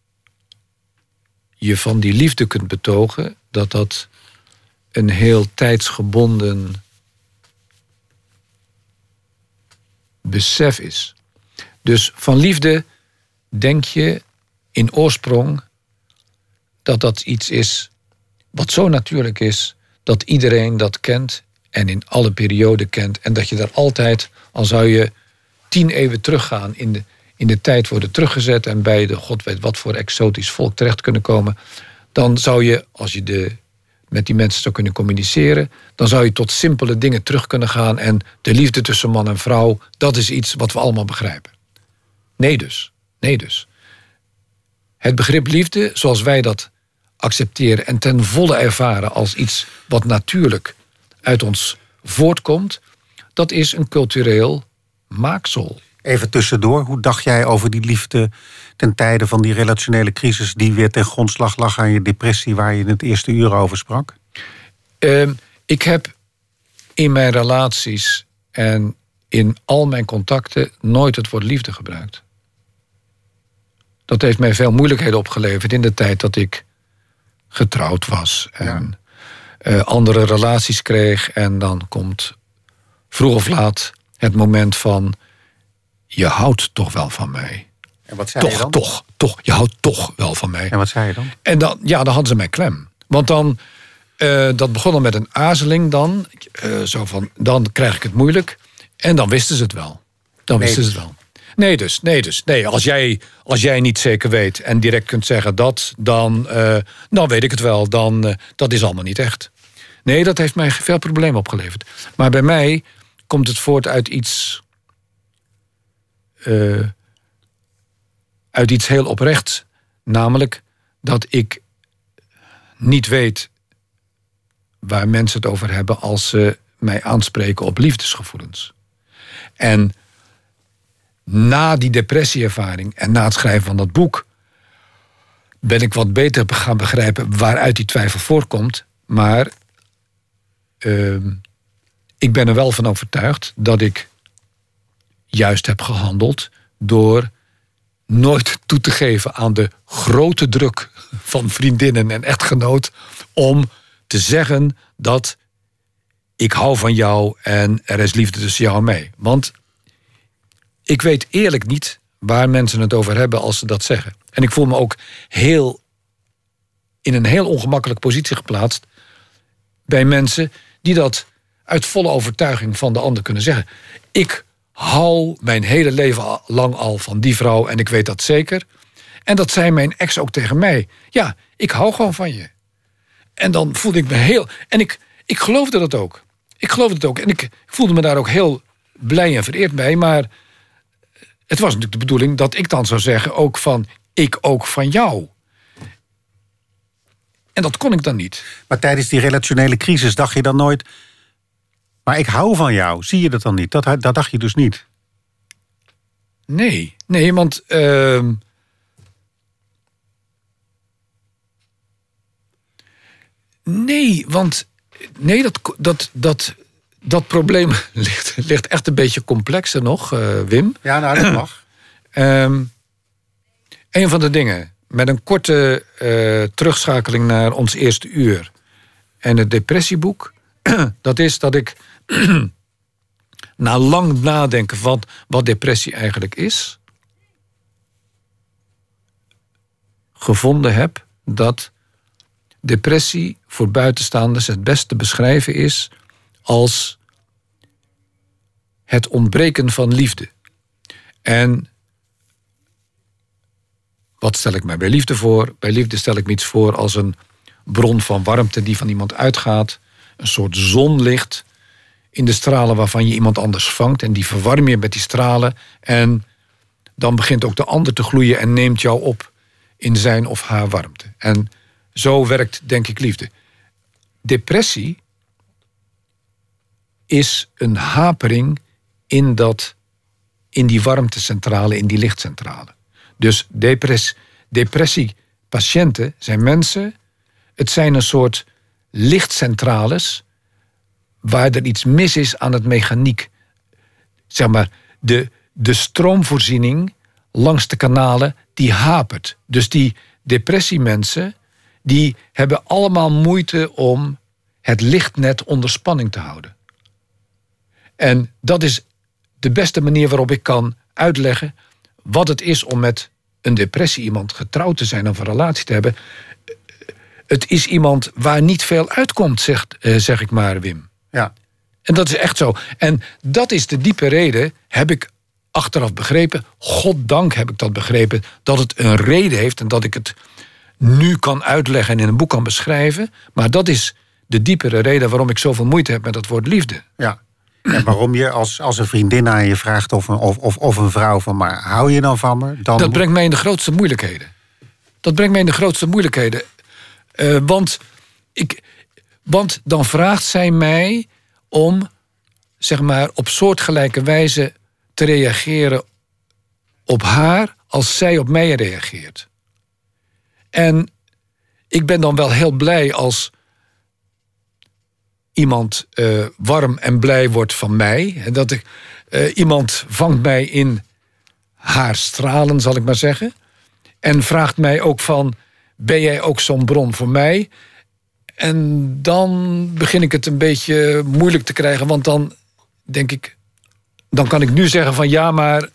je van die liefde kunt betogen dat dat een heel tijdsgebonden besef is. Dus van liefde denk je in oorsprong dat dat iets is wat zo natuurlijk is dat iedereen dat kent en in alle perioden kent. En dat je daar altijd, al zou je tien eeuwen teruggaan in de, in de tijd worden teruggezet en bij de god weet wat voor exotisch volk terecht kunnen komen, dan zou je, als je de, met die mensen zou kunnen communiceren, dan zou je tot simpele dingen terug kunnen gaan. En de liefde tussen man en vrouw, dat is iets wat we allemaal begrijpen. Nee dus. Nee dus. Het begrip liefde, zoals wij dat accepteren en ten volle ervaren als iets wat natuurlijk uit ons voortkomt, dat is een cultureel maaksel. Even tussendoor, hoe dacht jij over die liefde ten tijde van die relationele crisis die weer ten grondslag lag aan je depressie waar je in het eerste uur over sprak? Uh, ik heb in mijn relaties en in al mijn contacten nooit het woord liefde gebruikt. Dat heeft mij veel moeilijkheden opgeleverd in de tijd dat ik getrouwd was en uh, andere relaties kreeg. En dan komt vroeg of laat het moment van je houdt toch wel van mij. En wat zei toch, je dan? Toch, toch, je houdt toch wel van mij. En wat zei je dan? En dan, ja, dan hadden ze mij klem. Want dan, uh, dat begon al met een aarzeling dan. Uh, zo van, dan krijg ik het moeilijk. En dan wisten ze het wel. Dan wisten ze het wel. Nee dus, nee dus. Nee, als jij, als jij niet zeker weet en direct kunt zeggen dat... dan, uh, dan weet ik het wel. Dan, dat is allemaal niet echt. Nee, dat heeft mij veel problemen opgeleverd. Maar bij mij komt het voort uit iets uh, uit iets heel oprechts. Namelijk dat ik niet weet waar mensen het over hebben als ze mij aanspreken op liefdesgevoelens. En na die depressieervaring en na het schrijven van dat boek ben ik wat beter gaan begrijpen waaruit die twijfel voorkomt. Maar uh, ik ben er wel van overtuigd dat ik juist heb gehandeld door nooit toe te geven aan de grote druk van vriendinnen en echtgenoot om te zeggen dat ik hou van jou en er is liefde tussen jou en mij. Want ik weet eerlijk niet waar mensen het over hebben als ze dat zeggen. En ik voel me ook heel in een heel ongemakkelijke positie geplaatst bij mensen die dat uit volle overtuiging van de ander kunnen zeggen. Ik hou mijn hele leven lang al van die vrouw en ik weet dat zeker. En dat zei mijn ex ook tegen mij. Ja, ik hou gewoon van je. En dan voelde ik me heel. En ik, ik geloofde dat ook. Ik geloofde het ook. En ik voelde me daar ook heel blij en vereerd bij. Maar het was natuurlijk de bedoeling dat ik dan zou zeggen ook van ik ook van jou. En dat kon ik dan niet. Maar tijdens die relationele crisis dacht je dan nooit. Maar ik hou van jou. Zie je dat dan niet? Dat, dat dacht je dus niet. Nee, nee, want. Uh... Nee, want. Nee, dat, dat, dat, dat probleem *laughs* ligt, ligt echt een beetje complexer nog, uh, Wim. Ja, nou, dat mag. um, *clears throat* een van de dingen, met een korte uh, terugschakeling naar ons eerste uur en het depressieboek, *clears throat* dat is dat ik *clears throat* na lang nadenken van wat depressie eigenlijk is, gevonden heb dat depressie voor buitenstaanders het beste beschrijven is als het ontbreken van liefde. En wat stel ik mij bij liefde voor? Bij liefde stel ik me iets voor als een bron van warmte die van iemand uitgaat, een soort zonlicht in de stralen waarvan je iemand anders vangt. En die verwarm je met die stralen. En dan begint ook de ander te gloeien en neemt jou op in zijn of haar warmte. En zo werkt, denk ik, liefde. Depressie is een hapering in, dat, in die warmtecentrale, in die lichtcentrale. Dus depress, depressiepatiënten zijn mensen, het zijn een soort lichtcentrales waar er iets mis is aan het mechaniek. Zeg maar, de, de stroomvoorziening langs de kanalen, die hapert. Dus die depressiemensen, die hebben allemaal moeite om het lichtnet onder spanning te houden. En dat is de beste manier waarop ik kan uitleggen wat het is om met een depressie iemand getrouwd te zijn of een relatie te hebben. Het is iemand waar niet veel uitkomt, zegt, zeg ik maar, Wim. Ja. En dat is echt zo. En dat is de diepe reden, heb ik achteraf begrepen. Goddank heb ik dat begrepen. Dat het een reden heeft en dat ik het nu kan uitleggen en in een boek kan beschrijven. Maar dat is de diepere reden waarom ik zoveel moeite heb met dat woord liefde. Ja. En waarom je als, als een vriendin aan je vraagt of een, of, of, een vrouw van maar hou je dan van me? Dan Dat brengt mij in de grootste moeilijkheden. Dat brengt mij in de grootste moeilijkheden. Eh, want, ik, want dan vraagt zij mij om, zeg maar, op soortgelijke wijze te reageren op haar als zij op mij reageert. En ik ben dan wel heel blij als iemand eh, warm en blij wordt van mij. En dat ik, eh, iemand vangt mij in haar stralen, zal ik maar zeggen. En vraagt mij ook van, ben jij ook zo'n bron voor mij? En dan begin ik het een beetje moeilijk te krijgen. Want dan denk ik, dan kan ik nu zeggen van ja, maar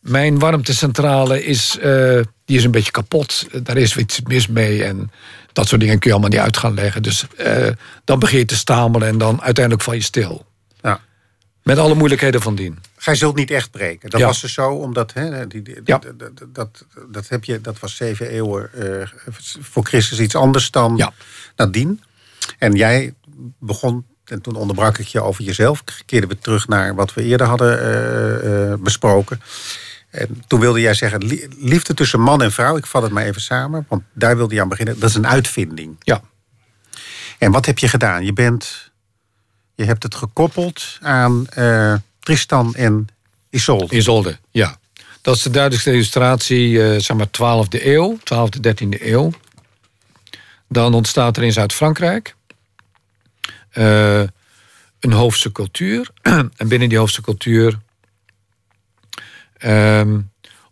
mijn warmtecentrale is, eh, die is een beetje kapot. Daar is iets mis mee. En dat soort dingen kun je allemaal niet uit gaan leggen. Dus eh, dan begin je te stamelen en dan uiteindelijk val je stil. Ja. Met alle moeilijkheden van dien. Gij zult niet echt breken. Dat Ja. was dus zo, omdat hè, die, die- Ja. dat, dat, dat, dat, heb je, dat was zeven eeuwen eh, voor Christus iets anders dan Ja. nadien. En jij begon, en toen onderbrak ik je over jezelf, keerden we terug naar wat we eerder hadden eh, eh, besproken. En toen wilde jij zeggen, li- liefde tussen man en vrouw, ik vat het maar even samen, want daar wilde je aan beginnen, dat is een uitvinding. Ja. En wat heb je gedaan? Je bent, je hebt het gekoppeld aan eh, Tristan en Isolde. Isolde, ja. Dat is de duidelijkste illustratie, eh, zeg maar 12e eeuw, 12e, 13e eeuw. Dan ontstaat er in Zuid-Frankrijk eh, een hoofdse cultuur. *clears throat* en binnen die hoofdse cultuur ehm,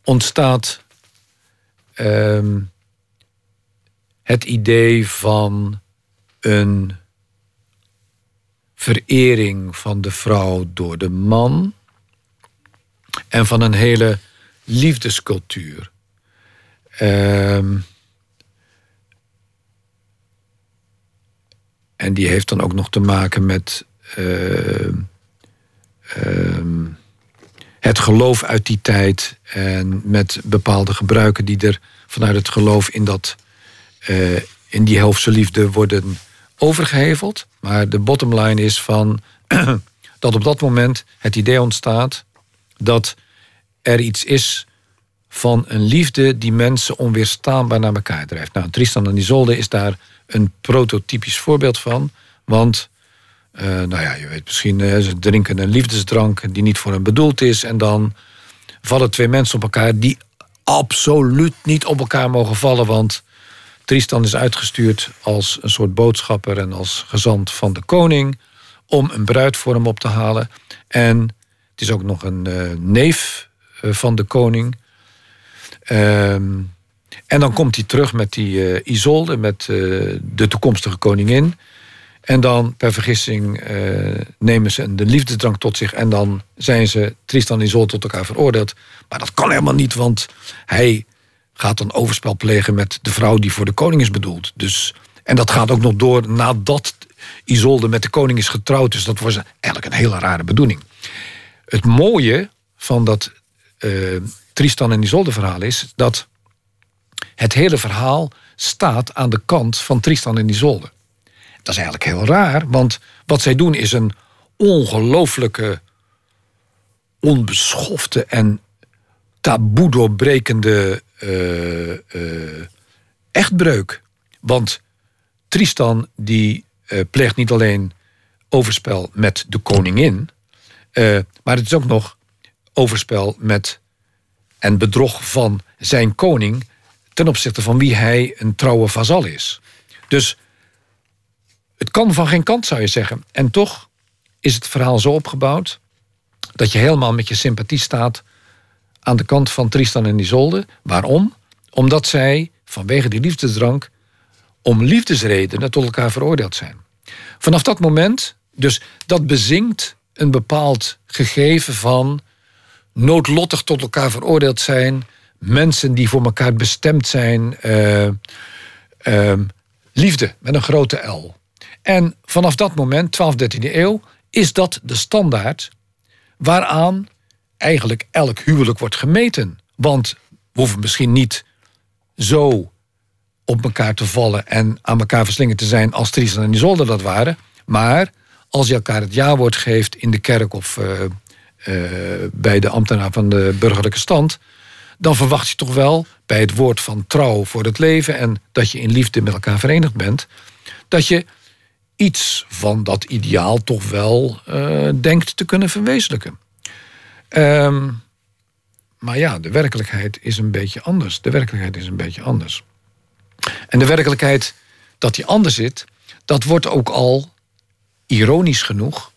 ontstaat ehm, het idee van een verering van de vrouw door de man en van een hele liefdescultuur. Ehm, en die heeft dan ook nog te maken met ehm, het geloof uit die tijd en met bepaalde gebruiken die er vanuit het geloof in, dat, eh, in die hoofdse liefde worden overgeheveld. Maar de bottom line is van *clears throat* dat op dat moment het idee ontstaat dat er iets is van een liefde die mensen onweerstaanbaar naar elkaar drijft. Nou, Tristan en Isolde is daar een prototypisch voorbeeld van. Want, eh, nou ja, je weet misschien, eh, ze drinken een liefdesdrank die niet voor hen bedoeld is. En dan vallen twee mensen op elkaar die absoluut niet op elkaar mogen vallen. Want Tristan is uitgestuurd als een soort boodschapper en als gezant van de koning om een bruid voor hem op te halen. En het is ook nog een eh, neef van de koning. Ehm, en dan komt hij terug met die Isolde, met de toekomstige koningin. En dan per vergissing eh, nemen ze de liefdesdrank tot zich. En dan zijn ze Tristan en Isolde tot elkaar veroordeeld. Maar dat kan helemaal niet, want hij gaat dan overspel plegen met de vrouw die voor de koning is bedoeld. Dus, en dat gaat ook nog door nadat Isolde met de koning is getrouwd. Dus dat was eigenlijk een hele rare bedoeling. Het mooie van dat eh, Tristan en Isolde verhaal is dat het hele verhaal staat aan de kant van Tristan en Isolde. Dat is eigenlijk heel raar, want wat zij doen is een ongelooflijke, onbeschofte en taboe doorbrekende eh, eh, echtbreuk. Want Tristan die eh, pleegt niet alleen overspel met de koningin, maar het is ook nog overspel met en bedrog van zijn koning ten opzichte van wie hij een trouwe vazal is. Dus het kan van geen kant, zou je zeggen. En toch is het verhaal zo opgebouwd dat je helemaal met je sympathie staat aan de kant van Tristan en Isolde. Waarom? Omdat zij vanwege die liefdesdrank om liefdesredenen tot elkaar veroordeeld zijn. Vanaf dat moment, dus dat bezinkt een bepaald gegeven van noodlottig tot elkaar veroordeeld zijn, mensen die voor elkaar bestemd zijn, eh, ehm, liefde met een grote L. En vanaf dat moment, 12, 13e eeuw, is dat de standaard waaraan eigenlijk elk huwelijk wordt gemeten. Want we hoeven misschien niet zo op elkaar te vallen en aan elkaar verslingerd te zijn als Tristan en Isolde dat waren. Maar als je elkaar het jawoord geeft in de kerk of uh, uh, bij de ambtenaar van de burgerlijke stand, dan verwacht je toch wel bij het woord van trouw voor het leven en dat je in liefde met elkaar verenigd bent, dat je iets van dat ideaal toch wel uh, denkt te kunnen verwezenlijken. Um, maar ja, de werkelijkheid is een beetje anders. De werkelijkheid is een beetje anders. En de werkelijkheid dat die anders zit, dat wordt ook al, ironisch genoeg,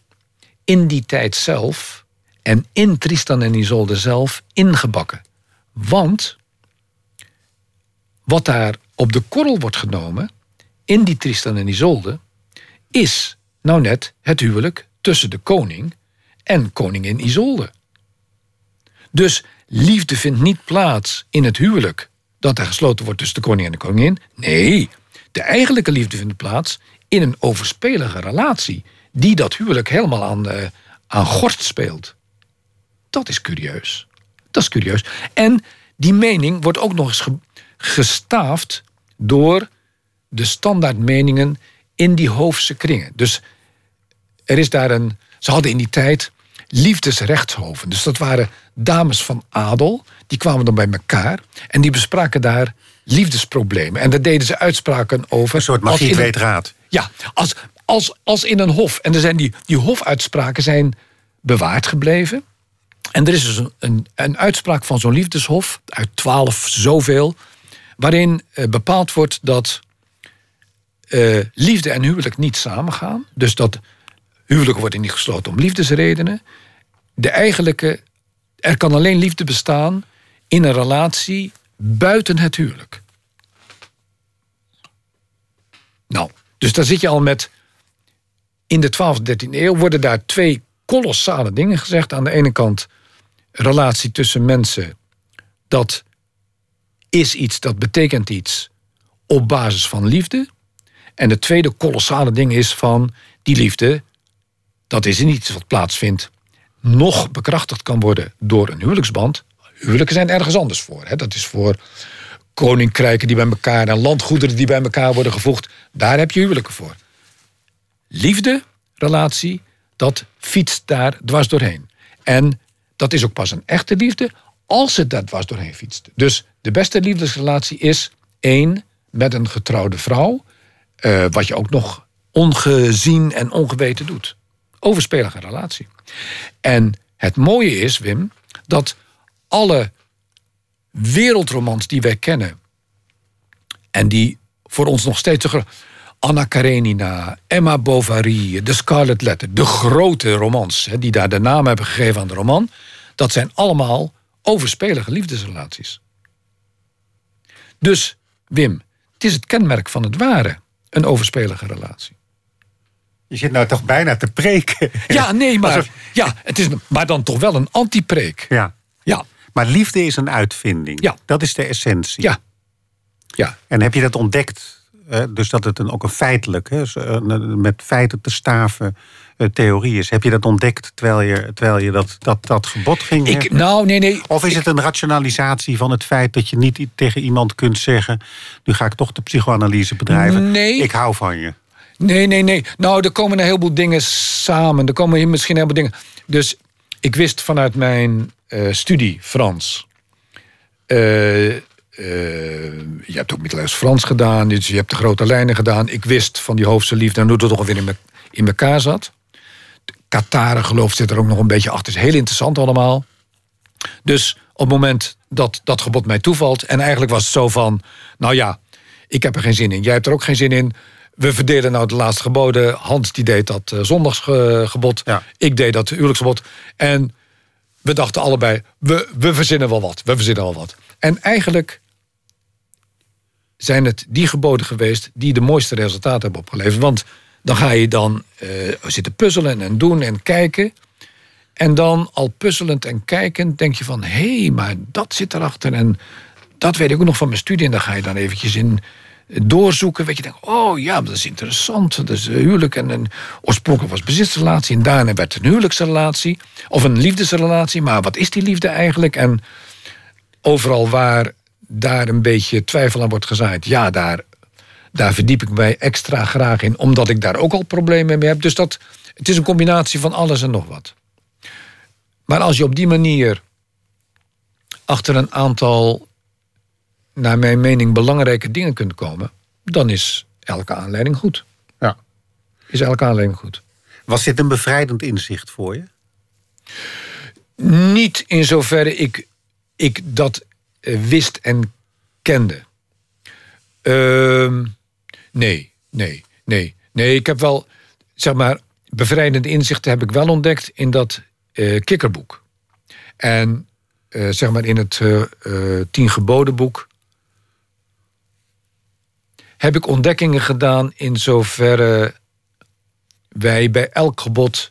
in die tijd zelf en in Tristan en Isolde zelf ingebakken. Want wat daar op de korrel wordt genomen in die Tristan en Isolde is nou net het huwelijk tussen de koning en koningin Isolde. Dus liefde vindt niet plaats in het huwelijk dat er gesloten wordt tussen de koning en de koningin. Nee, de eigenlijke liefde vindt plaats in een overspelige relatie die dat huwelijk helemaal aan, uh, aan gort speelt. Dat is curieus. Dat is curieus. En die mening wordt ook nog eens gestaafd door de standaardmeningen in die hoofdse kringen. Dus er is daar een. Ze hadden in die tijd liefdesrechtshoven. Dus dat waren dames van adel. Die kwamen dan bij elkaar en die bespraken daar liefdesproblemen. En daar deden ze uitspraken over. Een soort magie raad. Ja, als, als, als in een hof. En er zijn die, die hofuitspraken zijn bewaard gebleven. En er is dus een, een, een uitspraak van zo'n liefdeshof, uit twaalf zoveel, waarin eh, bepaald wordt dat uh, liefde en huwelijk niet samengaan. Dus dat huwelijk wordt niet gesloten om liefdesredenen. De eigenlijke, er kan alleen liefde bestaan in een relatie buiten het huwelijk. Nou, dus daar zit je al met. In de 12e, 13e eeuw worden daar twee kolossale dingen gezegd. Aan de ene kant relatie tussen mensen. Dat is iets, dat betekent iets op basis van liefde. En de tweede kolossale ding is van die liefde, dat is niet iets wat plaatsvindt, nog bekrachtigd kan worden door een huwelijksband. Huwelijken zijn ergens anders voor. Hè? Dat is voor koninkrijken die bij elkaar en landgoederen die bij elkaar worden gevoegd. Daar heb je huwelijken voor. Liefde, relatie, dat fietst daar dwars doorheen. En dat is ook pas een echte liefde als het daar dwars doorheen fietst. Dus de beste liefdesrelatie is één met een getrouwde vrouw, uh, wat je ook nog ongezien en ongeweten doet. Overspelige relatie. En het mooie is, Wim, dat alle wereldromans die wij kennen en die voor ons nog steeds Anna Karenina, Emma Bovary, de Scarlet Letter, de grote romans die daar de naam hebben gegeven aan de roman, dat zijn allemaal overspelige liefdesrelaties. Dus, Wim, het is het kenmerk van het ware, een overspelige relatie. Je zit nou toch bijna te preken. Ja, nee, maar, ja, het is, maar dan toch wel een antipreek. Ja. ja. Maar liefde is een uitvinding. Ja. Dat is de essentie. Ja. ja. En heb je dat ontdekt? dus dat het een, ook een feitelijk, met feiten te staven theorie is. Heb je dat ontdekt terwijl je, terwijl je dat, dat, dat gebod ging ik, Nou, nee, nee. Of is het een rationalisatie van het feit dat je niet tegen iemand kunt zeggen... nu ga ik toch de psychoanalyse bedrijven. Nee. Ik hou van je. Nee, nee, nee. Nou, er komen een heleboel dingen samen. Er komen misschien een heleboel dingen. Dus ik wist vanuit mijn uh, studie Frans. Uh, je hebt ook middeleeuws Frans gedaan, dus je hebt de grote lijnen gedaan. Ik wist van die hoofdse liefde en hoe dat toch weer in, me, in elkaar zat. Kataren geloof zit er ook nog een beetje achter. Het is heel interessant allemaal. Dus op het moment dat dat gebod mij toevalt... en eigenlijk was het zo van... nou ja, ik heb er geen zin in. Jij hebt er ook geen zin in. We verdelen nou de laatste geboden. Hans die deed dat uh, zondagsgebod. Ik deed dat huwelijksgebod. En we dachten allebei, we, we verzinnen wel wat. We verzinnen wel wat. En eigenlijk zijn het die geboden geweest... die de mooiste resultaten hebben opgeleverd. Want dan ga je dan uh, zitten puzzelen en doen en kijken. En dan al puzzelend en kijkend denk je van... hé, hey, maar dat zit erachter en dat weet ik ook nog van mijn studie. En dan ga je dan eventjes in doorzoeken. Weet je, denk, oh ja, dat is interessant. Is huwelijk en een oorspronkelijk was bezitsrelatie en daarna werd een huwelijksrelatie of een liefdesrelatie. Maar wat is die liefde eigenlijk? En overal waar daar een beetje twijfel aan wordt gezaaid, ja, daar, daar verdiep ik mij extra graag in, omdat ik daar ook al problemen mee heb. Dus dat, het is een combinatie van alles en nog wat. Maar als je op die manier achter een aantal, naar mijn mening, belangrijke dingen kunt komen, dan is elke aanleiding goed. Ja. Is elke aanleiding goed. Was dit een bevrijdend inzicht voor je? Niet in zoverre ik, ik dat eh, wist en kende. Ehm, nee, nee, nee. Nee, ik heb wel, zeg maar, bevrijdende inzichten heb ik wel ontdekt in dat uh, kikkerboek. En uh, zeg maar in het uh, Tien Gebodenboek heb ik ontdekkingen gedaan in zoverre wij bij elk gebod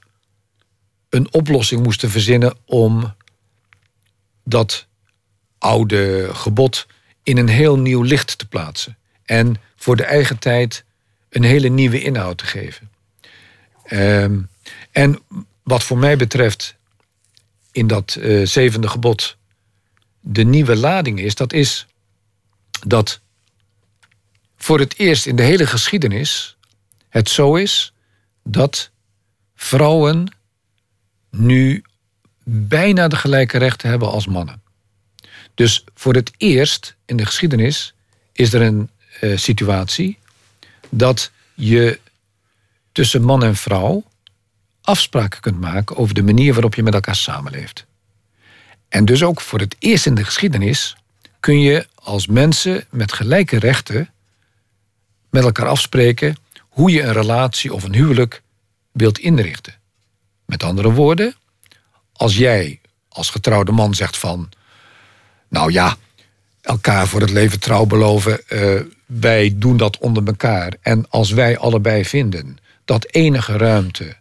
een oplossing moesten verzinnen om dat oude gebod in een heel nieuw licht te plaatsen. En voor de eigen tijd een hele nieuwe inhoud te geven. Um, en wat voor mij betreft in dat uh, zevende gebod de nieuwe lading is, dat is dat voor het eerst in de hele geschiedenis het zo is dat vrouwen nu bijna de gelijke rechten hebben als mannen. Dus voor het eerst in de geschiedenis is er een uh, situatie dat je tussen man en vrouw afspraken kunt maken over de manier waarop je met elkaar samenleeft. En dus ook voor het eerst in de geschiedenis kun je als mensen met gelijke rechten met elkaar afspreken hoe je een relatie of een huwelijk wilt inrichten. Met andere woorden, als jij als getrouwde man zegt van, nou ja, elkaar voor het leven trouw beloven, uh, wij doen dat onder elkaar. En als wij allebei vinden dat enige ruimte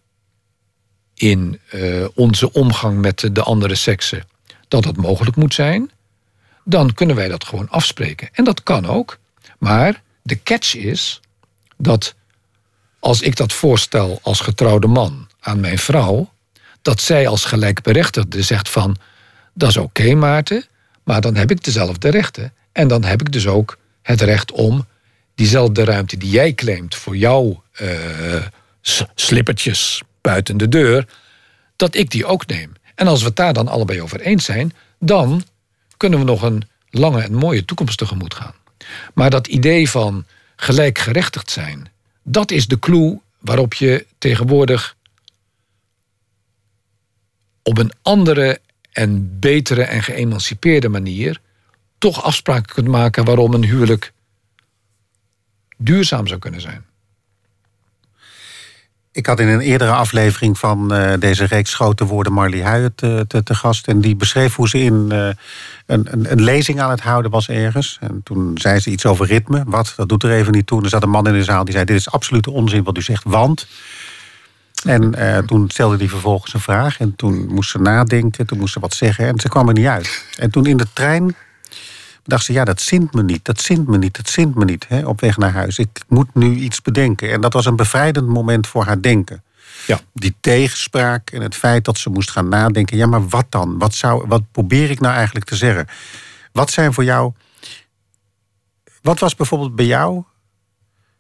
in uh, onze omgang met de andere seksen, dat dat mogelijk moet zijn, dan kunnen wij dat gewoon afspreken. En dat kan ook. Maar de catch is dat als ik dat voorstel als getrouwde man aan mijn vrouw, dat zij als gelijkberechtigde zegt van, dat is oké Maarten, maar dan heb ik dezelfde rechten. En dan heb ik dus ook het recht om diezelfde ruimte die jij claimt voor jouw uh, slippertjes buiten de deur, dat ik die ook neem. En als we het daar dan allebei over eens zijn, dan kunnen we nog een lange en mooie toekomst tegemoet gaan. Maar dat idee van gelijkgerechtigd zijn, dat is de clue waarop je tegenwoordig op een andere en betere en geëmancipeerde manier toch afspraken kunt maken waarom een huwelijk duurzaam zou kunnen zijn. Ik had in een eerdere aflevering van uh, deze reeks Grote Woorden Marley Huijert te, te, te, gast. En die beschreef hoe ze in uh, een, een, een, lezing aan het houden was ergens. En toen zei ze iets over ritme. Wat? Dat doet er even niet toe. En er zat een man in de zaal die zei: Dit is absolute onzin wat u zegt, want. En toen stelde hij vervolgens een vraag. En toen moest ze nadenken, toen moest ze wat zeggen. En ze kwam er niet uit. En toen in de trein dacht ze, ja, dat zint me niet, dat zint me niet, dat zint me niet, hè, op weg naar huis. Ik moet nu iets bedenken. En dat was een bevrijdend moment voor haar denken. Ja. Die tegenspraak en het feit dat ze moest gaan nadenken, ja, maar wat dan? Wat, zou, wat probeer ik nou eigenlijk te zeggen? Wat zijn voor jou. Wat was bijvoorbeeld bij jou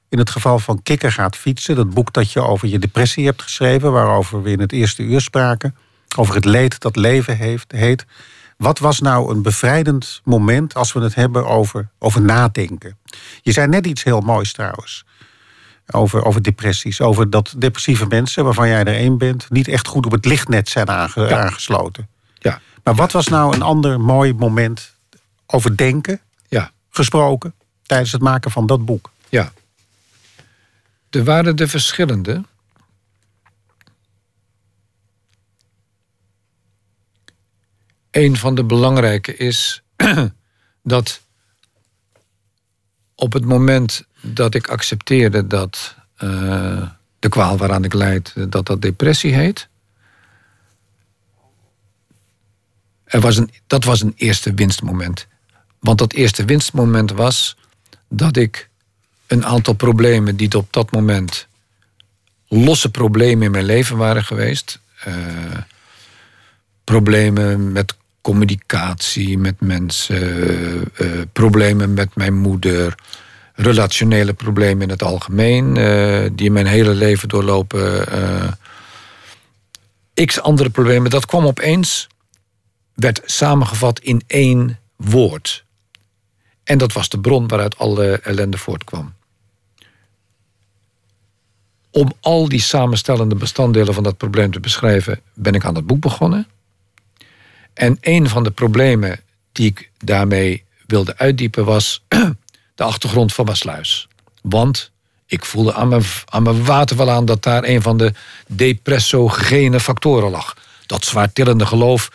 in het geval van Kikker gaat fietsen, dat boek dat je over je depressie hebt geschreven, waarover we in het eerste uur spraken, over het leed dat leven heeft, heet. Wat was nou een bevrijdend moment als we het hebben over, over nadenken? Je zei net iets heel moois trouwens. Over, over depressies. Over dat depressieve mensen, waarvan jij er één bent, niet echt goed op het lichtnet zijn aangesloten. Ja. Maar wat was nou een ander mooi moment over denken ja. gesproken tijdens het maken van dat boek? Ja. Er waren de verschillende. Een van de belangrijke is *clears throat* dat op het moment dat ik accepteerde dat uh, de kwaal waaraan ik leid, dat dat depressie heet. Er was een, dat was een eerste winstmoment. Want dat eerste winstmoment was dat ik een aantal problemen die op dat moment losse problemen in mijn leven waren geweest. Uh, problemen met communicatie met mensen, uh, problemen met mijn moeder, relationele problemen in het algemeen, uh, die mijn hele leven doorlopen. X andere problemen. Dat kwam opeens, werd samengevat in één woord. En dat was de bron waaruit alle ellende voortkwam. Om al die samenstellende bestanddelen van dat probleem te beschrijven, ben ik aan het boek begonnen. En een van de problemen die ik daarmee wilde uitdiepen was *clears throat* de achtergrond van mijn sluis. Want ik voelde aan mijn, aan mijn water wel aan dat daar een van de depressogene factoren lag. Dat zwaartillende geloof.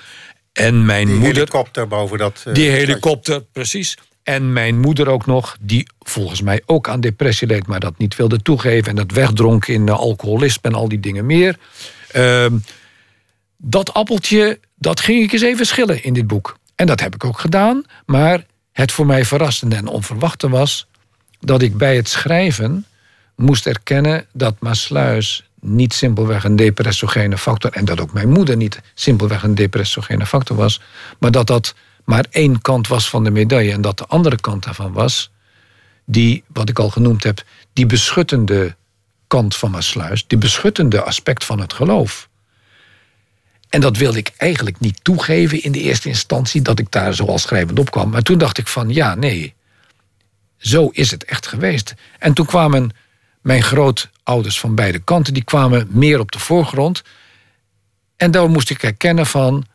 En mijn die moeder. helikopter boven dat. Uh, die helikopter, precies. En mijn moeder ook nog, die volgens mij ook aan depressie leed, maar dat niet wilde toegeven. En dat wegdronk in uh, alcoholisme en al die dingen meer. Uh, dat appeltje, dat ging ik eens even schillen in dit boek. En dat heb ik ook gedaan. Maar het voor mij verrassende en onverwachte was dat ik bij het schrijven moest erkennen dat Maasluis niet simpelweg een depressogene factor... en dat ook mijn moeder niet simpelweg een depressogene factor was... maar dat dat maar één kant was van de medaille... en dat de andere kant daarvan was... die, wat ik al genoemd heb, die beschuttende kant van Maasluis... die beschuttende aspect van het geloof. En dat wilde ik eigenlijk niet toegeven in de eerste instantie... dat ik daar zoals schrijvend op kwam. Maar toen dacht ik van, ja, nee, zo is het echt geweest. En toen kwamen mijn grootouders van beide kanten, die kwamen meer op de voorgrond. En daar moest ik herkennen van,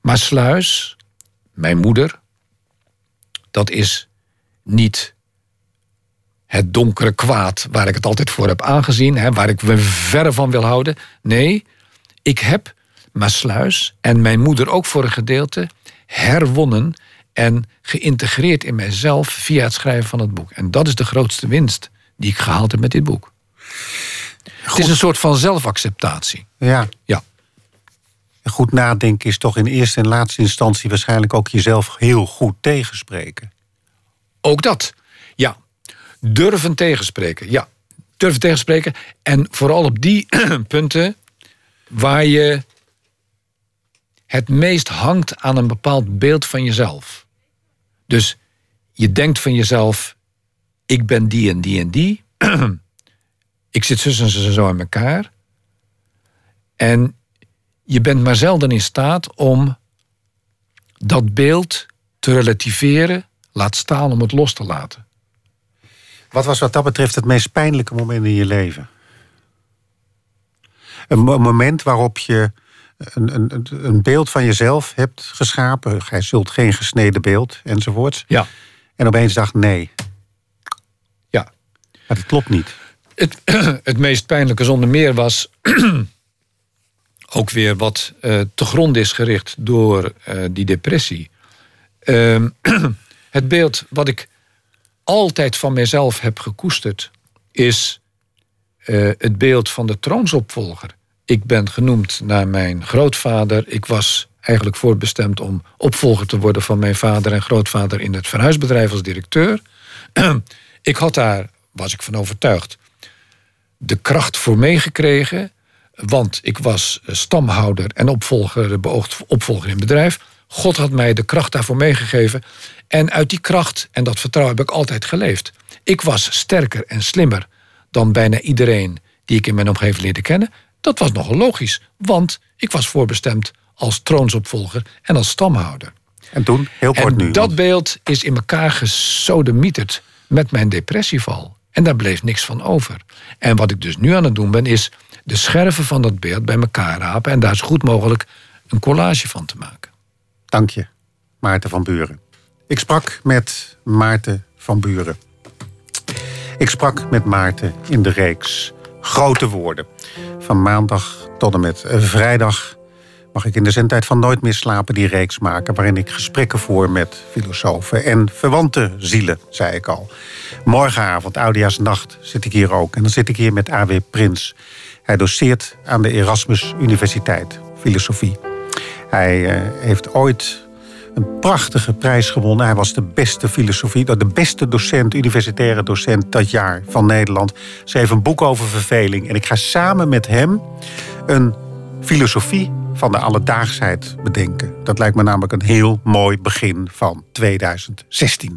maar Sluis, mijn moeder, dat is niet het donkere kwaad waar ik het altijd voor heb aangezien, hè, waar ik me verre van wil houden. Nee, ik heb Maasluis en mijn moeder ook voor een gedeelte herwonnen en geïntegreerd in mijzelf via het schrijven van het boek. En dat is de grootste winst die ik gehaald heb met dit boek. Het is een soort van zelfacceptatie. Ja. ja. Goed nadenken is toch in eerste en laatste instantie waarschijnlijk ook jezelf heel goed tegenspreken. Ook dat. Ja. Durven tegenspreken. Ja. Durven tegenspreken. En vooral op die *clears throat* punten waar je het meest hangt aan een bepaald beeld van jezelf. Dus je denkt van jezelf, ik ben die en die en die. *clears throat* ik zit zus en zo aan elkaar. En je bent maar zelden in staat om dat beeld te relativeren, laat staan om het los te laten. Wat was wat dat betreft het meest pijnlijke moment in je leven? Een moment waarop je een, een, een beeld van jezelf hebt geschapen. Gij zult geen gesneden beeld enzovoorts. Ja. En opeens dacht nee. Ja. Maar dat klopt niet. Het, *clears throat* het meest pijnlijke zonder meer was *clears throat* ook weer wat uh, te grond is gericht door uh, die depressie. Uh, *clears throat* het beeld wat ik altijd van mezelf heb gekoesterd is uh, het beeld van de troonsopvolger. Ik ben genoemd naar mijn grootvader. Ik was eigenlijk voorbestemd om opvolger te worden van mijn vader en grootvader in het verhuisbedrijf als directeur. *clears throat* ik had daar, was ik van overtuigd, de kracht voor meegekregen. Want ik was stamhouder en opvolger, beoogd opvolger in bedrijf. God had mij de kracht daarvoor meegegeven. En uit die kracht en dat vertrouwen heb ik altijd geleefd. Ik was sterker en slimmer dan bijna iedereen die ik in mijn omgeving leerde kennen. Dat was nogal logisch, want ik was voorbestemd als troonsopvolger en als stamhouder. En toen, heel kort en nu. Dat beeld is in elkaar gesodemieterd met mijn depressieval. En daar bleef niks van over. En wat ik dus nu aan het doen ben, is de scherven van dat beeld bij elkaar rapen en daar zo goed mogelijk een collage van te maken. Dank je, Maarten van Buren. Ik sprak met Maarten van Buren. Ik sprak met Maarten in de reeks Grote Woorden. Van maandag tot en met vrijdag mag ik in de zendtijd van Nooit meer slapen die reeks maken... waarin ik gesprekken voer met filosofen en verwante zielen, zei ik al. Morgenavond, Oudejaarsnacht, zit ik hier ook. En dan zit ik hier met A.W. Prins. Hij doseert aan de Erasmus Universiteit, filosofie. Hij uh, heeft ooit een prachtige prijs gewonnen. Hij was de beste filosofie, de beste docent, universitaire docent dat jaar van Nederland. Schreef een boek over verveling. En ik ga samen met hem een filosofie van de alledaagsheid bedenken. Dat lijkt me namelijk een heel mooi begin van 2016.